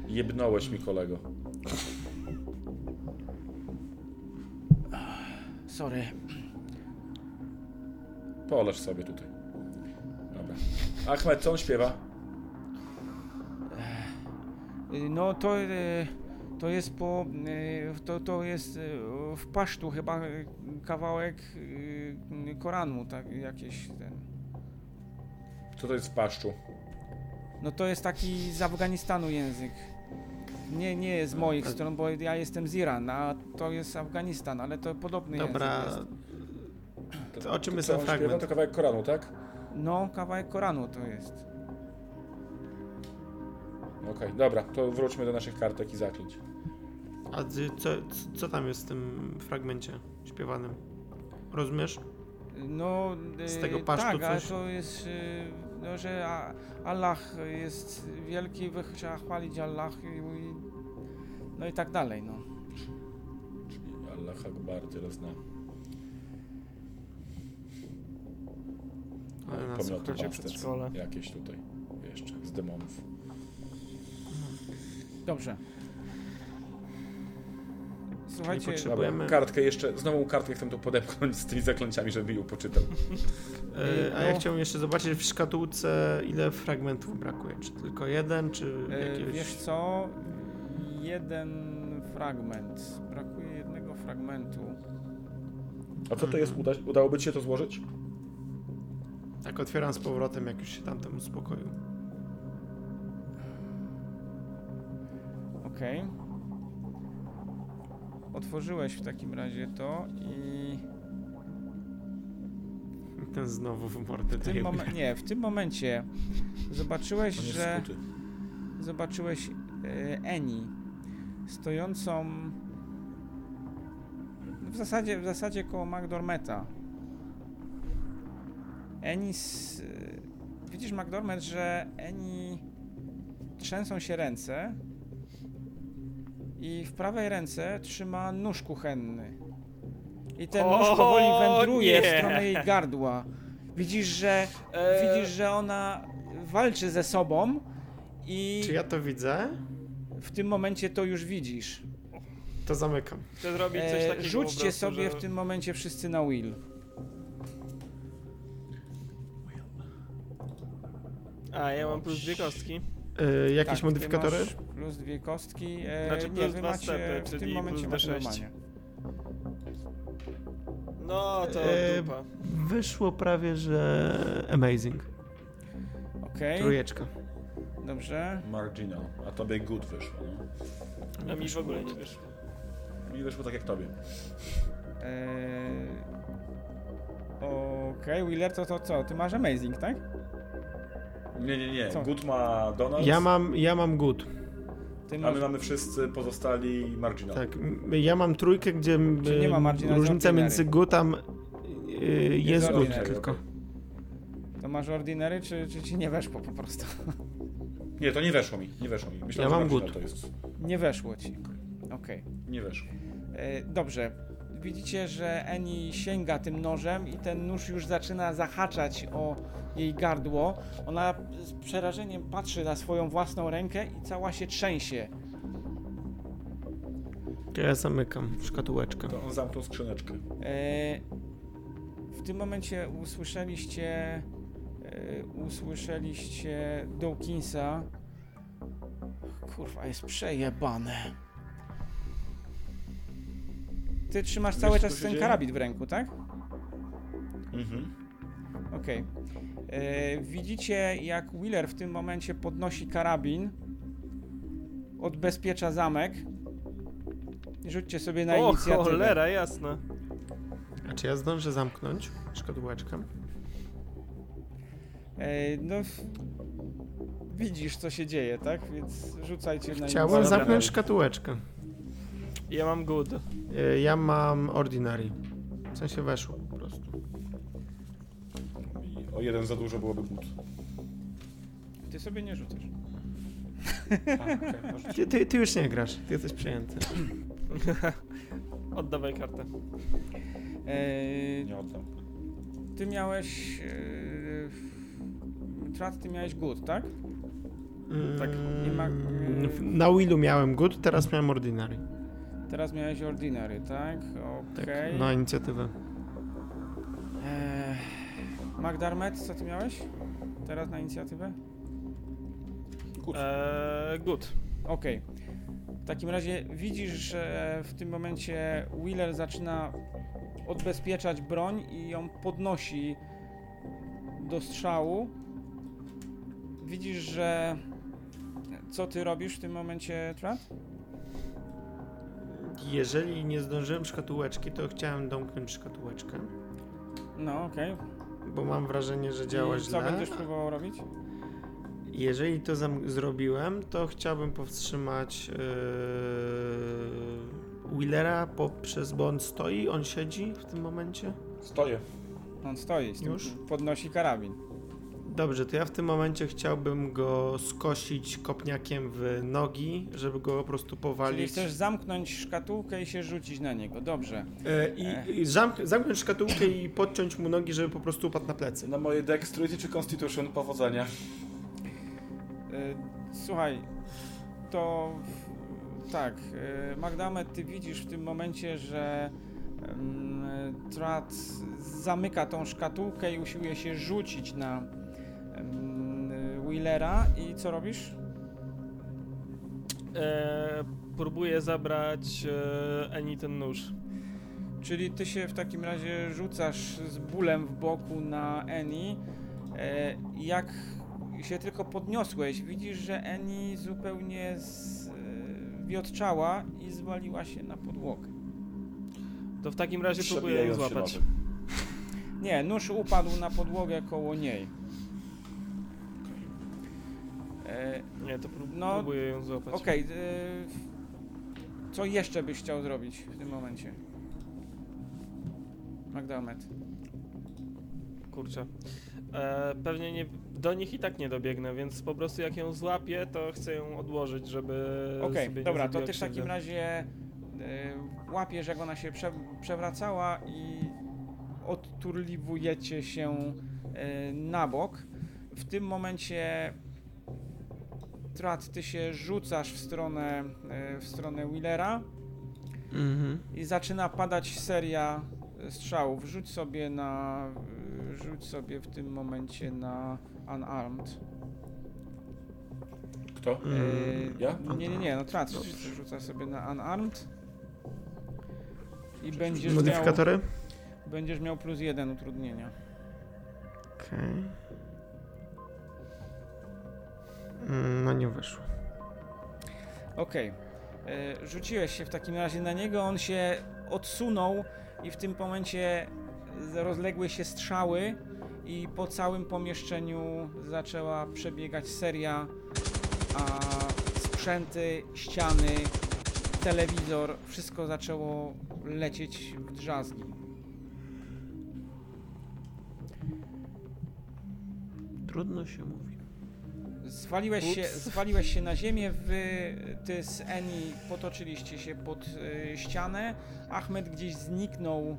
Jebnąłeś mi kolego. Sorry. Poleż sobie tutaj. Dobra. Ahmed, co on śpiewa? E, No to e, To jest po. y, To, to jest y, w pasztu chyba kawałek y, Koranu, tak jakieś ten. Co to jest w paszczu? No to jest taki z Afganistanu język. Nie, nie jest z moich stron, bo ja jestem z Iranu, a to jest Afganistan, ale to podobny Dobra, język jest. to o czym to, jest ten śpiewa, fragment? To kawałek Koranu, tak? No, kawałek Koranu to jest. Okej, dobra, to wróćmy do naszych kartek i zaklęć. A ty, co, co tam jest w tym fragmencie śpiewanym? Rozumiesz? No, Z y, tego pasztu tak, coś? to jest, y, no, że a- Allah jest wielki, wy trzeba chwalić Allah i, i, no i tak dalej, no. Czyli Allah Akbar, tyle znam. Ale nas Pomioty pastec przedszkole. jakieś tutaj jeszcze z demonów. Dobrze. Słuchajcie, Próbujemy. kartkę jeszcze, znowu kartkę chcę tu podepchnąć z tymi zaklęciami, żeby ją poczytał. E, a ja No. chciałem jeszcze zobaczyć w szkatułce, ile fragmentów brakuje. Czy tylko jeden, czy e, jakiegoś... wiesz co, jeden fragment, brakuje jednego fragmentu. A co to jest? Uda, udałoby ci się to złożyć? Tak otwieram z powrotem, jak już się tamten uspokoił. Okej. Otworzyłeś w takim razie to i Ten znowu w mordę w tym, momen- nie, w tym momencie zobaczyłeś, że skuty. zobaczyłeś e, Eni stojącą w zasadzie, w zasadzie koło McDormeta. Eni s, e, widzisz McDormand, że Eni trzęsą się ręce i w prawej ręce trzyma nóż kuchenny. I ten nóż O, powoli wędruje w nie! stronę jej gardła. Widzisz, że Eee, widzisz, że ona walczy ze sobą i Czy ja to widzę? w tym momencie to już widzisz. To zamykam. Chcę zrobić coś E, takiego po rzućcie prostu, sobie że... w tym momencie wszyscy na will. A, ja mam plus dwie kostki. E, jakieś Tak, modyfikatory? masz Plus dwie kostki. E, Znaczy nie, plus wy dwa macie stepy, w tym momencie plus macie D6. normalnie. No, to E, dupa. Wyszło prawie, że amazing. Okej, Trójeczka. dobrze. Marginal. A tobie good wyszło, no. A mi w ogóle nie wyszło. Mi wyszło tak jak tobie. E, Okej, Wheeler, to, to co? Ty masz amazing, tak? Nie, nie, nie. Co? Good ma Donald, Ja mam, ja mam good. Ty a masz... my mamy wszyscy pozostali marginal. Tak, m- ja mam trójkę, gdzie Czyli nie ma e, margina z różnica ordinary. między good a m- e, jest good ordinary, tylko. To masz ordinary, czy, czy ci nie weszło po prostu? Nie, to nie weszło mi. Nie weszło mi. Myślałem, Ja że mam marginal good. to jest. Nie weszło ci. Okej. Nie weszło. E, Dobrze. Widzicie, że Eni sięga tym nożem i ten nóż już zaczyna zahaczać o jej gardło. Ona z przerażeniem patrzy na swoją własną rękę i cała się trzęsie. Ja zamykam szkatułeczkę. To on zamknął skrzyneczkę. E, W tym momencie usłyszeliście e, usłyszeliście Dawkinsa. Kurwa, jest przejebane. Ty trzymasz Wiesz, cały co czas się ten dzieje? karabin w ręku, tak? Mhm. Okej. E, Widzicie, jak Wheeler w tym momencie podnosi karabin, odbezpiecza zamek. Rzućcie sobie na O, inicjatywę. cholera, jasne. A czy ja zdążę zamknąć szkatułeczkę? E, no, widzisz, co się dzieje, tak? Więc rzucajcie na Chciałem zamknąć szkatułeczkę. Ja mam good. E, Ja mam ordinary. W sensie weszło o jeden za dużo byłoby good. Ty sobie nie rzucasz. A, okej, może- Ty, ty, ty już nie grasz, ty jesteś przejęty. Oddawaj kartę. E, Nie oddam. ty miałeś... E, Trat, ty miałeś good, tak? Tak. Nie ma- Mm, w- Na Willu miałem good, teraz miałem ordinary. Teraz miałeś ordinary, tak? Tak, Okej. na inicjatywę. Eee, Magdarmet, co ty miałeś? Teraz na inicjatywę? Good. Eee, good. Okej. W takim razie widzisz, że w tym momencie Wheeler zaczyna odbezpieczać broń i ją podnosi do strzału. Widzisz, że. Co ty robisz w tym momencie, Trat? Jeżeli nie zdążyłem szkatułeczki, to chciałem domknąć szkatułeczkę, No, okej. Bo mam wrażenie, że działa I co źle. będziesz próbował robić? Jeżeli to zam- zrobiłem, to chciałbym powstrzymać yy, Wheelera poprzez, bo on stoi, on siedzi w tym momencie. Stoję. On stoi, z tym Już? podnosi karabin. Dobrze, to ja w tym momencie chciałbym go skosić kopniakiem w nogi, żeby go po prostu Czyli powalić. chcesz zamknąć szkatułkę i się rzucić na niego. Dobrze. E, I, i zamk- zamknąć szkatułkę i podciąć mu nogi, żeby po prostu upadł na plecy. Na moje dexterity czy constitution powodzenia. Y, Słuchaj, to tak, y, Magdamet, ty widzisz w tym momencie, że mm, Trat zamyka tą szkatułkę i usiłuje się rzucić na Wheelera i co robisz? E, próbuję zabrać e, Eni ten nóż. Czyli ty się w takim razie rzucasz z bólem w boku na Eni. E, jak się tylko podniosłeś, widzisz, że Eni zupełnie zwiotczała i zwaliła się na podłogę. To w takim razie próbuję ją się złapać. nożem. Nie, nóż upadł na podłogę koło niej. E, Nie, to prób- No, próbuję ją złapać. Okej, e, co jeszcze byś chciał zrobić w tym momencie? Magdamet. Kurczę. E, pewnie nie, do nich i tak nie dobiegnę, więc po prostu jak ją złapię, to chcę ją odłożyć, żeby. Okej, sobie nie dobra, to zabijać ty w takim krzywdy. razie y, łapiesz, jak ona się prze, przewracała i odturliwujecie się y, na bok. W tym momencie Trat, ty się rzucasz w stronę, y, w stronę Wheelera Mhm. i zaczyna padać seria strzałów. Rzuć sobie na, rzuć sobie w tym momencie na unarmed. Kto? Y, Ja? Nie, nie, nie, no Trat rzuca sobie na unarmed. I będziesz miał, Modyfikatory? będziesz miał plus jeden utrudnienia. Okej. Mm, No nie wyszło. Okej. Y, Rzuciłeś się w takim razie na niego, on się odsunął i w tym momencie rozległy się strzały i po całym pomieszczeniu zaczęła przebiegać seria, a sprzęty, ściany, telewizor, wszystko zaczęło lecieć w drzazgi. Trudno się mówi. Zwaliłeś się, zwaliłeś się na ziemię, wy, ty z Eni potoczyliście się pod y, ścianę, Ahmed gdzieś zniknął,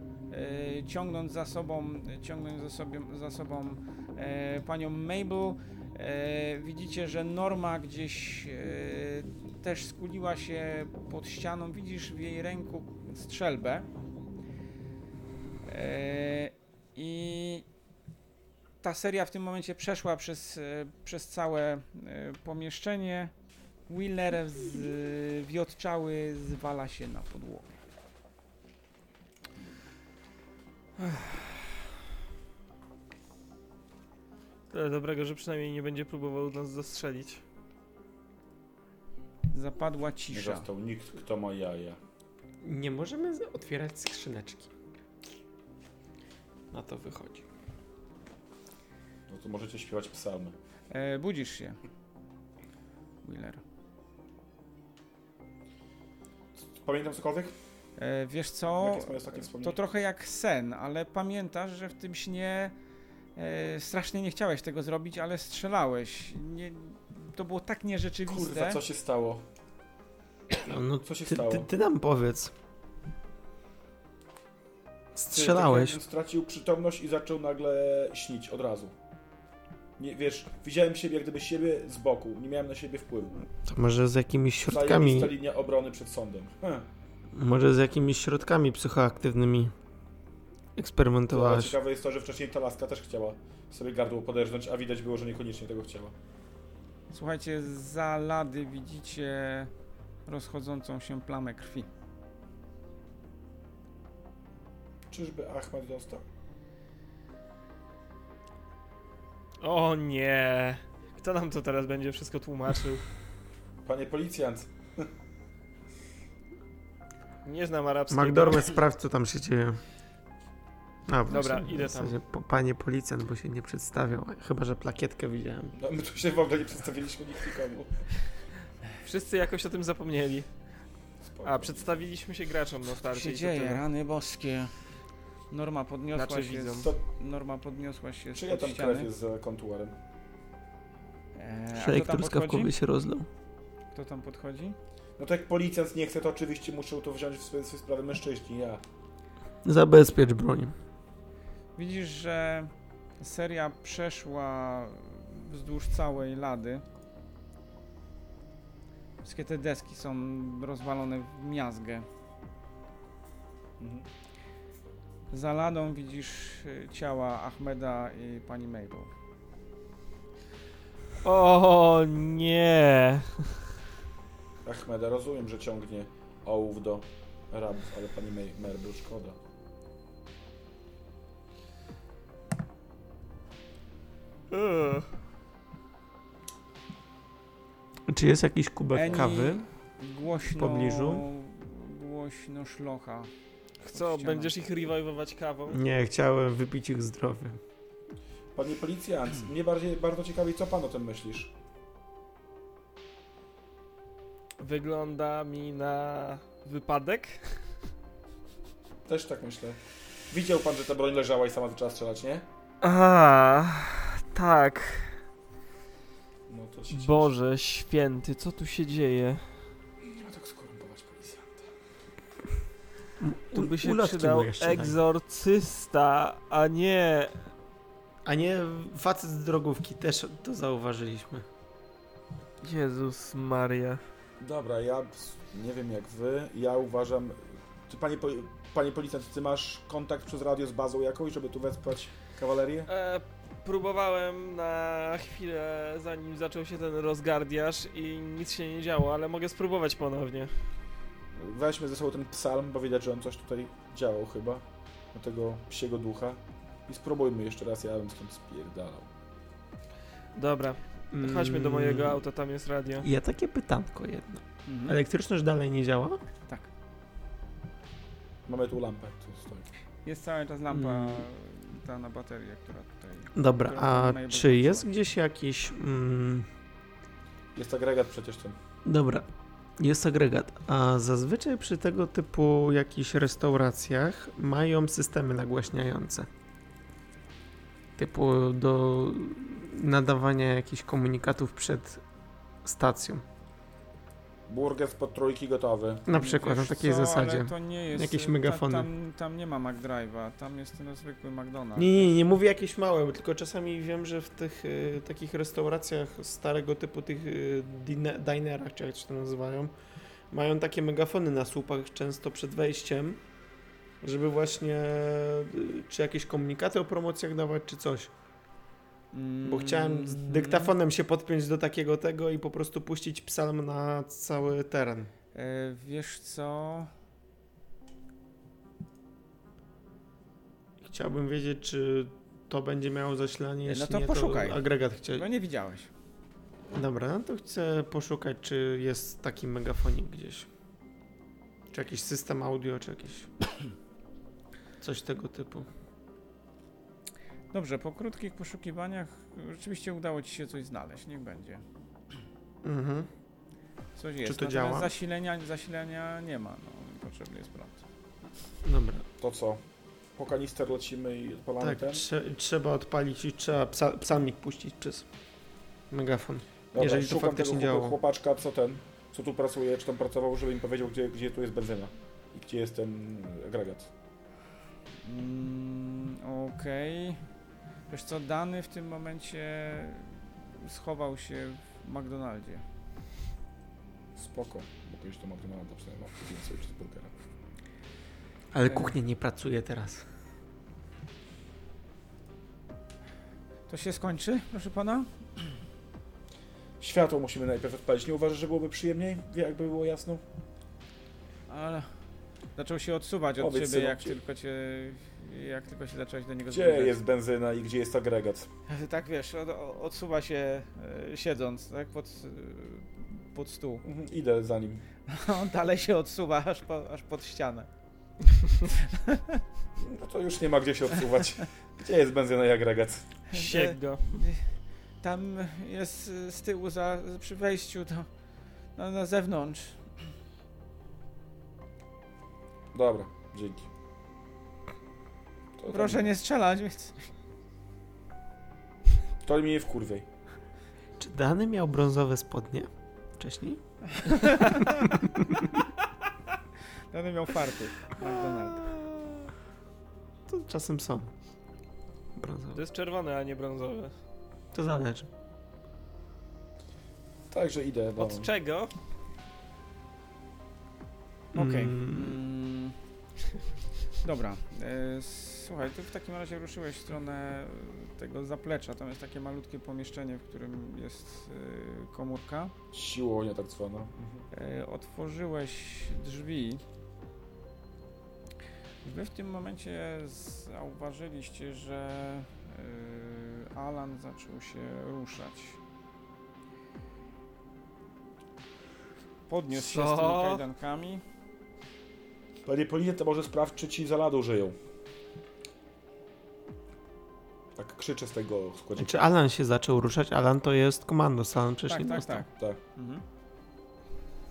y, ciągnąc za sobą, ciągnąc za, sobie, za sobą e, panią Mabel. E, widzicie, że Norma gdzieś e, też skuliła się pod ścianą, widzisz w jej ręku strzelbę. E, I ta seria w tym momencie przeszła przez, e, przez całe e, pomieszczenie. Wheeler zwiotczały zwala się na podłogę. Tyle dobrego, że przynajmniej nie będzie próbował nas zastrzelić. Zapadła Nie cisza. został nikt, kto ma jaja. Nie możemy z- otwierać skrzyneczki. Na to wychodzi. No to możecie śpiewać psalmy. E, budzisz się. Wheeler. Pamiętam cokolwiek? E, wiesz Jakie co? jest moje ostatnie To trochę jak sen, ale pamiętasz, że w tym śnie e, strasznie nie chciałeś tego zrobić, ale strzelałeś. Nie, to było tak nierzeczywiste. Kurwa, co się stało? No, no Co się ty, stało? ty, ty nam powiedz. Ty, Strzelałeś. tak jakbym stracił przytomność i zaczął nagle śnić od razu. Nie, wiesz, widziałem siebie jak gdyby siebie z boku, nie miałem na siebie wpływu. To może z jakimiś środkami, Zajebista linia obrony przed sądem. Hm. może z jakimiś środkami psychoaktywnymi Ale eksperymentowałeś. ciekawe jest to, że wcześniej ta laska też chciała sobie gardło poderżnąć, a widać było, że niekoniecznie tego chciała. Słuchajcie, za lady widzicie rozchodzącą się plamę krwi. Czyżby Ahmed dostał? O nie! Kto nam to teraz będzie wszystko tłumaczył? Panie policjant, Nie znam arabskiego. McDormand sprawdź, co tam się dzieje. A, Dobra, właśnie, idę w po, Panie policjant, bo się nie przedstawiał. Chyba, że plakietkę widziałem. no my tu się w ogóle nie przedstawiliśmy nikt nikomu. Wszyscy jakoś o tym zapomnieli. Spoko. A, przedstawiliśmy się graczom na Co starcie. się i to dzieje? tyle. Rany boskie. Norma podniosła Znaczy się. widzą. Z, To, Norma podniosła się z czyja tam krew jest za kontuarem? Eee, a Szejk kto tam truskawkowy podchodzi? się rozlał. Kto tam podchodzi? No to jak policjant nie chce, to oczywiście muszą to wziąć w swoje, swoje sprawy mężczyźni, ja. Zabezpiecz broń. Widzisz, że seria przeszła wzdłuż całej lady. Wszystkie te deski są rozwalone w miazgę. Mhm. Za ladą widzisz y, ciała Ahmeda i pani Mabel. O nie! Ahmeda, rozumiem, że ciągnie ołów do rabów, ale pani May- Merbel szkoda. Ugh. Czy jest jakiś kubek Eni kawy? Głośno, pobliżu? Głośno szlocha. Co, będziesz ich revivować kawą? Nie, chciałem wypić ich zdrowie. Panie policjant, mnie bardziej, bardzo ciekawi, co pan o tym myślisz? Wygląda mi na wypadek. Też tak myślę. Widział pan, że ta broń leżała i sama zaczęła strzelać, nie? A, tak. No to się cieszę. Boże święty, co tu się dzieje? Tu by się przydał daj. egzorcysta, a nie... A nie facet z drogówki, też to zauważyliśmy. Jezus Maria. Dobra, ja nie wiem jak wy, ja uważam... Czy panie, panie policjant, ty masz kontakt przez radio z bazą jakąś, żeby tu wespać kawalerię? E, próbowałem na chwilę, zanim zaczął się ten rozgardiaż i nic się nie działo, ale mogę spróbować ponownie. Weźmy ze sobą ten psalm, bo widać, że on coś tutaj działał chyba. Do tego psiego ducha. I spróbujmy jeszcze raz, ja bym stąd spierdalał. Dobra, chodźmy do mojego Mm, auta, tam jest radio. Ja takie pytanko jedno. Mhm. Elektryczność dalej nie działa? Tak. Mamy tu lampę, tu stoi. Jest cały czas lampa Mm. ta na baterię, która tutaj... Dobra, Która a czy jest gdzieś jakiś... Mm, Jest agregat przecież ten. dobra, jest agregat, a zazwyczaj przy tego typu jakichś restauracjach mają systemy nagłaśniające. Typu do nadawania jakichś komunikatów przed stacją. Burger pod trójki gotowy. Na przykład, na Wiesz takiej co, zasadzie. Ale to nie jest... Jakieś ta- megafony. Tam, tam nie ma McDrive'a, tam jest ten zwykły McDonald's. Nie, nie, nie mówię jakieś małe, tylko czasami wiem, że w tych y, takich restauracjach starego typu, tych y, dine, dinerach, czy jak się to nazywają, mają takie megafony na słupach często przed wejściem, żeby właśnie y, czy jakieś komunikaty o promocjach dawać, czy coś. Bo chciałem z dyktafonem się podpiąć do takiego tego i po prostu puścić psalm na cały teren. E, wiesz co... Chciałbym wiedzieć, czy to będzie miało zasilanie, No to nie, poszukaj. to agregat chciał. Bo nie widziałeś. Dobra, no to chcę poszukać, czy jest taki megafonik gdzieś. Czy jakiś system audio, czy jakiś. Coś tego typu. Dobrze, po krótkich poszukiwaniach rzeczywiście udało ci się coś znaleźć, niech będzie. Mhm. Coś jest. to Natomiast działa? Zasilenia, zasilenia nie ma, no potrzebny jest prąd. Dobra. To co? Po kanister lecimy i odpalamy Tak, ten? trze trzeba odpalić i trzeba psa psalmik puścić przez megafon. Dobra, jeżeli to szukam faktycznie tego działało. chłopaczka, co ten, co tu pracuje, czy tam pracował, żeby mi powiedział, gdzie, gdzie tu jest benzyna. I gdzie jest ten agregat. Mm, Okej. Wiesz co, Dany w tym momencie schował się w McDonaldzie. Spoko. Mogę iść do McDonalda, przynajmniej mam więcej cheeseburgera. Ale kuchnia nie pracuje teraz. To się skończy, proszę pana? Światło musimy najpierw odpalić. Nie uważasz, że byłoby przyjemniej, jakby było jasno? Ale zaczął się odsuwać od Powiedz, ciebie, synu, jak tylko cię... Jak tylko się zacząłeś do niego Gdzie zbliżać. jest benzyna i gdzie jest agregat? Tak wiesz, od, odsuwa się e, siedząc, tak, pod, e, pod stół. Mhm, Idę za nim. On dalej się odsuwa aż, po, aż pod ścianę. No to już nie ma gdzie się odsuwać. Gdzie jest benzyna i agregat? Siek go. Tam jest e, z tyłu za, przy wejściu do, na, na zewnątrz. Dobra, dzięki. To tam- Proszę nie strzelać, więc... To mnie nie wkurwiej. Czy Dany miał brązowe spodnie wcześniej? Ten miał farty. To czasem są. To Brązowe. jest czerwone, a nie brązowe. To zależy. Także idę do... Od czego? Okej. Mm, Mm. Dobra. E, słuchaj, ty w takim razie ruszyłeś w stronę tego zaplecza. Tam jest takie malutkie pomieszczenie, w którym jest e, komórka. Siłownia tak zwana. Mhm. E, otworzyłeś drzwi. Wy w tym momencie zauważyliście, że e, Alan zaczął się ruszać. Podniósł się z tymi Co? kajdankami. Panie Polinie, to może sprawdź, czy ci za ladą żyją. Tak krzyczę z tego składziku. Czy Alan się zaczął ruszać? Alan to jest komandos, Alan przecież Tak, nie tak, dostał. tak. Tak. Mhm.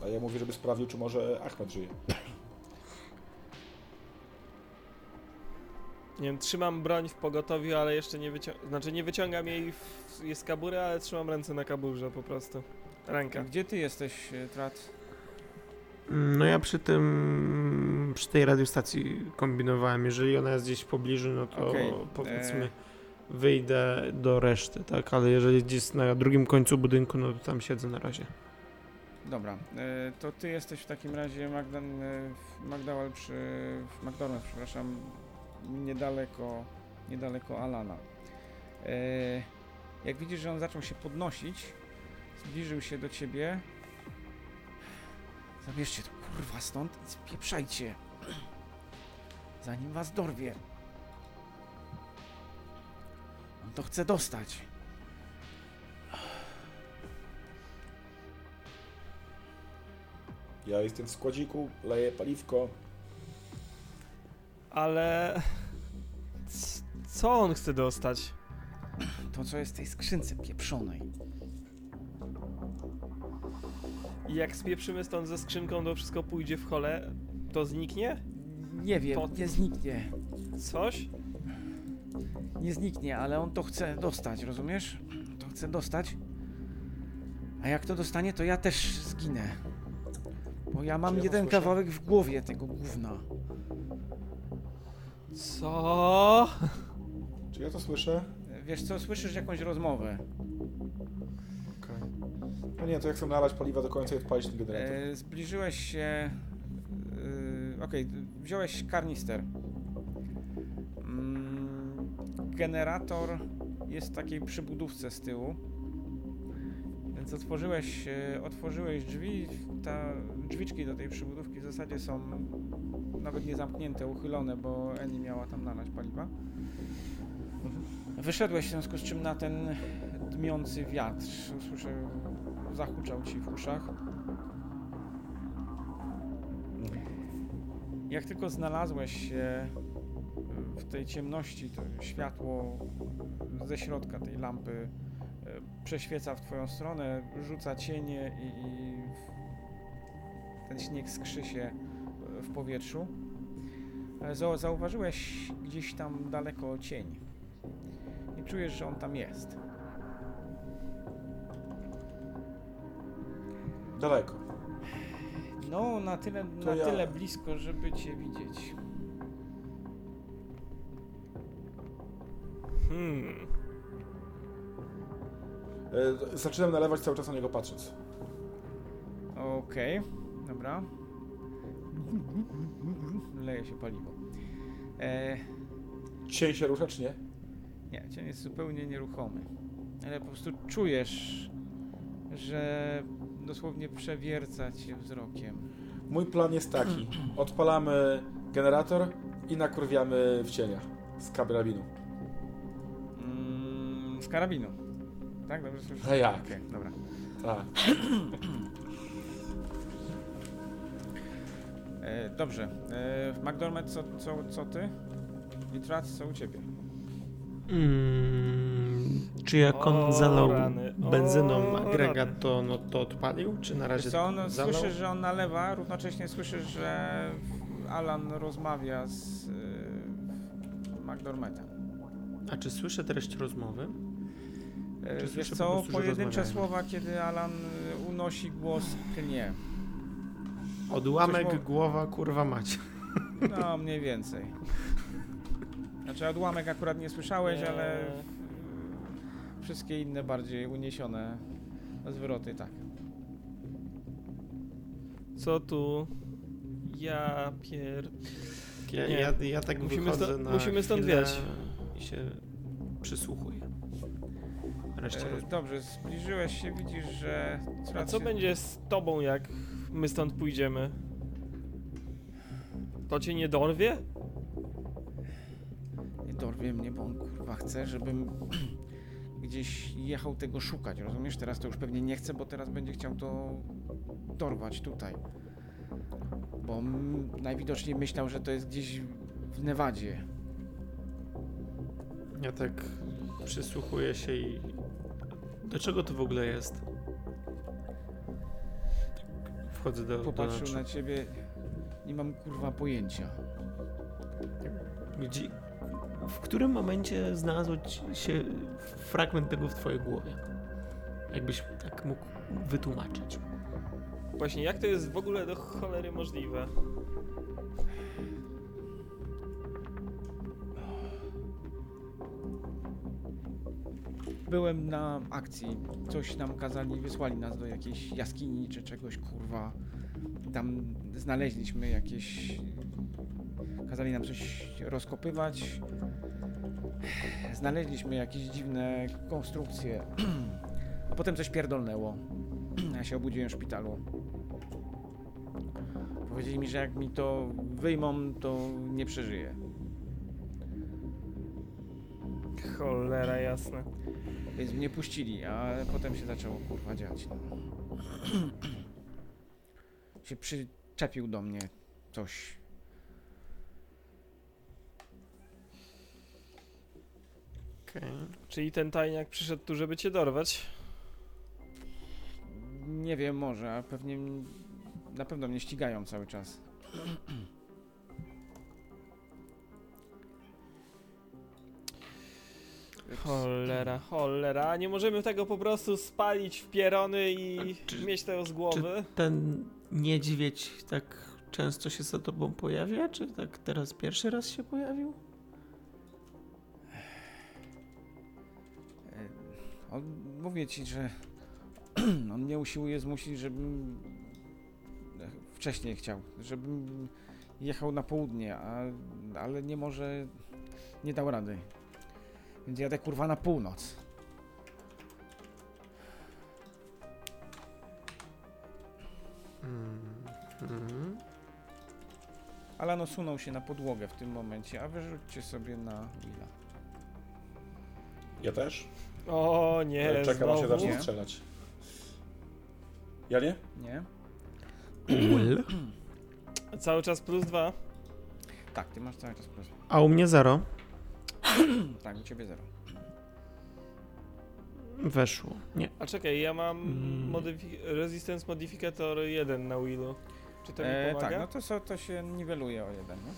A ja mówię, żeby sprawdził, czy może Ahmed żyje. Nie wiem, trzymam broń w pogotowiu, ale jeszcze nie wyciągam. Znaczy, nie wyciągam jej w... jest kabury, ale trzymam ręce na kaburze po prostu. Ręka. Gdzie ty jesteś, e, Trat? No ja przy tym, przy tej radiostacji kombinowałem. Jeżeli ona jest gdzieś w pobliżu, no to Okej, powiedzmy e. wyjdę do reszty, tak? Ale jeżeli gdzieś na drugim końcu budynku, no to tam siedzę na razie. Dobra, e, to ty jesteś w takim razie Magdan, e, McDowell przy, McDonald's, przepraszam, niedaleko, niedaleko Alana. E, jak widzisz, że on zaczął się podnosić, zbliżył się do ciebie. Zabierzcie to kurwa stąd i spieprzajcie, zanim was dorwie. On to chce dostać. Ja jestem w składziku, leję paliwko. Ale. c- Co on chce dostać? To, co jest w tej skrzynce pieprzonej. I jak spieprzymy stąd ze skrzynką, to wszystko pójdzie w chole, to zniknie? Nie wiem, To- nie zniknie. Coś? Nie zniknie, ale on to chce dostać, rozumiesz? To chce dostać. A jak to dostanie, to ja też zginę. Bo ja mam Czy ja jeden kawałek w głowie tego gówna. Co? Czy ja to słyszę? Wiesz co, słyszysz jakąś rozmowę. Okej. No nie, to jak chcę nalać paliwa do końca i odpalić ten generator. E, zbliżyłeś się... E, Okej, wziąłeś karnister. Generator jest w takiej przybudówce z tyłu. Więc otworzyłeś, e, otworzyłeś drzwi. Ta, drzwiczki do tej przybudówki w zasadzie są nawet nie zamknięte, uchylone, bo Eni miała tam nalać paliwa. Wyszedłeś w związku z czym na ten dmiący wiatr. Słyszę, zahuczał ci w uszach. Jak tylko znalazłeś się w tej ciemności, to światło ze środka tej lampy e, prześwieca w twoją stronę, rzuca cienie i, i ten śnieg skrzy się e, w powietrzu. Zauważyłeś gdzieś tam daleko cień i czujesz, że on tam jest. Daleko. No, na tyle, To na ja- tyle blisko, żeby cię widzieć. Hmm. E, zaczynam nalewać cały czas na niego patrząc. Okej, dobra. Leje się paliwo. E, Cień się rusza, czy nie? nie, cień jest zupełnie nieruchomy. Ale po prostu czujesz, że dosłownie przewierca cię wzrokiem. Mój plan jest taki. Odpalamy generator i nakurwiamy w cienia z karabinu. Z karabinu. Tak, dobrze słyszę? A jak? Okej, dobra. Tak. E, dobrze. E, McDormand, co, co, co ty? Nitrat, co u ciebie? Mm, czy jak on O, zalał rany, o, benzyną agregat, to, no, to odpalił? Czy na razie Wiesz co, no, zalał? słyszysz, że on nalewa, równocześnie słyszysz, że Alan rozmawia z y, McDormandem. A czy słyszę treść rozmowy? E, Czy Wiesz słyszę po co, prostu, że pojedyncze rozmawiają? słowa, kiedy Alan y, unosi głos, klnie. Odłamek, Coś mo- głowa, kurwa mać. No, mniej więcej. Znaczy odłamek akurat nie słyszałeś, Nie. ale wszystkie inne bardziej uniesione zwroty, tak. Co tu? Ja pier... Ja, Nie. ja, ja tak Musimy wychodzę sto- na musimy stąd chwilę wiać. i się przysłuchuję. Reszcie rozmowy. dobrze, zbliżyłeś się, widzisz, że... A co się- będzie z tobą, jak my stąd pójdziemy? To cię nie dorwie? Nie dorwie mnie, bo on kurwa chce, żebym gdzieś jechał tego szukać, rozumiesz? Teraz to już pewnie nie chce, bo teraz będzie chciał to dorwać tutaj. Bo najwidoczniej myślał, że to jest gdzieś w Nevadzie. Ja tak przysłuchuję się i... Do czego to w ogóle jest? Tak Wchodzę do, do Popatrzył na ciebie, nie mam kurwa pojęcia. Gdzie, w którym momencie znalazł ci się fragment tego w twojej głowie? Jakbyś tak mógł wytłumaczyć. Właśnie, jak to jest w ogóle do cholery możliwe? Byłem na akcji, coś nam kazali, wysłali nas do jakiejś jaskini czy czegoś, kurwa. Tam znaleźliśmy jakieś... Kazali nam coś rozkopywać. Znaleźliśmy jakieś dziwne konstrukcje. A potem coś pierdolnęło. Ja się obudziłem w szpitalu. Powiedzieli mi, że jak mi to wyjmą, to nie przeżyję. Cholera jasna. Więc mnie puścili, a potem się zaczęło kurwa dziać. No. się przyczepił do mnie coś. Okej. Czyli ten tajniak przyszedł tu, żeby cię dorwać? Nie wiem, może, a pewnie na pewno mnie ścigają cały czas. Cholera, cholera. Nie możemy tego po prostu spalić w pierony i czy- mieć tego z głowy? Ten niedźwiedź tak często się za tobą pojawia, czy tak teraz pierwszy raz się pojawił? E, On, mówię ci, że on mnie usiłuje zmusić, żebym wcześniej chciał, żebym jechał na południe, a, ale nie może, nie dał rady. Więc jadę kurwa na północ. Mhm. Alan osunął się na podłogę w tym momencie, a wyrzućcie sobie na Willa. Ja też? O nie, Czekam aż się znowu? zacznie Nie. strzelać. Ja nie? Nie? Will. Cały czas plus dwa. Tak, ty masz cały czas plus. A u mnie zero. Tak, u ciebie zero. Weszło. Nie. A czekaj, ja mam Mm. modyfi- Resistance Modificator 1 na Willu. Czy to mi E, pomaga? tak, no to, so, to się niweluje o jeden, no.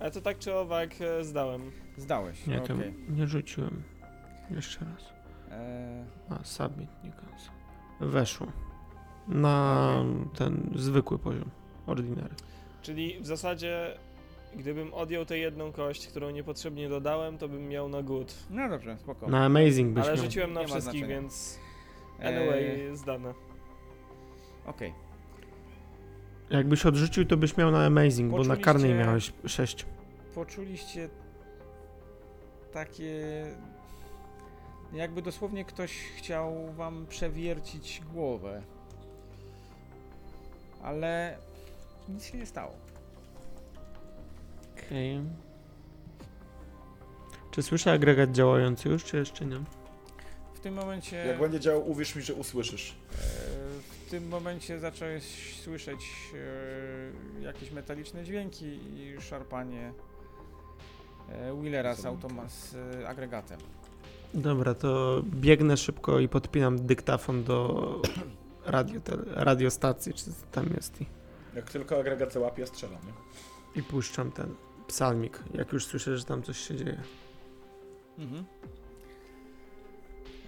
Ale to tak czy owak e, zdałem. Zdałeś, Nie, to nie rzuciłem. Jeszcze raz. E, A, submit, nie cancel. Weszło. Na ten zwykły poziom. Ordinary. Czyli w zasadzie, gdybym odjął tę jedną kość, którą niepotrzebnie dodałem, to bym miał na good. no dobrze, spoko. Na amazing byś Ale miał. rzuciłem na Nie ma wszystkich, znaczenia. więc E, anyway, zdane. Okej. Jakbyś odrzucił, to byś miał na amazing, bo na karnej miałeś 6. Poczuliście takie Jakby dosłownie ktoś chciał wam przewiercić głowę. Ale nic się nie stało. Okej. Czy słyszę agregat działający już, czy jeszcze nie? W tym momencie. Jak będzie działał, uwierz mi, że usłyszysz. E, W tym momencie zacząłeś słyszeć e, jakieś metaliczne dźwięki i szarpanie e, Wheelera z, automa- z e, agregatem. Dobra, to biegnę szybko i podpinam dyktafon do radio, tele, radiostacji, czy tam jest i, Jak tylko agregat łapie, strzelam, nie? i puszczam ten psalmik, jak już słyszę, że tam coś się dzieje. Mhm.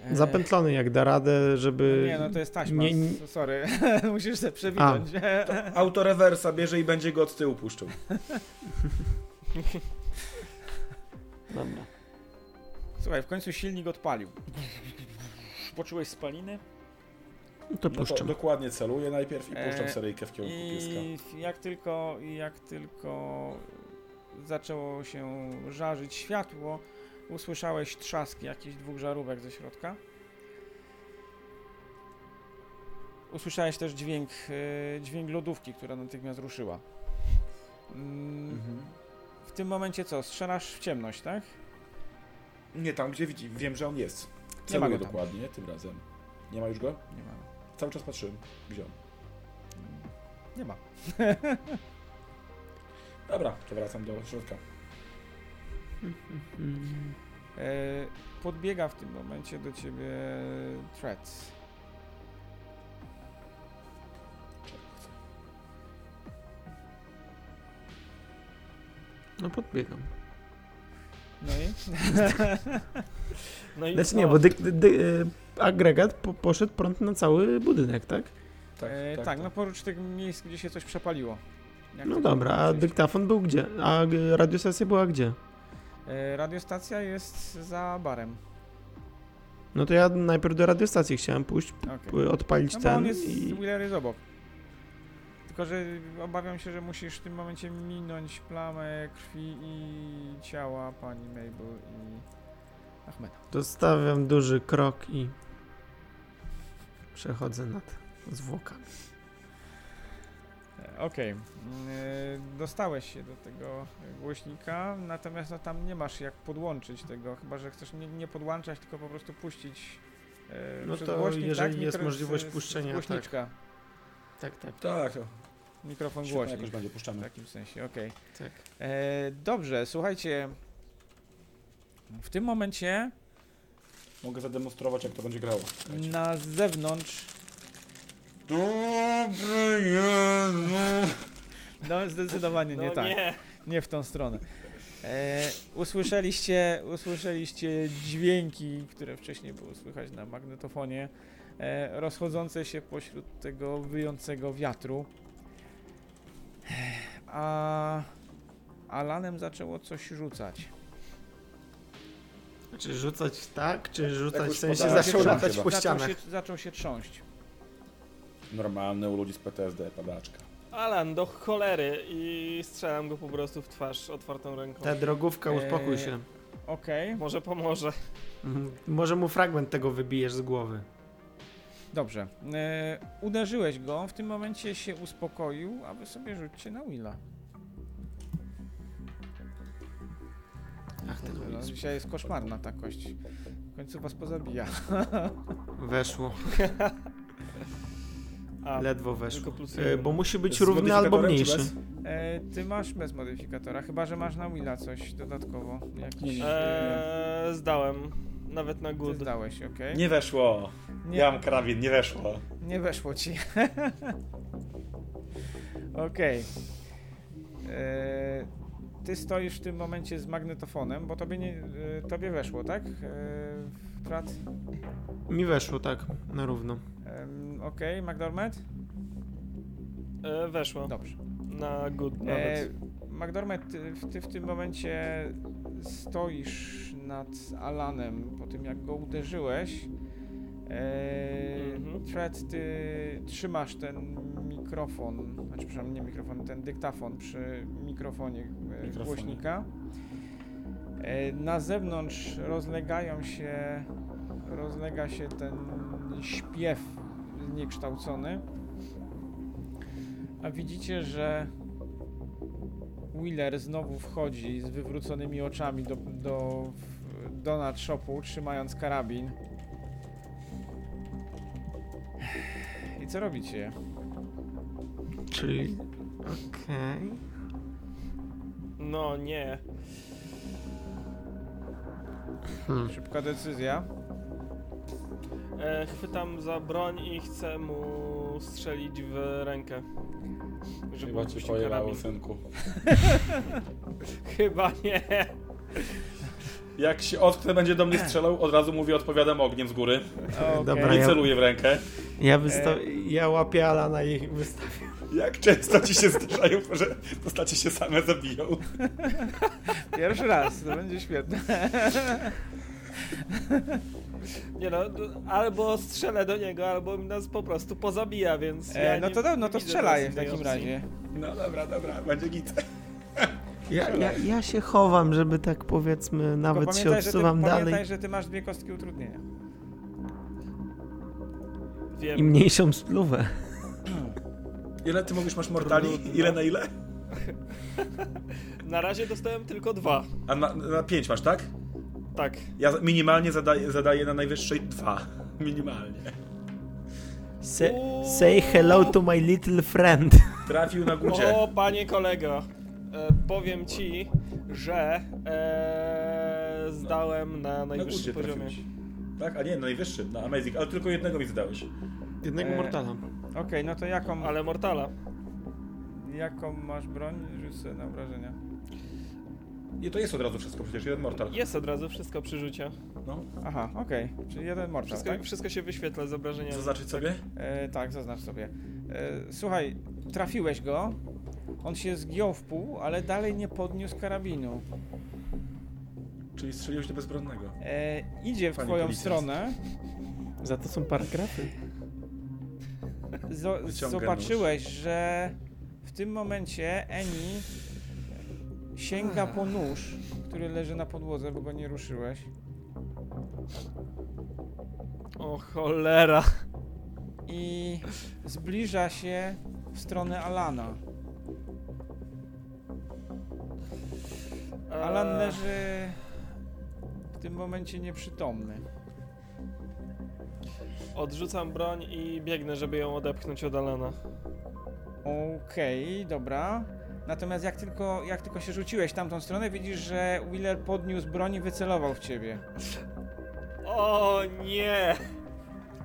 E, Zapętlony jak da radę, żeby... no Nie, no to jest taśma. nie- Sorry, musisz sobie przewinąć. Autorewersa bierze i będzie go od tyłu puszczał. Dobra. Słuchaj, w końcu silnik odpalił. Poczułeś spaliny? No to No to puszczam. dokładnie celuję najpierw i puszczam E, seryjkę w kierunku pieska. I jak tylko, jak tylko zaczęło się żarzyć światło, usłyszałeś trzaski jakichś dwóch żarówek ze środka. Usłyszałeś też dźwięk, e, dźwięk lodówki, która natychmiast ruszyła. Mm, Mhm. W tym momencie co? Strzelasz w ciemność, tak? Nie tam, gdzie widzi. Wiem, że on jest. Nie ma Celuję go dokładnie tym razem. Nie ma już go? Nie ma. Cały czas patrzyłem. Gdzie on? Nie ma. Dobra, to wracam do środka. E, podbiega w tym momencie do ciebie Threads. No podbiegam. No i? No i Znaczy nie, bo dyk, dy, y, agregat po, poszedł prąd na cały budynek, tak? Tak, e, tak, no porócz tych miejsc, gdzie się coś przepaliło. Jak No to dobra, a powiedzieć? dyktafon był gdzie? A radiostacja była gdzie? E, radiostacja jest za barem. No to ja najpierw do radiostacji chciałem pójść, Okay. p- odpalić No bo on ten jest, i... Wheeler jest obok. Tylko, że obawiam się, że musisz w tym momencie minąć plamę krwi i ciała pani Mabel i Ahmeda. Dostawiam duży krok i przechodzę nad zwłokami. Okej, mm, e, dostałeś się do tego głośnika, natomiast no, tam nie masz jak podłączyć tego, chyba że chcesz nie, nie podłączać, tylko po prostu puścić e, No przez to głośnik, jeżeli tak? jest Mikro- możliwość z- z puszczenia, głośniczka, Tak, tak, Tak, to mikrofon świetnie głośnik jakoś będzie w puszczamy. takim sensie, okej. tak. E, dobrze, słuchajcie, w tym momencie Mogę zademonstrować, jak to będzie grało. Słuchajcie. na zewnątrz, Dobry Jezu! no zdecydowanie nie no tak. nie. Nie w tą stronę. E, usłyszeliście, usłyszeliście dźwięki, które wcześniej było słychać na magnetofonie, e, rozchodzące się pośród tego wyjącego wiatru. A Alanem zaczęło coś rzucać. Czy rzucać tak, czy rzucać Jakoś w sensie zaczął się latać po zaczął, ścianach? się, zaczął się trząść. Normalne u ludzi z PTSD, padaczka. Alan, do cholery i strzelam go po prostu w twarz otwartą ręką. Ta drogówka, uspokój Eee. się. Okej, Może pomoże. Mhm. Może mu fragment tego wybijesz z głowy. dobrze. E, uderzyłeś go, w tym momencie się uspokoił, a wy sobie rzućcie na Willa. Ach, ten No, Will. dzisiaj jest koszmarna ta kość. W końcu was pozabija. Weszło, A, ledwo weszło. E, bo musi być równy albo mniejszy. E, ty masz bez modyfikatora, chyba że masz na Willa coś dodatkowo. Jakiś, e, zdałem. Nawet na ty good. zdałeś, okej? Nie weszło. Nie, Ja mam karabin, nie weszło. nie weszło ci. Okej. E, Ty stoisz w tym momencie z magnetofonem, bo tobie, nie, e, tobie weszło, tak? E? Mi weszło, tak, na równo. Em, Okej, McDormand? Eee, weszło. Dobrze. Na good E, nawet. McDormand, ty, w- ty w tym momencie stoisz nad Alanem po tym, jak go uderzyłeś. E, Mhm. Fred, ty trzymasz ten mikrofon, znaczy przepraszam, nie mikrofon, ten dyktafon przy mikrofonie e, Mikrofonie. głośnika. E, na zewnątrz rozlegają się rozlega się ten śpiew zniekształcony. A widzicie, że Wheeler znowu wchodzi z wywróconymi oczami do, do donut shopu, trzymając karabin. I co robicie? Czyli... Okej. No nie. Hmm. Szybka decyzja. E, chwytam za broń i chcę mu strzelić w rękę. Żeby Chyba cię opuścił pojebało, karabin. synku. Chyba nie. Jak się Oskar będzie do mnie strzelał, od razu mówię, odpowiadam ogniem z góry. Okej. Dobra, Nie ja- celuję w rękę. Ja, wysta- ja łapię Alana i wystawię. Jak często ci się zdarzają, że postacie się same zabiją? Pierwszy raz, to będzie świetne. Nie no, albo strzelę do niego, albo nas po prostu pozabija, więc. ja E, no nie- to, do, no nie to strzelaj w takim opcji. razie. No dobra, dobra, będzie git. Ja, ja, ja się chowam, żeby tak powiedzmy, nawet się że ty, odsuwam pamiętaj, dalej że ty masz dwie kostki utrudnienia. Wiem. i mniejszą spluwę. Ile ty mówisz masz mortali? Ile na ile? Na razie dostałem tylko dwa. A na, na pięć masz, tak? Tak. Ja minimalnie zadaję, zadaję na najwyższej dwa. Minimalnie. Say, say hello to my little friend. Trafił na górze. O, panie kolego, e, powiem ci, że e, zdałem na Na najwyższym górze poziomie. trafiłeś. Tak? A nie, na najwyższym, na Amazing, ale tylko jednego mi zadałeś. Jednego E, mortala. Okej, no to jaką, Ale Mortala. jaką masz broń? Rzuć sobie na obrażenia. I to jest od razu wszystko, przecież jeden mortal. Jest od razu wszystko przy rzucie. No. Aha, okej, czyli jeden mortal, Wszystko, tak? wszystko się wyświetla z obrażeniami. Zaznaczyć sobie? E, tak, zaznacz sobie. E, słuchaj, trafiłeś go, on się zgiął w pół, ale dalej nie podniósł karabinu. Czyli strzeliłeś do bezbronnego. E, idzie w Panie twoją policjant. stronę, Za to są paragrafy. Zo- zobaczyłeś, że w tym momencie Eni sięga po nóż, który leży na podłodze, bo go nie ruszyłeś. O cholera. i zbliża się w stronę Alana. Alan leży w tym momencie nieprzytomny. Odrzucam broń i biegnę, żeby ją odepchnąć od Alana. Okej, dobra. Natomiast jak tylko, jak tylko się rzuciłeś w tamtą stronę, widzisz, że Wheeler podniósł broń i wycelował w ciebie. O nie!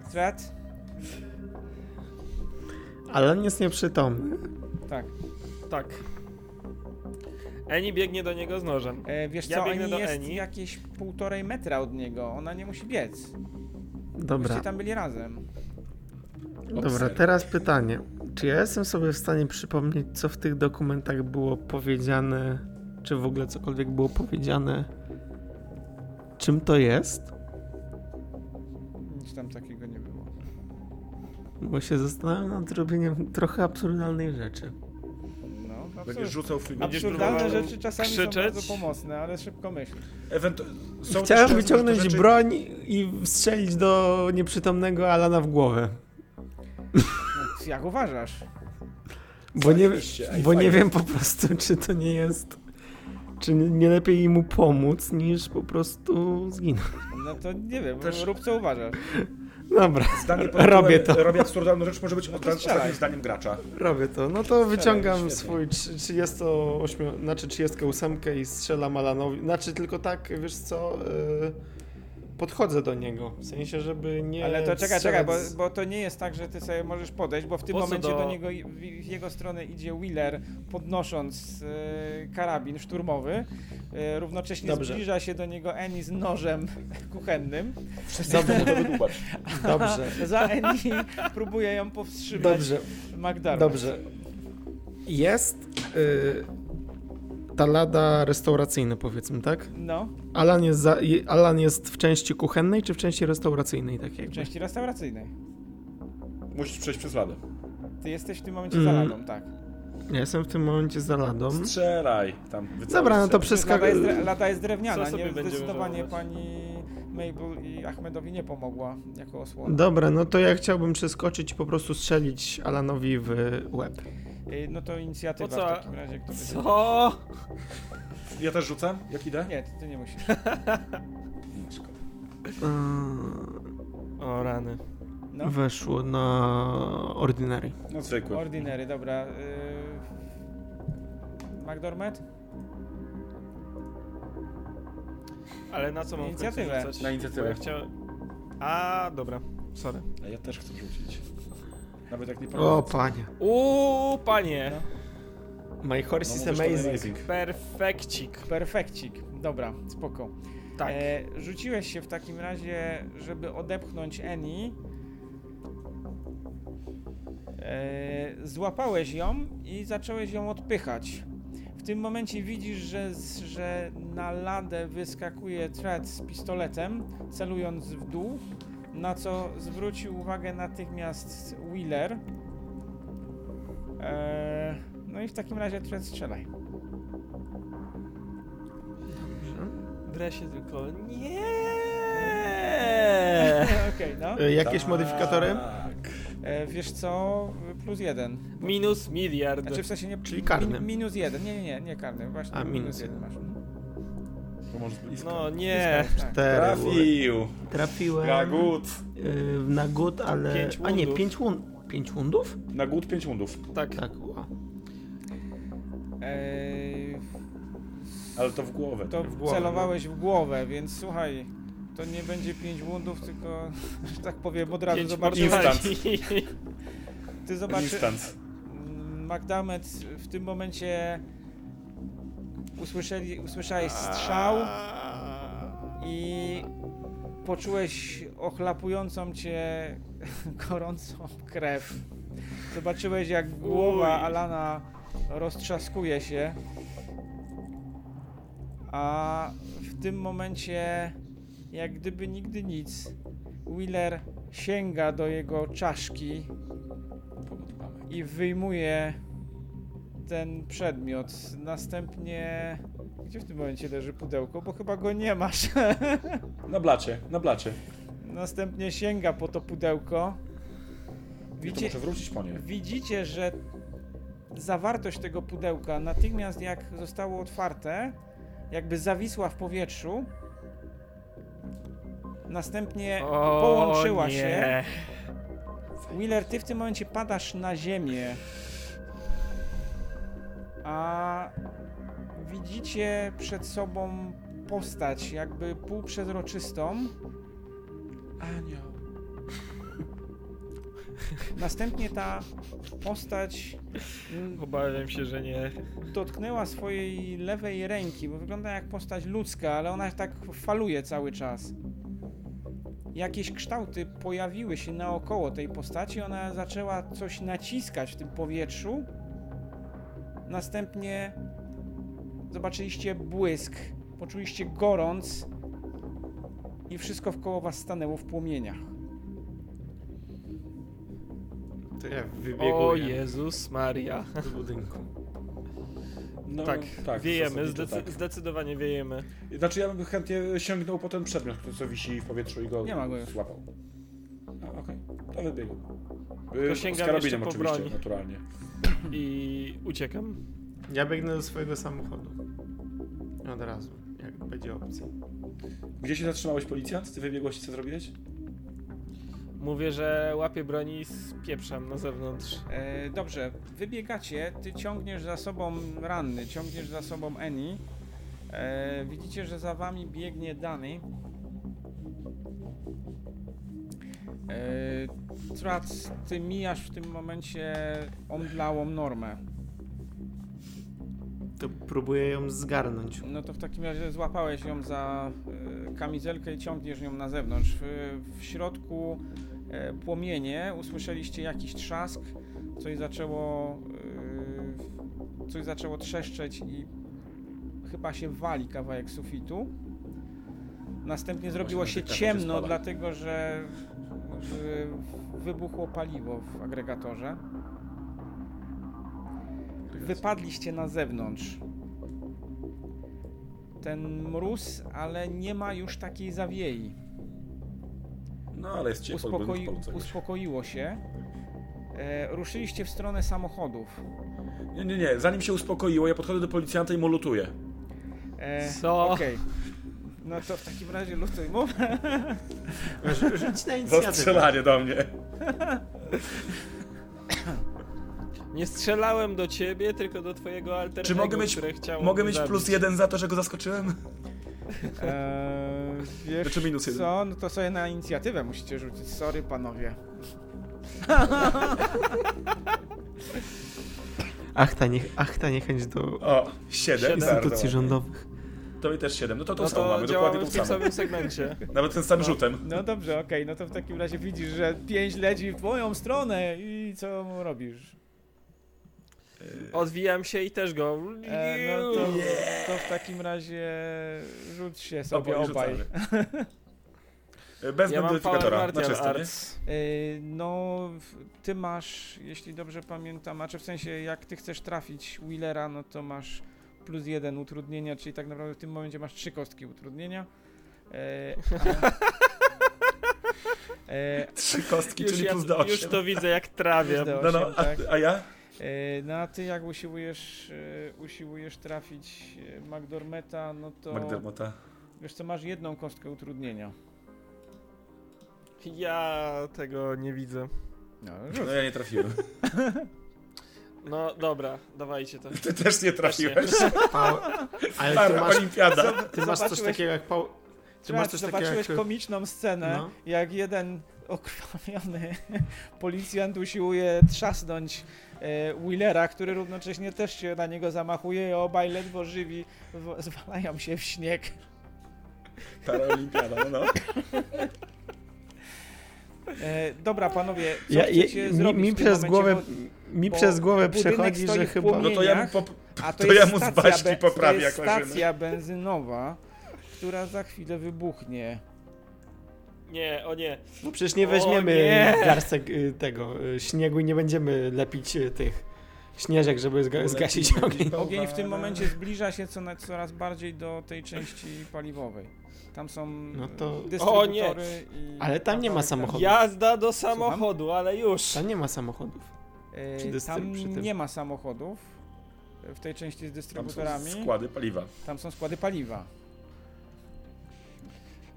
Strat? Alan jest nieprzytomny. Tak. Tak. Eni biegnie do niego z nożem. E, wiesz Ja co, biegnę Eni do jest Eni. jakieś półtorej metra od niego. Ona nie musi biec. Dobra, Byście tam byli razem. dobra, teraz pytanie. Czy ja jestem sobie w stanie przypomnieć, co w tych dokumentach było powiedziane, czy w ogóle cokolwiek było powiedziane, czym to jest? Nic tam takiego nie było. Bo się zastanawiam nad robieniem trochę absurdalnej rzeczy. Będziesz rzucał film. Będziesz Absurdalne próbował rzeczy czasami krzyczeć? są bardzo pomocne, ale szybko myśl. Ewentu- są Chciałem wyciągnąć rzeczy- broń i strzelić do nieprzytomnego Alana w głowę. No, jak uważasz? Bo nie, Zajebiście, ej, bo nie fajnie. wiem po prostu, czy to nie jest. Czy nie nie lepiej mu pomóc, niż po prostu zginąć. No to nie wiem, Też- rób co uważasz. Dobra, Zdanie pod Robię to. Robię absurdalną rzecz, może być No ostatnim strzelaj. zdaniem gracza. robię to. No to wyciągam świetnie. swój trzy- 38, znaczy 38 i strzelam Alanowi. Znaczy tylko tak, wiesz co, yy, podchodzę do niego. W sensie, żeby nie. Ale to czekaj, czekaj, bo, bo to nie jest tak, że ty sobie możesz podejść, bo w tym Po momencie do- do niego, w jego stronę idzie Wheeler, podnosząc e, karabin szturmowy. E, równocześnie Dobrze. zbliża się do niego Eni z nożem kuchennym. Dobrze. Dobrze, Za Eni próbuje ją powstrzymać dobrze. Magdarma. Dobrze. Jest y, ta lada restauracyjna, powiedzmy, tak? No, Alan jest, za, Alan jest w części kuchennej czy w części restauracyjnej, tak w jakby? części restauracyjnej. Musisz przejść przez ladę. Ty jesteś w tym momencie Mm. za ladą, tak. Ja jestem w tym momencie za ladą. Strzelaj. Tam Dobra, no to strzel. Lada jest, lada jest drewniana, Co nie? Zdecydowanie pani Mabel i Ahmedowi nie pomogła jako osłona. Dobra, no to ja chciałbym przeskoczyć i po prostu strzelić Alanowi w łeb. Y, No to inicjatywa Po co? w takim razie. Kto będzie- Co? Ja też rzucam? Jak idę? Nie, ty, ty nie musisz. Nie, szkoda. Eee, O rany. No. Weszło na Ordinary. No zwykły. Ordinary, dobra. Y... McDormand? Ale na co mam w końcu Inicjatywę. rzucać? Na inicjatywę. Bo Ja chciałem... A, dobra. Sorry. A ja też chcę rzucić. Nawet jak nie O pamiętam. panie. Uuu, panie! My horse No, is amazing. amazing. Perfekcik. Perfekcik. Dobra, spoko. Tak. E, rzuciłeś się w takim razie, żeby odepchnąć Eni. E, złapałeś ją i zacząłeś ją odpychać. W tym momencie widzisz, że, z- że na ladę wyskakuje Thread z pistoletem, celując w dół, na co zwrócił uwagę natychmiast Wheeler. E, no i w takim razie Thread strzelaj. Dresie tylko... Nie. Okej, no. E, Jakieś Tak. modyfikatory? E, wiesz co? Plus jeden. Minus miliard. Znaczy w sensie nie. Czyli karny. Min, minus jeden. Nie, nie, nie, nie karny. Właśnie A, minus, minus jeden masz. Blisko. No nie. Cztery. Trafił! Trafiłem Gagut! y, na gut, ale... Pięć A nie, wundów. pięć, wund... pięć wundów? Na gut 5 wundów. Tak. Tak, ła. Eee, Ale to w głowę. to w głowę, celowałeś w głowę, więc słuchaj. To nie będzie pięć wundów, tylko, że tak powiem, od razu Pięć zobaczysz. Instant. mortali. Ty zobaczysz. Instant. McDermott w tym momencie usłyszeli, usłyszałeś strzał i poczułeś ochlapującą cię gorącą krew. Zobaczyłeś jak głowa. Alana roztrzaskuje się. A w tym momencie, jak gdyby nigdy nic, Wheeler sięga do jego czaszki i wyjmuje ten przedmiot. Następnie. Gdzie w tym momencie leży pudełko? Bo chyba go nie masz. Na blacie, na blacie. Następnie sięga po to pudełko. I to Widzicie, muszę wrócić po nie. widzicie, że zawartość tego pudełka natychmiast jak zostało otwarte, jakby zawisła w powietrzu. Następnie O, połączyła nie. się. Wheeler, ty w tym momencie padasz na ziemię. A widzicie przed sobą postać, jakby półprzezroczystą. Anioł. Następnie ta postać mm, Obawiam się, że nie. dotknęła swojej lewej ręki, bo wygląda jak postać ludzka, ale ona tak faluje cały czas. Jakieś kształty pojawiły się naokoło tej postaci, ona zaczęła coś naciskać w tym powietrzu. Następnie zobaczyliście błysk, poczuliście gorąc i wszystko wkoło was stanęło w płomieniach. To ja O wybieguję Jezus Maria. do budynku. No, tak, tak, wiejemy, zdecy- tak. zdecydowanie wiejemy. Znaczy ja bym chętnie sięgnął po ten przedmiot, który co wisi w powietrzu i go Nie ma go już. złapał. A, okej. To wybiegł. To Y, sięgam Z jeszcze po oczywiście, broń. naturalnie. I uciekam. Ja biegnę do swojego samochodu. Od razu, jak będzie opcja. Gdzie się zatrzymałeś policjant? Ty wybiegłeś i co zrobiłeś? Mówię, że łapię broni i spieprzam na zewnątrz. E, dobrze, wybiegacie, ty ciągniesz za sobą ranny, ciągniesz za sobą Eni. E, widzicie, że za wami biegnie Dany. Trac, ty mijasz w tym momencie omdlałą normę. To próbuję ją zgarnąć. No to w takim razie złapałeś ją za e, kamizelkę i ciągniesz ją na zewnątrz. W, w środku e, płomienie usłyszeliście jakiś trzask, coś zaczęło e, coś zaczęło trzeszczeć i chyba się wali kawałek sufitu. Następnie zrobiło się ciemno, dlatego że wybuchło paliwo w agregatorze. Wypadliście na zewnątrz. ten mróz, ale nie ma już takiej zawiei. No ale jest ciepło, Uspokoi, uspokoiło się. E, ruszyliście w stronę samochodów. Nie, nie, nie, zanim się uspokoiło, ja podchodzę do policjanta i mu lutuję. E, Co? Okej. No to w takim razie lutuj mu. Rzu- Rzuć na inicjatywę. strzelanie do mnie. Nie strzelałem do ciebie, tylko do twojego alter Czy ego, mogę mieć, które chciało mogę mnie mieć zabić. plus jeden za to, że go zaskoczyłem? Eee, wiesz Znaczy minus jeden. co? No to sobie na inicjatywę musicie rzucić. Sorry panowie. Ach ta, nie, ach, ta niechęć do O, siedem. Instytucji rządowych. Tobie też siedem. No to to No samo mamy, dokładnie w tym samym segmencie. Nawet ten sam rzutem. No dobrze, okej, no to w takim razie widzisz, że pięć leci w twoją stronę i co robisz? Odwijam się i też go. E, no to, to w takim razie rzuć się sobie Obaj obaj. rzucamy. Bez Ja modyfikatora, na czysto. E, no, ty masz, jeśli dobrze pamiętam, znaczy w sensie jak ty chcesz trafić Wheelera, no to masz plus jeden utrudnienia, czyli tak naprawdę w tym momencie masz trzy kostki utrudnienia. E, a, e, Trzy kostki, Już, czyli ja, plus do już 8. to widzę jak trawię. No, no, osiem, a, tak. a ja? E, No a ty jak usiłujesz, e, usiłujesz trafić e, McDormeta, no to McDermotta. wiesz co, masz jedną kostkę utrudnienia. Ja tego nie widzę. No, No ja nie trafiłem. No dobra, dawajcie to. Ty też nie trafiłeś. Pał- Ale ty masz, olimpiada. ty masz coś Zobaczyłeś- takiego jak Pał... Ty masz coś takiego zobaczyłeś jak... komiczną scenę, No. jak jeden okrwawiony policjant usiłuje trzasnąć e, Wheelera, który równocześnie też się na niego zamachuje i obaj ledwo żywi w, zwalają się w śnieg. Para olimpiada, no no. E, dobra, panowie, co Ja, ja, mi, zrobić mi przez głowę, bo- mi bo przez głowę przechodzi, że chyba... No to ja pop... A to, to ja mu z be- poprawię To jest stacja benzynowa, która za chwilę wybuchnie. Nie, o nie. No przecież nie weźmiemy nie! garstek y, tego y, śniegu i nie będziemy lepić y, tych śnieżek, żeby zga zgasić ogień. Ogień w tym momencie zbliża się coraz bardziej do tej części paliwowej. Tam są No to- dystrybutory O nie! i... Ale tam nie ma kawałek samochodu. Jazda do samochodu, ale już. Tam nie ma samochodów. E, Przy dystry- Tam przy tym. nie ma samochodów e, w tej części z Tam są dystrybutorami. składy paliwa. Tam są składy paliwa.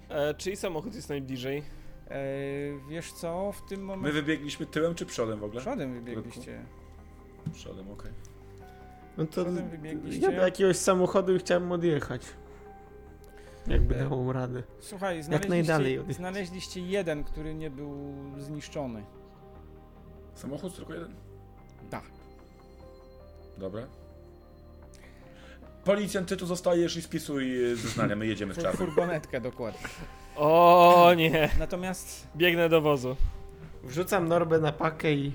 E, czyj samochód jest najbliżej? E, wiesz co, w tym My momencie... wybiegliśmy tyłem czy przodem w ogóle? Przodem wybiegliście. Przodem, okej. No to ja do jakiegoś samochodu i chciałem odjechać. Jakby E, dało radę. Słuchaj, najdalej znaleźliście, od- znaleźliście jeden, który nie był zniszczony. Samochód tylko jeden? Tak. Dobra. Policjant, ty tu zostajesz i spisuj zeznania, my jedziemy w czarnym. Furgonetkę dokładnie. O nie. Natomiast Biegnę do wozu. Wrzucam Norbę na pakę i...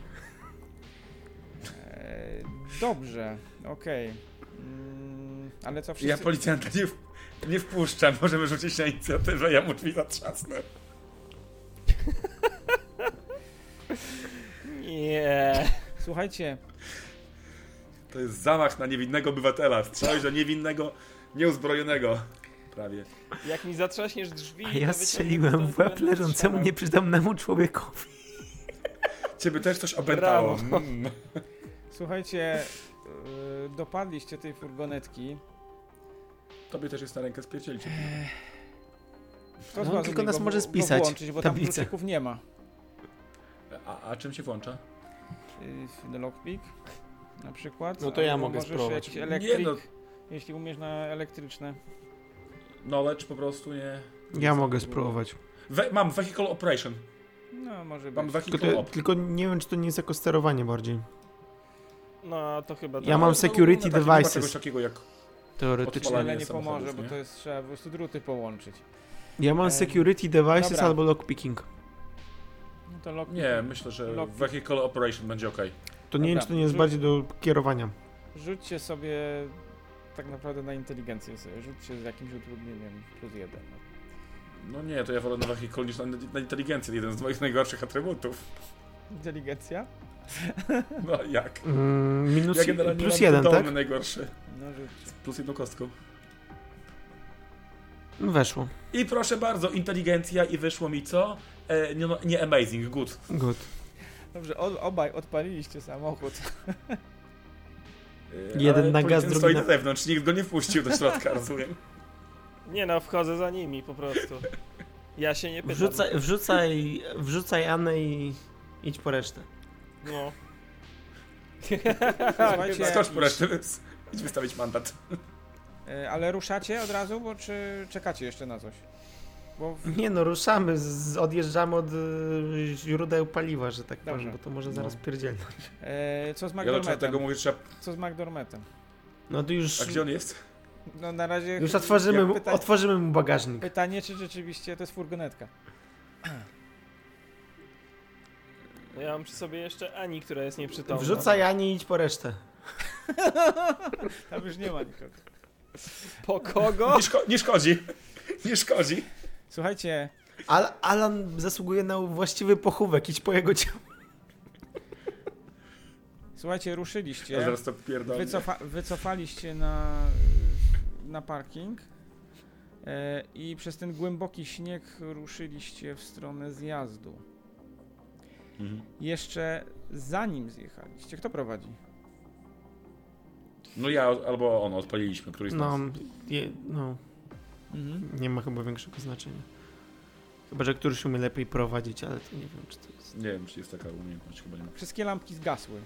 e, dobrze, okej. Mm, ale co wszyscy... Ja policjanta nie, w... nie wpuszczam, możemy rzucić na inicjatywę, ja mu drzwi zatrzasnę. Nie. Słuchajcie, To jest zamach na niewinnego obywatela. Strzelałeś do niewinnego, nieuzbrojonego. Prawie. Jak mi zatrzaśniesz drzwi... A ja strzeliłem w łeb leżącemu nieprzytomnemu człowiekowi. Ciebie też coś opętało. Brawo. Mm. słuchajcie, e, dopadliście tej furgonetki. Tobie też jest na rękę spierdzielić. Kto z No, was tylko nas go- może go spisać, włączyć, bo tam tablicę. kluczyków nie ma. A, a czym się włącza? Y, The lockpick na przykład. No to ja mogę spróbować. jakiś Nie elektryk, no, jeśli umiesz na elektryczne. knowledge po prostu nie. Ja mogę spróbować. We, mam vehicle operation. No, może Mam być. Tylko, op. tylko nie wiem, czy to nie jest jako sterowanie bardziej. No, to chyba tak. Ja mam No, security no, tak, nie ma devices. czegoś takiego jak Teoretycznie. Odpalanie Ale nie pomoże, samochodów, bo nie? to jest trzeba po prostu druty połączyć. Ja mam Em, security devices dobra. albo lockpicking. No to. Nie, myślę, że Lock- vehicle operation będzie ok. To nie wiem, czy to nie jest rzuć- bardziej do kierowania. Rzućcie sobie tak naprawdę na inteligencję sobie. Rzućcie z jakimś utrudnieniem plus jeden. No nie, to ja wolę na vehicle niż na, na inteligencję. Jeden z moich najgorszych atrybutów. Inteligencja? No jak? Mm, minus Ja generalnie plus mam jeden, tak? najgorszy. No. Plus jedną kostką. Weszło. I proszę bardzo, inteligencja i wyszło mi co? E, nie, no, nie amazing, good. Good. Dobrze, o, obaj odpaliliście samochód. E, Jeden ale na gaz, drugi stoi na- na zewnątrz, nikt go nie wpuścił do środka, rozumiem. Nie no, wchodzę za nimi po prostu. Ja się nie pytam. Wrzucaj, wrzucaj, wrzucaj Anę i idź po resztę. No. Słuchajcie, Skocz po resztę, idź wystawić mandat. E, Ale ruszacie od razu, bo czy czekacie jeszcze na coś? Bo w... Nie no, ruszamy, z, odjeżdżamy od y, źródeł paliwa, że tak Dobrze. powiem, bo to może zaraz No. pierdzielnąć. e, co z Ja do McDormetem? mówię, trzeba... Co z McDormetem? No to już, A gdzie on jest? No na razie... już otworzymy, mu, pyta- otworzymy mu bagażnik. Pytanie, czy rzeczywiście to jest furgonetka? No ja mam przy sobie jeszcze Ani, która jest nieprzytomna. Wrzucaj Ani i idź po resztę. Tam już nie ma nikogo. Po kogo? Nie, szko nie szkodzi. Nie szkodzi. Słuchajcie, Al Alan zasługuje na właściwy pochówek, idź po jego ciało. słuchajcie, Ja ruszyliście. zaraz to pierdolę. Wycofa wycofaliście na, na parking e, i przez ten głęboki śnieg ruszyliście w stronę zjazdu. Mhm. Jeszcze zanim zjechaliście, kto prowadzi? No ja albo on, odpaliliśmy, któryś z No, nas. je, no, nie ma chyba większego znaczenia. Chyba, że któryś umie lepiej prowadzić, ale to nie wiem, czy to jest... Nie wiem, czy jest taka umiejętność, chyba nie ma. Wszystkie lampki zgasły.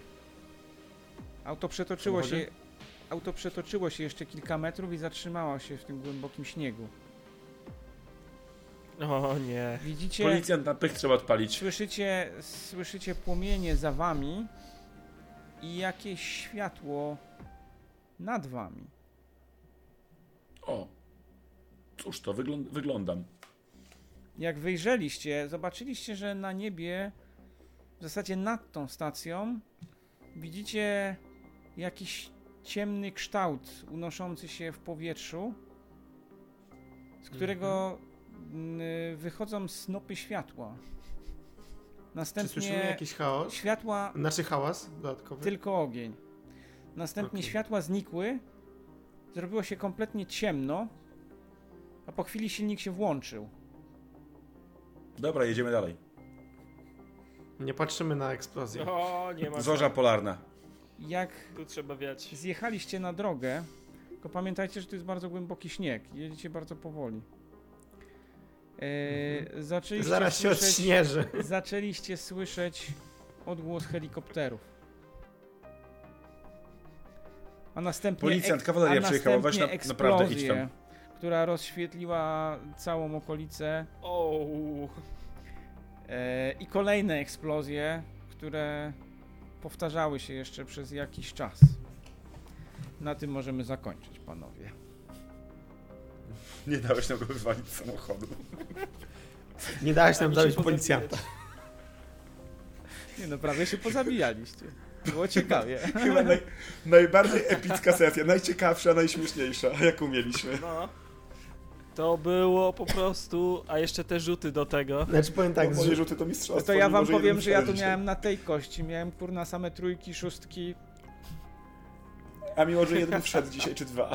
Auto przetoczyło się. Auto przetoczyło się jeszcze kilka metrów i zatrzymało się w tym głębokim śniegu. O nie. Widzicie, Policjant na pych trzeba odpalić. słyszycie, słyszycie płomienie za wami i jakieś światło nad wami. O. Cóż to, wygląd wyglądam. Jak wyjrzeliście, zobaczyliście, że na niebie, w zasadzie nad tą stacją, widzicie jakiś ciemny kształt unoszący się w powietrzu, z którego mm, wychodzą snopy światła. Czy słyszymy Następnie jakiś chaos? światła, Znaczy hałas dodatkowy? tylko ogień. Następnie Okej. światła znikły, zrobiło się kompletnie ciemno, a po chwili silnik się włączył. Dobra, jedziemy dalej. Nie patrzymy na eksplozję. O, nie ma. Zorza polarna. Jak Tu trzeba wiać. zjechaliście na drogę, tylko pamiętajcie, że to jest bardzo głęboki śnieg. Jedziecie bardzo powoli. Eee, zaczęliście, Zaraz się słyszeć, odśnieży. zaczęliście słyszeć odgłos helikopterów. A następnie Policjant, kawaleria a przyjechała, weź na- naprawdę idź tam. która rozświetliła całą okolicę O, E, I kolejne eksplozje, które powtarzały się jeszcze przez jakiś czas. Na tym możemy zakończyć, panowie. Nie dałeś nam go wywalić z samochodu. Nie dałeś nam zabić policjanta. Nie no, prawie się pozabijaliście. Było ciekawie. Chyba naj, najbardziej epicka sesja, najciekawsza, najśmieszniejsza, jaką mieliśmy. no. To było po prostu, a jeszcze te rzuty do tego. Znaczy powiem tak, Tak, z, rzuty to mistrzostwo. To ja wam powiem, że ja tu miałem na tej kości. Miałem kurna same trójki, szóstki. A mimo, że jeden wszedł dzisiaj, czy dwa.